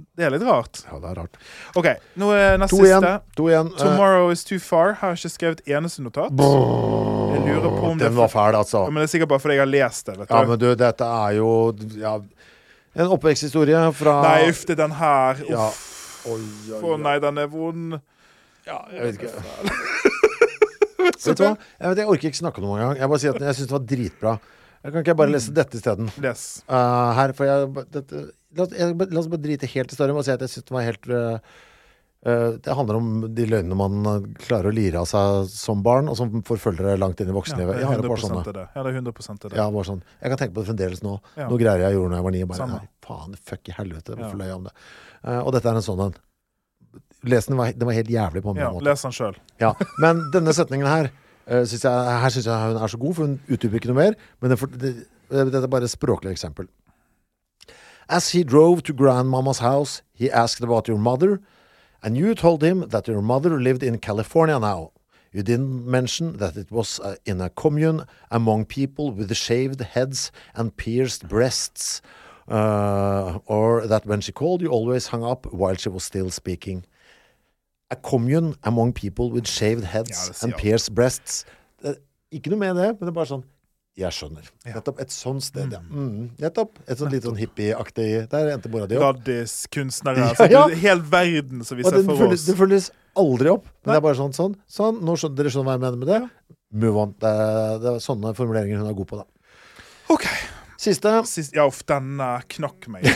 [SPEAKER 2] Ja.
[SPEAKER 1] Det er litt rart.
[SPEAKER 2] ja, det er rart.
[SPEAKER 1] OK, nå er nest
[SPEAKER 2] To igjen.
[SPEAKER 1] siste.
[SPEAKER 2] To igjen. Eh,
[SPEAKER 1] 'Tomorrow is too far'. Har jeg ikke skrevet eneste notat. Jeg lurer på om det
[SPEAKER 2] Den var fæl, altså.
[SPEAKER 1] Ja, men det er sikkert bare fordi jeg har lest det. vet du.
[SPEAKER 2] Ja, men du, dette er jo ja, en oppveksthistorie fra
[SPEAKER 1] Nei, uff, det er den her.
[SPEAKER 2] Ja.
[SPEAKER 1] Uff.
[SPEAKER 2] Oi,
[SPEAKER 1] Å nei, den er vond.
[SPEAKER 2] Ja, jeg vet ikke. vet du hva? Jeg, vet, jeg orker ikke snakke om det engang. Jeg bare sier at jeg syns det var dritbra. Jeg kan ikke jeg bare lese dette isteden?
[SPEAKER 1] Yes.
[SPEAKER 2] Uh, her, for jeg, dette, la, la oss bare drite helt i storyen og si at jeg syns det var helt uh, Det handler om de løgnene man uh, klarer å lire av seg som barn, og som forfølger deg langt inn i
[SPEAKER 1] Ja, det er 100
[SPEAKER 2] bare sånn,
[SPEAKER 1] det. Ja, det er 100% det.
[SPEAKER 2] ja, bare sånn. Jeg kan tenke på det fremdeles nå.
[SPEAKER 1] Ja.
[SPEAKER 2] Noe greier jeg gjorde da jeg var ni. Bare,
[SPEAKER 1] Samme.
[SPEAKER 2] nei, faen, fuck i helvete. Hvorfor løy jeg om det? Uh, og dette er en sånn en. Les den, var, den var helt jævlig på en
[SPEAKER 1] Ja,
[SPEAKER 2] måte.
[SPEAKER 1] les den sjøl.
[SPEAKER 2] Ja, men denne setningen her uh, synes jeg, Her syns jeg hun er så god, for hun utdyper ikke noe mer. Men det, det, dette er bare et språklig eksempel. As he drove to grandmama's house, he asked about your mother, and you told him that your mother lived in California now. You didn't mention that it was uh, in a commune among people with shaved heads and pierced breasts, uh, or that when she called, you always hung up while she was still speaking. A commune among people with shaved heads
[SPEAKER 1] sier
[SPEAKER 2] and pierced breasts. Det, ikke noe med det, men det er bare sånn Jeg skjønner. Nettopp. Et sånt sted, ja. Mm, nettopp. Et sånn litt sånn hippieaktig Der endte mora di opp.
[SPEAKER 1] Gaddis-kunstnere.
[SPEAKER 2] Ja,
[SPEAKER 1] altså,
[SPEAKER 2] ja.
[SPEAKER 1] er Hel verden som vi ser for
[SPEAKER 2] følges,
[SPEAKER 1] oss.
[SPEAKER 2] det følges aldri opp. Men
[SPEAKER 1] Nei.
[SPEAKER 2] det er bare sånn, sånn, sånn. Nå skjønner, dere skjønner hva jeg mener med det? Move on. Det er, det er sånne formuleringer hun er god på, da.
[SPEAKER 1] OK.
[SPEAKER 2] Siste.
[SPEAKER 1] Sist, ja, uff, denne knakk meg.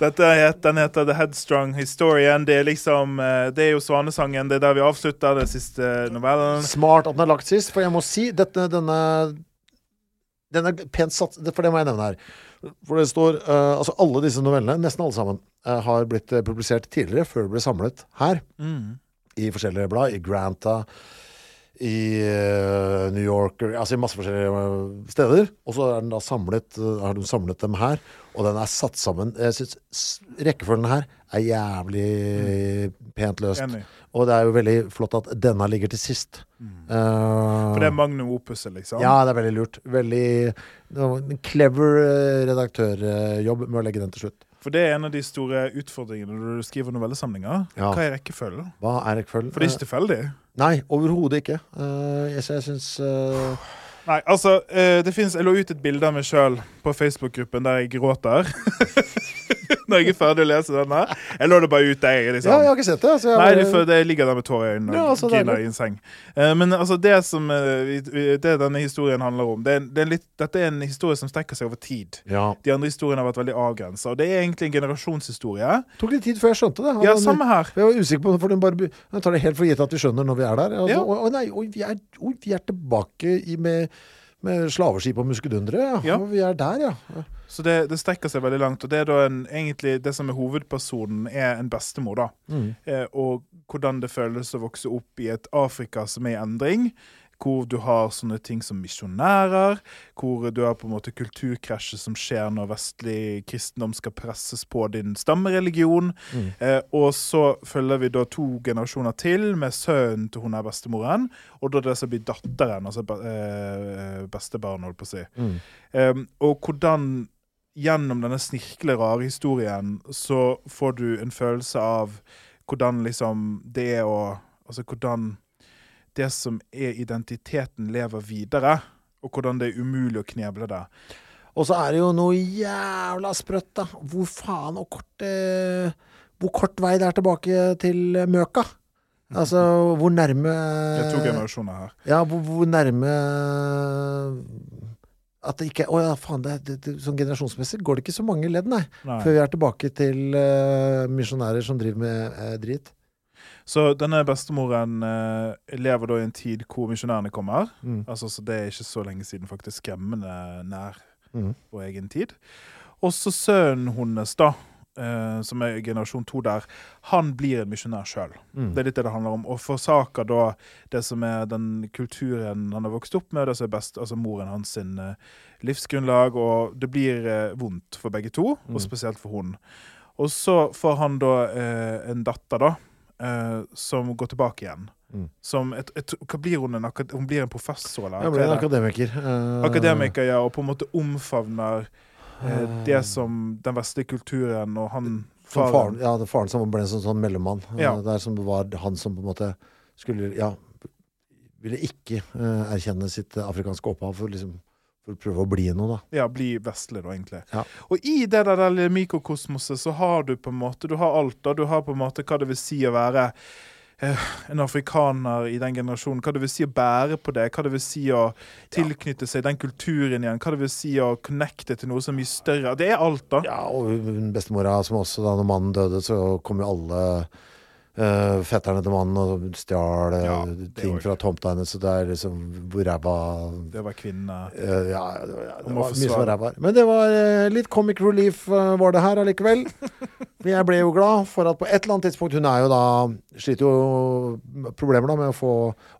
[SPEAKER 1] Dette het, den heter The Headstrong Historian. Det er liksom eh, Det er jo Svanesangen. Det er der vi avslutter den siste novellen.
[SPEAKER 2] Smart at den er lagt sist, for jeg må si dette, denne Den er pent satt, for det må jeg nevne her. For det står uh, Altså, alle disse novellene, nesten alle sammen, uh, har blitt eh, publisert tidligere, før det ble samlet her. I forskjellige blad. I Granta, i eh, New York Altså i masse forskjellige eh, steder. Og så er den da samlet eh, har de samlet dem her, og den er satt sammen. Jeg syns rekkefølgen her er jævlig pent løst.
[SPEAKER 1] Enig.
[SPEAKER 2] Og det er jo veldig flott at denne ligger til sist. Eh,
[SPEAKER 1] For det er magnum opuset, liksom.
[SPEAKER 2] ja, det er veldig lurt. Veldig en clever redaktørjobb med å legge den til slutt.
[SPEAKER 1] For det er en av de store utfordringene når du skriver novellesamlinger.
[SPEAKER 2] Ja.
[SPEAKER 1] Hva er rekkefølgen?
[SPEAKER 2] Hva er rekkefølgen?
[SPEAKER 1] For det er ikke tilfeldig.
[SPEAKER 2] Nei, overhodet ikke. Uh, jeg jeg syns eh,
[SPEAKER 1] Nei, altså, eh, det finnes, Jeg lå ut et bilde av meg sjøl på Facebook-gruppen der jeg gråter. Når jeg er ferdig å lese denne. Jeg lå det bare ut der. Liksom.
[SPEAKER 2] Ja, jeg har ikke sett det. Altså, jeg
[SPEAKER 1] Nei, det, for det ligger der med tårer i øynene
[SPEAKER 2] Ja,
[SPEAKER 1] og
[SPEAKER 2] så
[SPEAKER 1] griner
[SPEAKER 2] deilig.
[SPEAKER 1] i en seng. Eh, men altså, det som eh, det denne historien handler om det er, det er litt, Dette er en historie som strekker seg over tid.
[SPEAKER 2] ja.
[SPEAKER 1] De andre historiene har vært veldig avgrensa. Det er egentlig en generasjonshistorie.
[SPEAKER 2] Det tok litt tid før jeg skjønte det.
[SPEAKER 1] Ja, samme her.
[SPEAKER 2] Jeg var usikker på for den bare jeg tar det helt for gitt at vi skjønner når vi er der. Altså,
[SPEAKER 1] Ja.
[SPEAKER 2] å nei, oi, vi er, oi, vi er tilbake i, med, med slaveskip og muskedundere. Ja.
[SPEAKER 1] Ja.
[SPEAKER 2] Og Vi er der, ja.
[SPEAKER 1] Så det, det strekker seg veldig langt. Og det er da en, egentlig det som er hovedpersonen, er en bestemor. da.
[SPEAKER 2] Mm.
[SPEAKER 1] Eh, og hvordan det føles å vokse opp i et Afrika som er i endring. Hvor du har sånne ting som misjonærer, hvor du har på en måte kulturkrasjet som skjer når vestlig kristendom skal presses på din stammereligion.
[SPEAKER 2] Mm.
[SPEAKER 1] Eh, og så følger vi da to generasjoner til med sønnen til hun er bestemoren, og da det som blir datteren, altså eh, bestebarn, holdt på å si.
[SPEAKER 2] Mm.
[SPEAKER 1] Eh, og hvordan gjennom denne snirkle, rare historien så får du en følelse av hvordan liksom det er å Altså hvordan det som er identiteten, lever videre. Og hvordan det er umulig å kneble det.
[SPEAKER 2] Og så er det jo noe jævla sprøtt, da. Hvor faen og kort eh, Hvor kort vei det er tilbake til Møka. Altså, hvor nærme
[SPEAKER 1] Det er to generasjoner her.
[SPEAKER 2] Ja, hvor, hvor nærme At det ikke Å ja, faen, det, det, det, sånn generasjonsmessig går det ikke så mange ledd, nei.
[SPEAKER 1] Nei.
[SPEAKER 2] Før vi er tilbake til uh, misjonærer som driver med eh, drit.
[SPEAKER 1] Så denne bestemoren uh, lever da i en tid hvor misjonærene kommer.
[SPEAKER 2] Mm.
[SPEAKER 1] Altså, så det er ikke så lenge siden, faktisk skremmende nær
[SPEAKER 2] Mm.
[SPEAKER 1] vår egen tid. Og så sønnen hennes, da, uh, som er generasjon to der, han blir en misjonær sjøl.
[SPEAKER 2] Mm.
[SPEAKER 1] Det er litt det det handler om. Og forsaker da det som er den kulturen han har vokst opp med, det som er best, altså moren hans sin uh, livsgrunnlag. Og det blir uh, vondt for begge to,
[SPEAKER 2] Mm.
[SPEAKER 1] og spesielt for hun. Og så får han da en datter, da, eh, som går tilbake igjen.
[SPEAKER 2] Mm.
[SPEAKER 1] Som et, et, hva blir hun? En, hun blir en professor, eller?
[SPEAKER 2] Jeg
[SPEAKER 1] blir
[SPEAKER 2] en akademiker. Uh,
[SPEAKER 1] Akademiker, ja, og på en måte omfavner
[SPEAKER 2] uh,
[SPEAKER 1] det som den vestlige kulturen og han
[SPEAKER 2] faren, faren, ja, det faren som ble en sånn, sånn mellommann.
[SPEAKER 1] Ja.
[SPEAKER 2] Der som var han som på en måte skulle Ja, ville ikke erkjenne sitt afrikanske opphav for, liksom, for å prøve å bli noe, da.
[SPEAKER 1] ja, bli vestlig, da, egentlig.
[SPEAKER 2] Ja.
[SPEAKER 1] Og i det der mikrokosmoset så har du på en måte Du har alt, da. Du har på en måte hva det vil si å være eh, en afrikaner i den generasjonen. Hva det vil si å bære på det. Hva det vil si å tilknytte seg den kulturen igjen. Hva det vil si å connecte til noe som er mye større. Det er alt, da.
[SPEAKER 2] Ja, og bestemora som også, da når mannen døde, så kom jo alle uh, fetterne til mannen og stjal eh,
[SPEAKER 1] Ja,
[SPEAKER 2] ting fra tomta hennes. Og det er liksom hvor ræva
[SPEAKER 1] Det var kvinnene.
[SPEAKER 2] Uh, Ja, det var, det var mye som var ræva. her. Men det var uh, litt comic relief var det her allikevel. Men jeg ble jo glad for at på et eller annet tidspunkt Hun er jo da Sliter jo problemer da med å få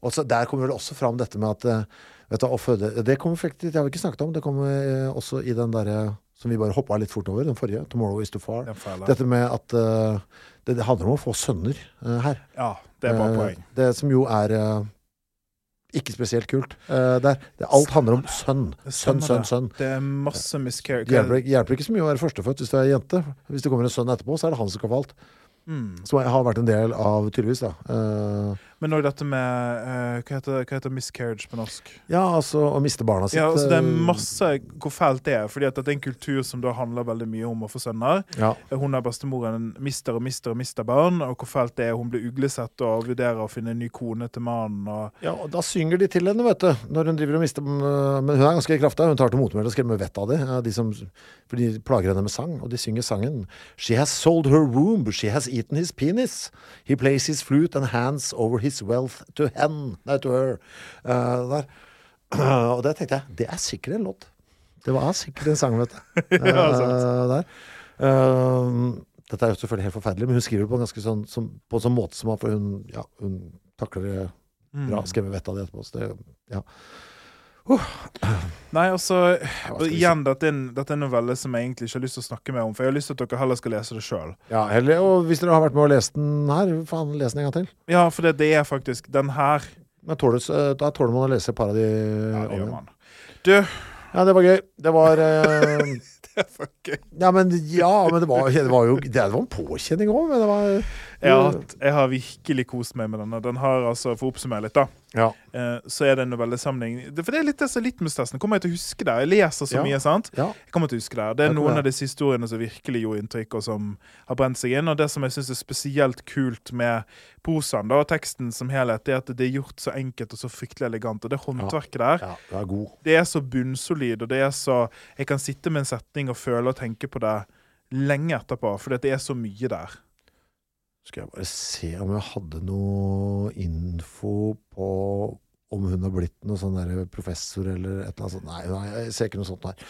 [SPEAKER 2] også, Der kommer vel også fram dette med at Vet du, å føde Det kommer faktisk, det har vi ikke snakket om. Det kommer også i den derre som vi bare hoppa litt fort over, den forrige. 'Tomorrow is too far'. Dette med at uh, det, det handler om å få sønner uh, her.
[SPEAKER 1] Ja, det er bare
[SPEAKER 2] uh,
[SPEAKER 1] poeng.
[SPEAKER 2] Det som jo er eh, ikke spesielt kult. eh, der. Det, alt handler om sønn. Sønn, sønn, sønn.
[SPEAKER 1] Det er masse miscarriage.
[SPEAKER 2] hjelper, hjelper ikke så mye å være førstefødt hvis du er jente. Hvis det kommer en sønn etterpå, så er det han som skal få alt.
[SPEAKER 1] Mm.
[SPEAKER 2] Som har vært en del av, tydeligvis, da. Eh,
[SPEAKER 1] Men òg dette med uh, hva, heter, hva heter miscarriage på norsk?
[SPEAKER 2] ja, altså å miste barna sitt.
[SPEAKER 1] Ja, altså Det er
[SPEAKER 2] eh,
[SPEAKER 1] masse hvor fælt det er. Fordi at dette er en kultur som da handler veldig mye om å få sønner.
[SPEAKER 2] Ja.
[SPEAKER 1] Hun er bestemoren mister og mister og mister barn. Og hvor fælt det er. Hun blir uglesett og vurderer å finne en ny kone til mannen. Og
[SPEAKER 2] ja, og da synger de til henne, vet du. Når hun driver og mister eh, Men hun er ganske kraftig. Hun tar til motmæle og skremmer vettet av det. De som, for de plager henne med sang, og de synger sangen. She has sold her womb, she has eaten his penis. He plays his flute and hands over his wealth to hen. Nei, to her. Uh, der. og det tenkte jeg, det er sikkert en låt. Det var sikkert en sang, vet du.
[SPEAKER 1] Ja.
[SPEAKER 2] Eh, dette er jo selvfølgelig helt forferdelig, men hun skriver det på en ganske sånn, som, på en sånn måte som at hun, ja, hun takler det
[SPEAKER 1] Mm.
[SPEAKER 2] bra. Skremmer vettet av det etterpå. Så det, ja.
[SPEAKER 1] Nei, altså og? Igjen, dette er, en, dette er en novelle som jeg egentlig ikke har lyst til å snakke mer om. For jeg har lyst til at dere heller skal lese det sjøl.
[SPEAKER 2] ja heller, og hvis dere har vært med og lest den her, faen, les den en gang til.
[SPEAKER 1] Ja, for det, det er faktisk den her.
[SPEAKER 2] Men tåler, eh, da tåler man å lese et par av de
[SPEAKER 1] Ja, det gjør man. Du,
[SPEAKER 2] Ja, det var gøy. Det var uh,
[SPEAKER 1] det var gøy.
[SPEAKER 2] Ja, men, ja, men det, var, det var jo Det var en påkjenning òg, men det var
[SPEAKER 1] Jeg har, hatt- jeg har virkelig kost meg med denne. Den har altså, For å oppsummere litt, da.
[SPEAKER 2] Ja.
[SPEAKER 1] eh, så er det en novellesamling. Det, for det er litt det som er litmus-testen. Kommer jeg til å huske det? Jeg leser så
[SPEAKER 2] Ja.
[SPEAKER 1] mye, sant?
[SPEAKER 2] ja.
[SPEAKER 1] Jeg kommer til å huske det. Det er noen
[SPEAKER 2] det.
[SPEAKER 1] av disse historiene som virkelig gjorde inntrykk, og som har brent seg inn. Og det som jeg syns er spesielt kult med prosaen da, og teksten som helhet, det er at det er gjort så enkelt og så fryktelig elegant. Og det håndverket der,
[SPEAKER 2] ja, du er god.
[SPEAKER 1] det er så bunnsolid, og det er så Jeg kan sitte med en setning og føle og tenke på det lenge etterpå, fordi det er så mye der.
[SPEAKER 2] Skal jeg bare se om jeg hadde noe info på om hun har blitt noe sånn der professor eller et eller annet sånt. Nei, nei jeg ser ikke noe sånt her.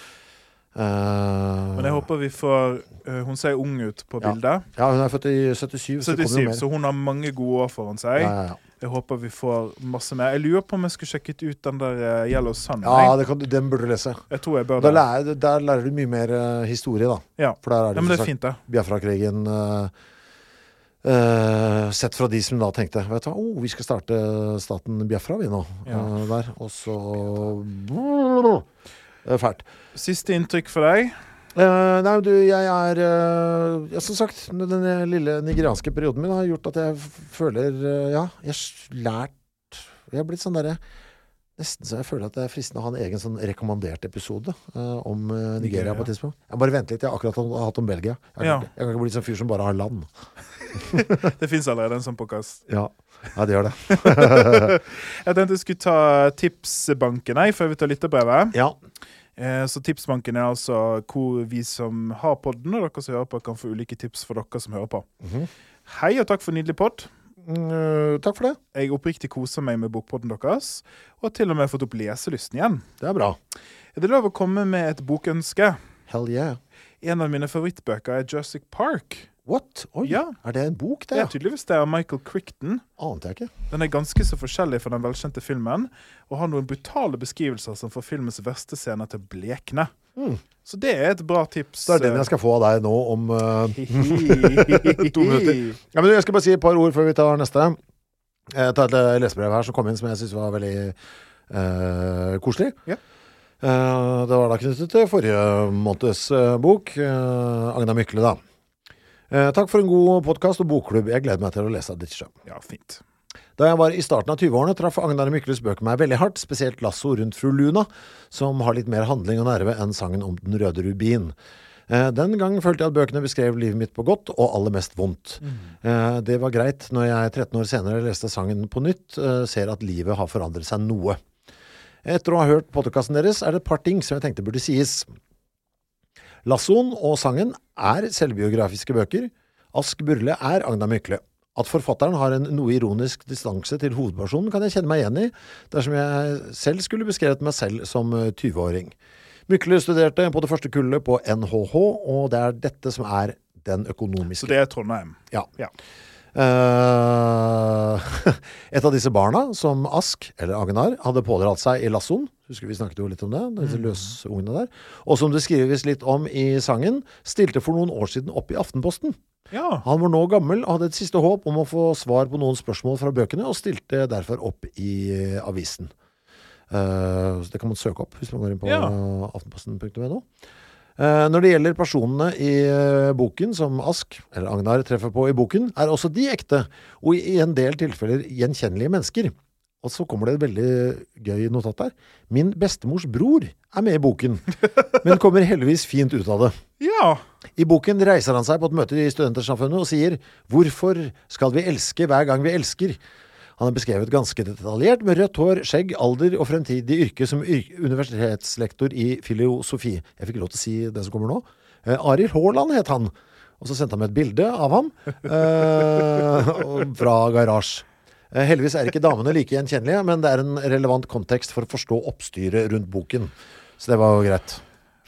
[SPEAKER 2] Uh,
[SPEAKER 1] Men jeg håper vi får uh, Hun ser ung ut på
[SPEAKER 2] Ja.
[SPEAKER 1] bildet.
[SPEAKER 2] Ja, hun er født i 77, så
[SPEAKER 1] 77,
[SPEAKER 2] så,
[SPEAKER 1] så hun har mange gode år foran seg.
[SPEAKER 2] Ja, ja.
[SPEAKER 1] Jeg håper vi får masse mer. Jeg lurer på om jeg skulle sjekket ut den der eh, Yellow Sun.
[SPEAKER 2] ja det kan, den burde du lese.
[SPEAKER 1] Jeg tror jeg bør
[SPEAKER 2] Der lærer, der lærer du mye mer eh, historie, da.
[SPEAKER 1] Ja.
[SPEAKER 2] For der er
[SPEAKER 1] ja, men det er fint, det.
[SPEAKER 2] Biafra-krigen eh, eh, Sett fra de som da tenkte Vet du hva, oh, vi skal starte staten Biafra, vi nå.
[SPEAKER 1] Ja.
[SPEAKER 2] Uh, der. Og så er fælt.
[SPEAKER 1] Siste inntrykk for deg?
[SPEAKER 2] Nei, du, jeg er ja, Som sagt, den lille nigerianske perioden min har gjort at jeg føler Ja, jeg har lært Jeg har blitt sånn derre Nesten så jeg føler at det er fristende å ha en egen sånn rekommandert episode uh, om Nigeria
[SPEAKER 1] Nigeria.
[SPEAKER 2] på et tidspunkt. Jeg bare vent litt. Jeg har akkurat hatt om Belgia. Jeg
[SPEAKER 1] Ja.
[SPEAKER 2] jeg kan ikke bli sånn fyr som bare har land.
[SPEAKER 1] Det fins allerede en sånn podkast.
[SPEAKER 2] Ja, ja det gjør det.
[SPEAKER 1] Jeg tenkte jeg skulle ta tipsbanken jeg, før vi tar lytterbrevet.
[SPEAKER 2] Ja.
[SPEAKER 1] Eh, Så tipsbanken er altså hvor vi som har podden, og dere som hører på, kan få ulike tips for dere som hører på. Hei og takk for nydelig pod.
[SPEAKER 2] Mm, øh, takk for det.
[SPEAKER 1] Jeg oppriktig koser meg med bokpodden deres, og har til og med fått opp leselysten igjen.
[SPEAKER 2] Det er bra.
[SPEAKER 1] Er det lov å komme med et bokønske?
[SPEAKER 2] Hell yeah.
[SPEAKER 1] En av mine favorittbøker er Jurassic Park.
[SPEAKER 2] What? Oi,
[SPEAKER 1] Ja.
[SPEAKER 2] er det en bok,
[SPEAKER 1] Det er tydeligvis det av Michael Crichton.
[SPEAKER 2] Ante jeg ikke.
[SPEAKER 1] Den er ganske så forskjellig fra den velkjente filmen, og har noen brutale beskrivelser som får filmens verste scener til å blekne. Så det er et bra tips.
[SPEAKER 2] Det er den jeg skal få av deg nå om
[SPEAKER 1] uh,
[SPEAKER 2] To minutter. Ja, men jeg skal bare si et par ord før vi tar neste. Jeg tar et eh, lesebrev her som kom inn som jeg syns var veldig uh, koselig.
[SPEAKER 1] Yeah.
[SPEAKER 2] Uh, det var da knyttet til forrige måneds eh, bok. eh, Agna Mykle, da. Eh, takk for en god podkast og bokklubb. Jeg gleder meg til å lese ditt sjø.
[SPEAKER 1] Ja, fint.
[SPEAKER 2] Da jeg var i starten av 20-årene, traff Agnar Mykles bøker meg veldig hardt, spesielt Lasso rundt fru Luna, som har litt mer handling og nerve enn sangen om Den røde rubin. Eh, Den gang følte jeg at bøkene beskrev livet mitt på godt, og aller mest vondt. Mm. Det var greit når jeg 13 år senere leste sangen på nytt, eh, ser at livet har forandret seg noe. Etter å ha hørt podkasten deres, er det et par ting som jeg tenkte burde sies. Lassoen og sangen er selvbiografiske bøker. Ask Burle er Agna Mykle. At forfatteren har en noe ironisk distanse til hovedpersonen, kan jeg kjenne meg igjen i, dersom jeg selv skulle beskrevet meg selv som eh, 20-åring. Mykle studerte på det første kullet på NHH, og det er dette som er den økonomiske
[SPEAKER 1] Så det er Trondheim.
[SPEAKER 2] ja.
[SPEAKER 1] Ja.
[SPEAKER 2] Eh, et av disse barna, som Ask, eller Agnar, hadde pådratt seg i lassoen. Husker vi snakket jo litt om det, disse løsungene der. Og som det skrives litt om i sangen, stilte for noen år siden opp i Aftenposten.
[SPEAKER 1] Ja.
[SPEAKER 2] Han var nå gammel og hadde et siste håp om å få svar på noen spørsmål fra bøkene, og stilte derfor opp i eh, avisen. Uh, så det kan man søke opp hvis man går inn på
[SPEAKER 1] Ja.
[SPEAKER 2] aftenposten.no. Eh, når det gjelder personene i eh, boken som Ask, eller Agnar, treffer på i boken, er også de ekte, og i en del tilfeller gjenkjennelige mennesker. Og så kommer det et veldig gøy notat der. Min bestemors bror er med i boken, men kommer heldigvis fint ut av det.
[SPEAKER 1] ja.
[SPEAKER 2] I boken reiser han seg på et møte i Studentersamfunnet og sier Hvorfor skal vi elske hver gang vi elsker? Han er beskrevet ganske detaljert med rødt hår, skjegg, alder og fremtidig yrke som universitetslektor i filosofi. Jeg fikk lov til å si det som kommer nå. Eh, Arild Haaland het han. Og så sendte han meg et bilde av ham eh, fra garasje. Eh, heldigvis er ikke damene like gjenkjennelige, men det er en relevant kontekst for å forstå oppstyret rundt boken. Så det var jo greit.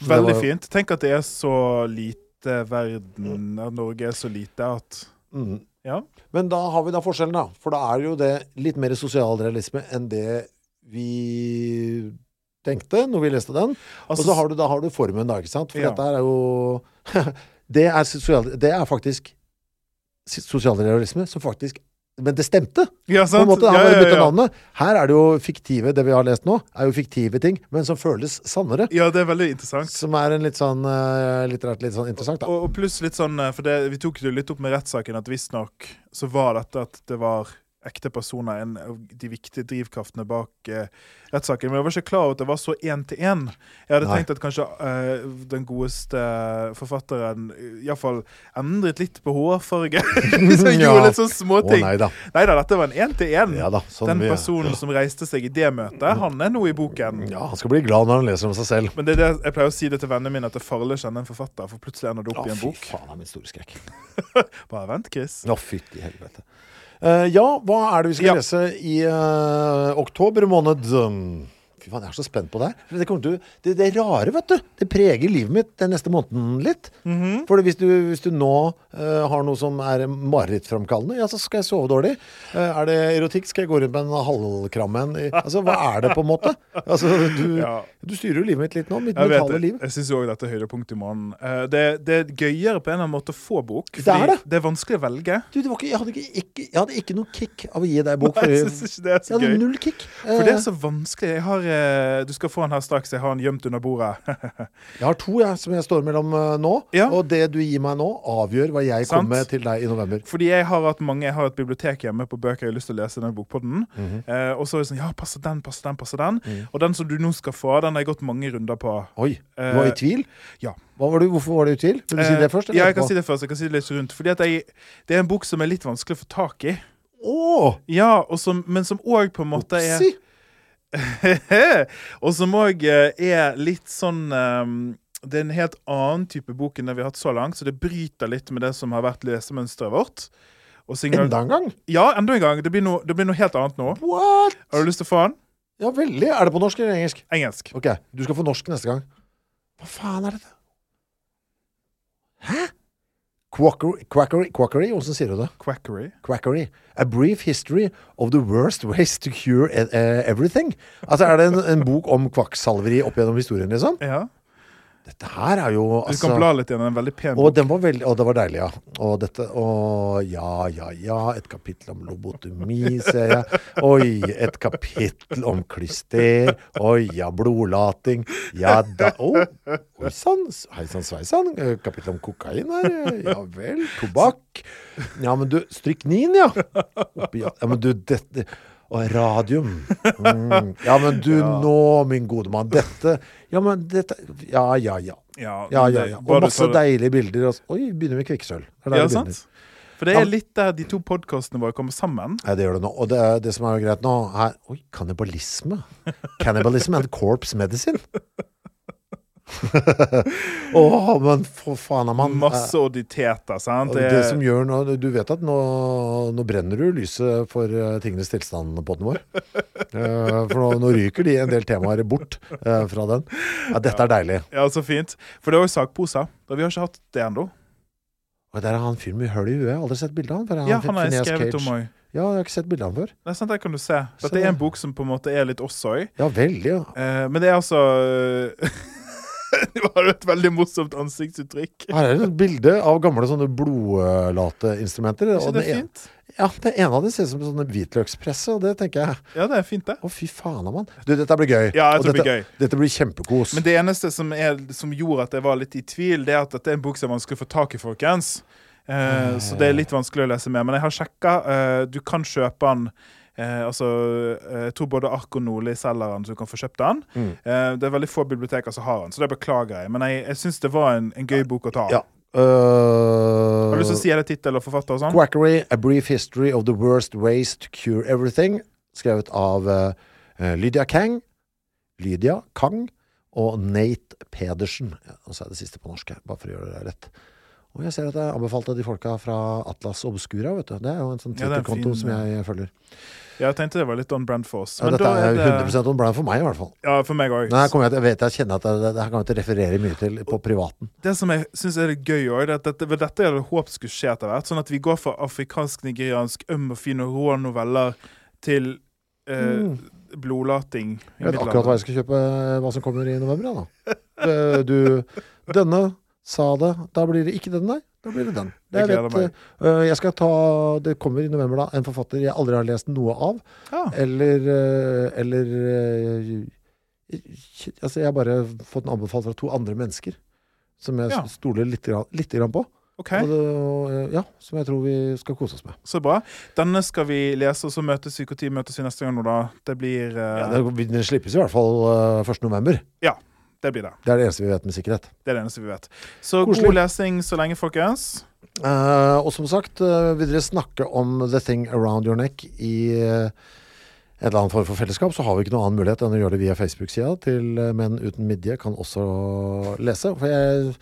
[SPEAKER 2] Så
[SPEAKER 1] Veldig
[SPEAKER 2] var-
[SPEAKER 1] fint. Tenk at det er så lite verden, at Norge er så lite at
[SPEAKER 2] Mm.
[SPEAKER 1] Ja.
[SPEAKER 2] Men da har vi da forskjellen, da. For da er jo det litt mer sosialrealisme enn det vi tenkte når vi leste den.
[SPEAKER 1] Altså,
[SPEAKER 2] og så har du, da har du formen, da, ikke sant? For
[SPEAKER 1] Ja.
[SPEAKER 2] dette er jo det, er sosial, det er faktisk sosialrealisme som faktisk Men det stemte!
[SPEAKER 1] Ja,
[SPEAKER 2] På en måte, Han
[SPEAKER 1] Ja, ja, ja.
[SPEAKER 2] navnet. Her er det jo fiktive, det vi har lest nå, er jo fiktive ting, men som føles sannere.
[SPEAKER 1] Ja, det er veldig interessant.
[SPEAKER 2] Som er en litt sånn eh, litterært litt sånn interessant, da.
[SPEAKER 1] Og, og pluss litt sånn, eh, for det, vi tok det litt opp med rettssaken, at visstnok så var dette at det var ekte personer en av de viktige drivkraftene bak eh, rettssaken. Men jeg var ikke klar over at det var så én til én. Jeg hadde
[SPEAKER 2] Nei.
[SPEAKER 1] tenkt at kanskje eh, den godeste forfatteren iallfall endret litt på hårfarge. så
[SPEAKER 2] Ja.
[SPEAKER 1] gjorde litt sånne småting.
[SPEAKER 2] Å nei da.
[SPEAKER 1] Dette var en én til én.
[SPEAKER 2] Ja sånn
[SPEAKER 1] Den personen som reiste seg i det møtet, han er nå i boken.
[SPEAKER 2] Ja, han skal bli glad når han leser om seg selv.
[SPEAKER 1] Men det er det, jeg pleier å si det til vennene mine, at det er farlig å kjenne en forfatter, for plutselig ender det opp i en
[SPEAKER 2] fy
[SPEAKER 1] bok.
[SPEAKER 2] faen, det er min store skrekk.
[SPEAKER 1] Bare vent, Chris.
[SPEAKER 2] Å, fytti helvete. Eh, ja, hva er det vi skal
[SPEAKER 1] Ja.
[SPEAKER 2] lese i uh, oktober måned? Fy faen, jeg er så spent på det her. Det, til, det, det rare, vet du, det preger livet mitt den neste måneden litt.
[SPEAKER 1] Mhm.
[SPEAKER 2] For hvis du, hvis du nå uh, har noe som er marerittframkallende, ja, så skal jeg sove dårlig. Uh, er det erotikk, skal jeg gå rundt med en halvkram en. Altså, hva er det, på en måte? Altså, du,
[SPEAKER 1] Ja.
[SPEAKER 2] Du styrer jo livet mitt litt nå. Mitt
[SPEAKER 1] Jeg
[SPEAKER 2] mentale liv.
[SPEAKER 1] Jeg syns òg dette er høydepunktet i morgen. Eh, Det, det er gøyere på en eller annen måte å få bok.
[SPEAKER 2] Det er det.
[SPEAKER 1] det er vanskelig å velge.
[SPEAKER 2] Du, det var ikke, jeg, hadde ikke, ikke, jeg hadde ikke noe kick av å gi deg bok.
[SPEAKER 1] Nei, jeg synes ikke det er så
[SPEAKER 2] jeg hadde null kick.
[SPEAKER 1] For det
[SPEAKER 2] Eh,
[SPEAKER 1] er så vanskelig. Har, eh, eh, du skal få den her straks. Jeg har den gjemt under bordet.
[SPEAKER 2] Jeg har to jeg, som jeg står mellom eh, nå.
[SPEAKER 1] Ja.
[SPEAKER 2] Og det du gir meg nå, avgjør hva jeg
[SPEAKER 1] Sant.
[SPEAKER 2] kommer med til deg i november.
[SPEAKER 1] Fordi jeg har hatt mange Jeg har et bibliotek hjemme på bøker jeg har lyst til å lese i den bokpodden.
[SPEAKER 2] mm
[SPEAKER 1] -hmm. og så er det sånn Ja, passer den, passer den, passer den. Og den som du nå skal få, den har jeg gått mange runder på.
[SPEAKER 2] Oi, du var i
[SPEAKER 1] Eh,
[SPEAKER 2] tvil?
[SPEAKER 1] ja.
[SPEAKER 2] Var du, hvorfor var du i tvil? Vil du si
[SPEAKER 1] Eh,
[SPEAKER 2] det først?
[SPEAKER 1] Ja, jeg kan si det først. Jeg kan si det litt rundt. Fordi at jeg, det er en bok som er litt vanskelig å få tak i.
[SPEAKER 2] Åh,
[SPEAKER 1] Ja, som, men som òg på en måte er
[SPEAKER 2] opsi!
[SPEAKER 1] Og som òg er litt sånn um, Det er en helt annen type bok enn det vi har hatt så langt, så det bryter litt med det som har vært lesemønsteret vårt.
[SPEAKER 2] Enda en gang?
[SPEAKER 1] Ja, enda en gang. Det blir noe, det blir noe helt annet nå.
[SPEAKER 2] What?
[SPEAKER 1] Har du lyst til å få den?
[SPEAKER 2] Ja, veldig. Er det på norsk eller engelsk?
[SPEAKER 1] Engelsk.
[SPEAKER 2] Ok, du skal få norsk neste gang. Hva faen er dette? Hæ? Quackery, quackery, quackery, hvordan sier du det?
[SPEAKER 1] Quackery.
[SPEAKER 2] Quackery. A brief history of the worst ways to cure e eh, everything. Altså, er det en, en bok om kvakksalveri opp gjennom historien, liksom?
[SPEAKER 1] Ja.
[SPEAKER 2] Dette her er jo
[SPEAKER 1] Du
[SPEAKER 2] altså
[SPEAKER 1] kan bla litt gjennom En veldig pen
[SPEAKER 2] Og
[SPEAKER 1] bok.
[SPEAKER 2] den var veldig, og det var deilig, ja. Og dette, og ja, ja, ja, et kapittel om lobotomi, ser jeg. Oi, et kapittel om klyster. Oi, ja, blodlating. Ja da, å, oi sann, hei sann sveisann. Kapittel om kokain her, ja vel. Tobakk. Ja, men du, stryknin, ja. Oppi, ja. ja, men du, dette... Og radium. Mm. Ja, men du nå, min gode mann. Dette Ja, men dette Ja, ja, ja.
[SPEAKER 1] Ja,
[SPEAKER 2] Ja, ja, ja. Og masse
[SPEAKER 1] for...
[SPEAKER 2] deilige bilder. og Oi, begynner med kvikksølv.
[SPEAKER 1] Ja, sant? For det er litt der de to podkastene våre kommer sammen.
[SPEAKER 2] Ja, det gjør det nå. Og det, det som er greit nå, er Oi, kannibalisme. Cannibalism and corpse medicine. Å, men for faen av mann.
[SPEAKER 1] Masse odditeter, sant?
[SPEAKER 2] Det... det som gjør nå, Du vet at nå, nå brenner du lyset for eh, tingenes tilstand på den vår. uh, for nå, nå ryker de en del temaer bort uh, fra den. Ja, dette er deilig.
[SPEAKER 1] Ja, så fint. For det er jo sakposer. Vi har ikke hatt det ennå.
[SPEAKER 2] Og der er han fyren med hull i huet. Aldri sett bilde av han.
[SPEAKER 1] Ja, han har jeg skrevet om òg.
[SPEAKER 2] Ja, jeg har ikke sett bildene før.
[SPEAKER 1] Det er sant, der kan du se.
[SPEAKER 2] for
[SPEAKER 1] Dette er en bok som på en måte er litt oss òg.
[SPEAKER 2] Ja, veldig. Ja.
[SPEAKER 1] Uh, men det er altså Det var et veldig morsomt ansiktsuttrykk.
[SPEAKER 2] Her er det et bilde av gamle sånne blodlateinstrumenter.
[SPEAKER 1] Er
[SPEAKER 2] og
[SPEAKER 1] ikke det
[SPEAKER 2] en-
[SPEAKER 1] fint?
[SPEAKER 2] Ja, det ene av dem ser ut som sånne hvitløkspresse, og det tenker jeg
[SPEAKER 1] Ja, det er fint, det.
[SPEAKER 2] Å, fy faen mann. Du, dette blir gøy.
[SPEAKER 1] Ja,
[SPEAKER 2] Og
[SPEAKER 1] dette blir gøy.
[SPEAKER 2] Dette blir kjempekos.
[SPEAKER 1] Men det eneste som, er, som gjorde at jeg var litt i tvil, det er at dette er en bok som er vanskelig å få tak i, folkens. Uh, så det er litt vanskelig å lese mer. Men jeg har sjekka. Uh, du kan kjøpe den. Eh, altså, eh, jeg tror både Ark og Nordli selger den, så du kan få kjøpt den.
[SPEAKER 2] Mm.
[SPEAKER 1] Eh, det er veldig få biblioteker som har den, så det beklager jeg. Men jeg, jeg syns det var en, en gøy bok å ta.
[SPEAKER 2] Ja. Uh,
[SPEAKER 1] Har du lyst til å si hele tittel og forfatter og sånn?
[SPEAKER 2] Quackery, A Brief History of the Worst Ways to Cure Everything. Skrevet av eh, Lydia Kang, Lydia Kang og Nate Pedersen. Ja, og så er det siste på norsk bare for å gjøre det rett. Og jeg ser at det er anbefalt av de folka fra Atlas Obscura, vet du. Det er jo en sånn
[SPEAKER 1] Ja, det er
[SPEAKER 2] Twitter-konto
[SPEAKER 1] ja,
[SPEAKER 2] som jeg følger.
[SPEAKER 1] Jeg tenkte det var litt on brand for oss.
[SPEAKER 2] Ja,
[SPEAKER 1] Men
[SPEAKER 2] dette er
[SPEAKER 1] det
[SPEAKER 2] 100% on brand for meg, i hvert fall.
[SPEAKER 1] Ja, for meg også.
[SPEAKER 2] Nei, jeg, jeg vet jeg kjenner at det, det, det her kan jeg ikke referere mye til på privaten.
[SPEAKER 1] Det som jeg syns er litt gøy òg, er at dette, dette jeg hadde håpet skulle skje etter hvert. Sånn at vi går fra afrikansk-nigeriansk øm og fin og rå noveller til eh, blodlating.
[SPEAKER 2] Mm. Jeg vet akkurat hva jeg skal kjøpe, hva som kommer i november, ja, da. Eh, Du, denne sa det, da blir det ikke den, nei. Da blir det den.
[SPEAKER 1] Jeg
[SPEAKER 2] Det
[SPEAKER 1] gleder
[SPEAKER 2] vet, uh, jeg skal ta, det kommer i november da, en forfatter jeg aldri har lest noe av,
[SPEAKER 1] Ja.
[SPEAKER 2] eller, uh, eller uh, Altså, jeg har bare fått den anbefalt fra to andre mennesker, som jeg
[SPEAKER 1] Ja.
[SPEAKER 2] stoler litt, litt på. Okay. Det, ja, som jeg tror vi skal kose oss med.
[SPEAKER 1] så bra. Denne skal vi lese, og så møtes vi. Når møtes vi neste gang nå, da? Det blir uh...
[SPEAKER 2] Ja, det, den slippes i hvert fall uh, 1. november.
[SPEAKER 1] Det blir det.
[SPEAKER 2] Det er det eneste vi vet med sikkerhet.
[SPEAKER 1] Det er det eneste vi vet. Så
[SPEAKER 2] Korslig.
[SPEAKER 1] god lesing så lenge, folkens.
[SPEAKER 2] Eh, og som sagt, eh, vil dere snakke om The Thing Around Your Neck i eh, et eller annet form for fellesskap, så har vi ikke noen annen mulighet enn å gjøre det via Facebook-sida til eh, Menn uten midje kan også lese. For jeg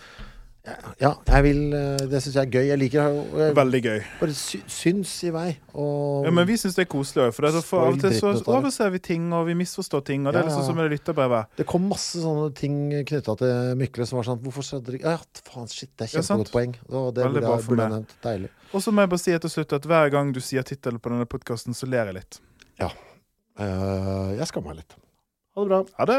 [SPEAKER 2] Ja, jeg vil eh, Det syns jeg er gøy. Jeg liker det jeg
[SPEAKER 1] Veldig gøy.
[SPEAKER 2] bare sy syns i vei. Og
[SPEAKER 1] Ja, men vi syns det er koselig òg, for det er så for av og til så overser vi ting, og vi misforstår ting, og det
[SPEAKER 2] Ja,
[SPEAKER 1] er liksom som med det lytterbrevet.
[SPEAKER 2] det kom masse sånne ting knytta til Mykle som var sånn Hvorfor skjedde det ikke Ja, faen, shit, det er
[SPEAKER 1] Ja,
[SPEAKER 2] kjempegodt poeng. Og det
[SPEAKER 1] Veldig
[SPEAKER 2] burde
[SPEAKER 1] bra for
[SPEAKER 2] burde
[SPEAKER 1] meg.
[SPEAKER 2] nevnt. Deilig.
[SPEAKER 1] Og så må jeg bare si til slutt at hver gang du sier tittelen på denne podkasten, så ler jeg litt.
[SPEAKER 2] Eh, jeg skammer meg litt. Ha det bra.
[SPEAKER 1] Ha det!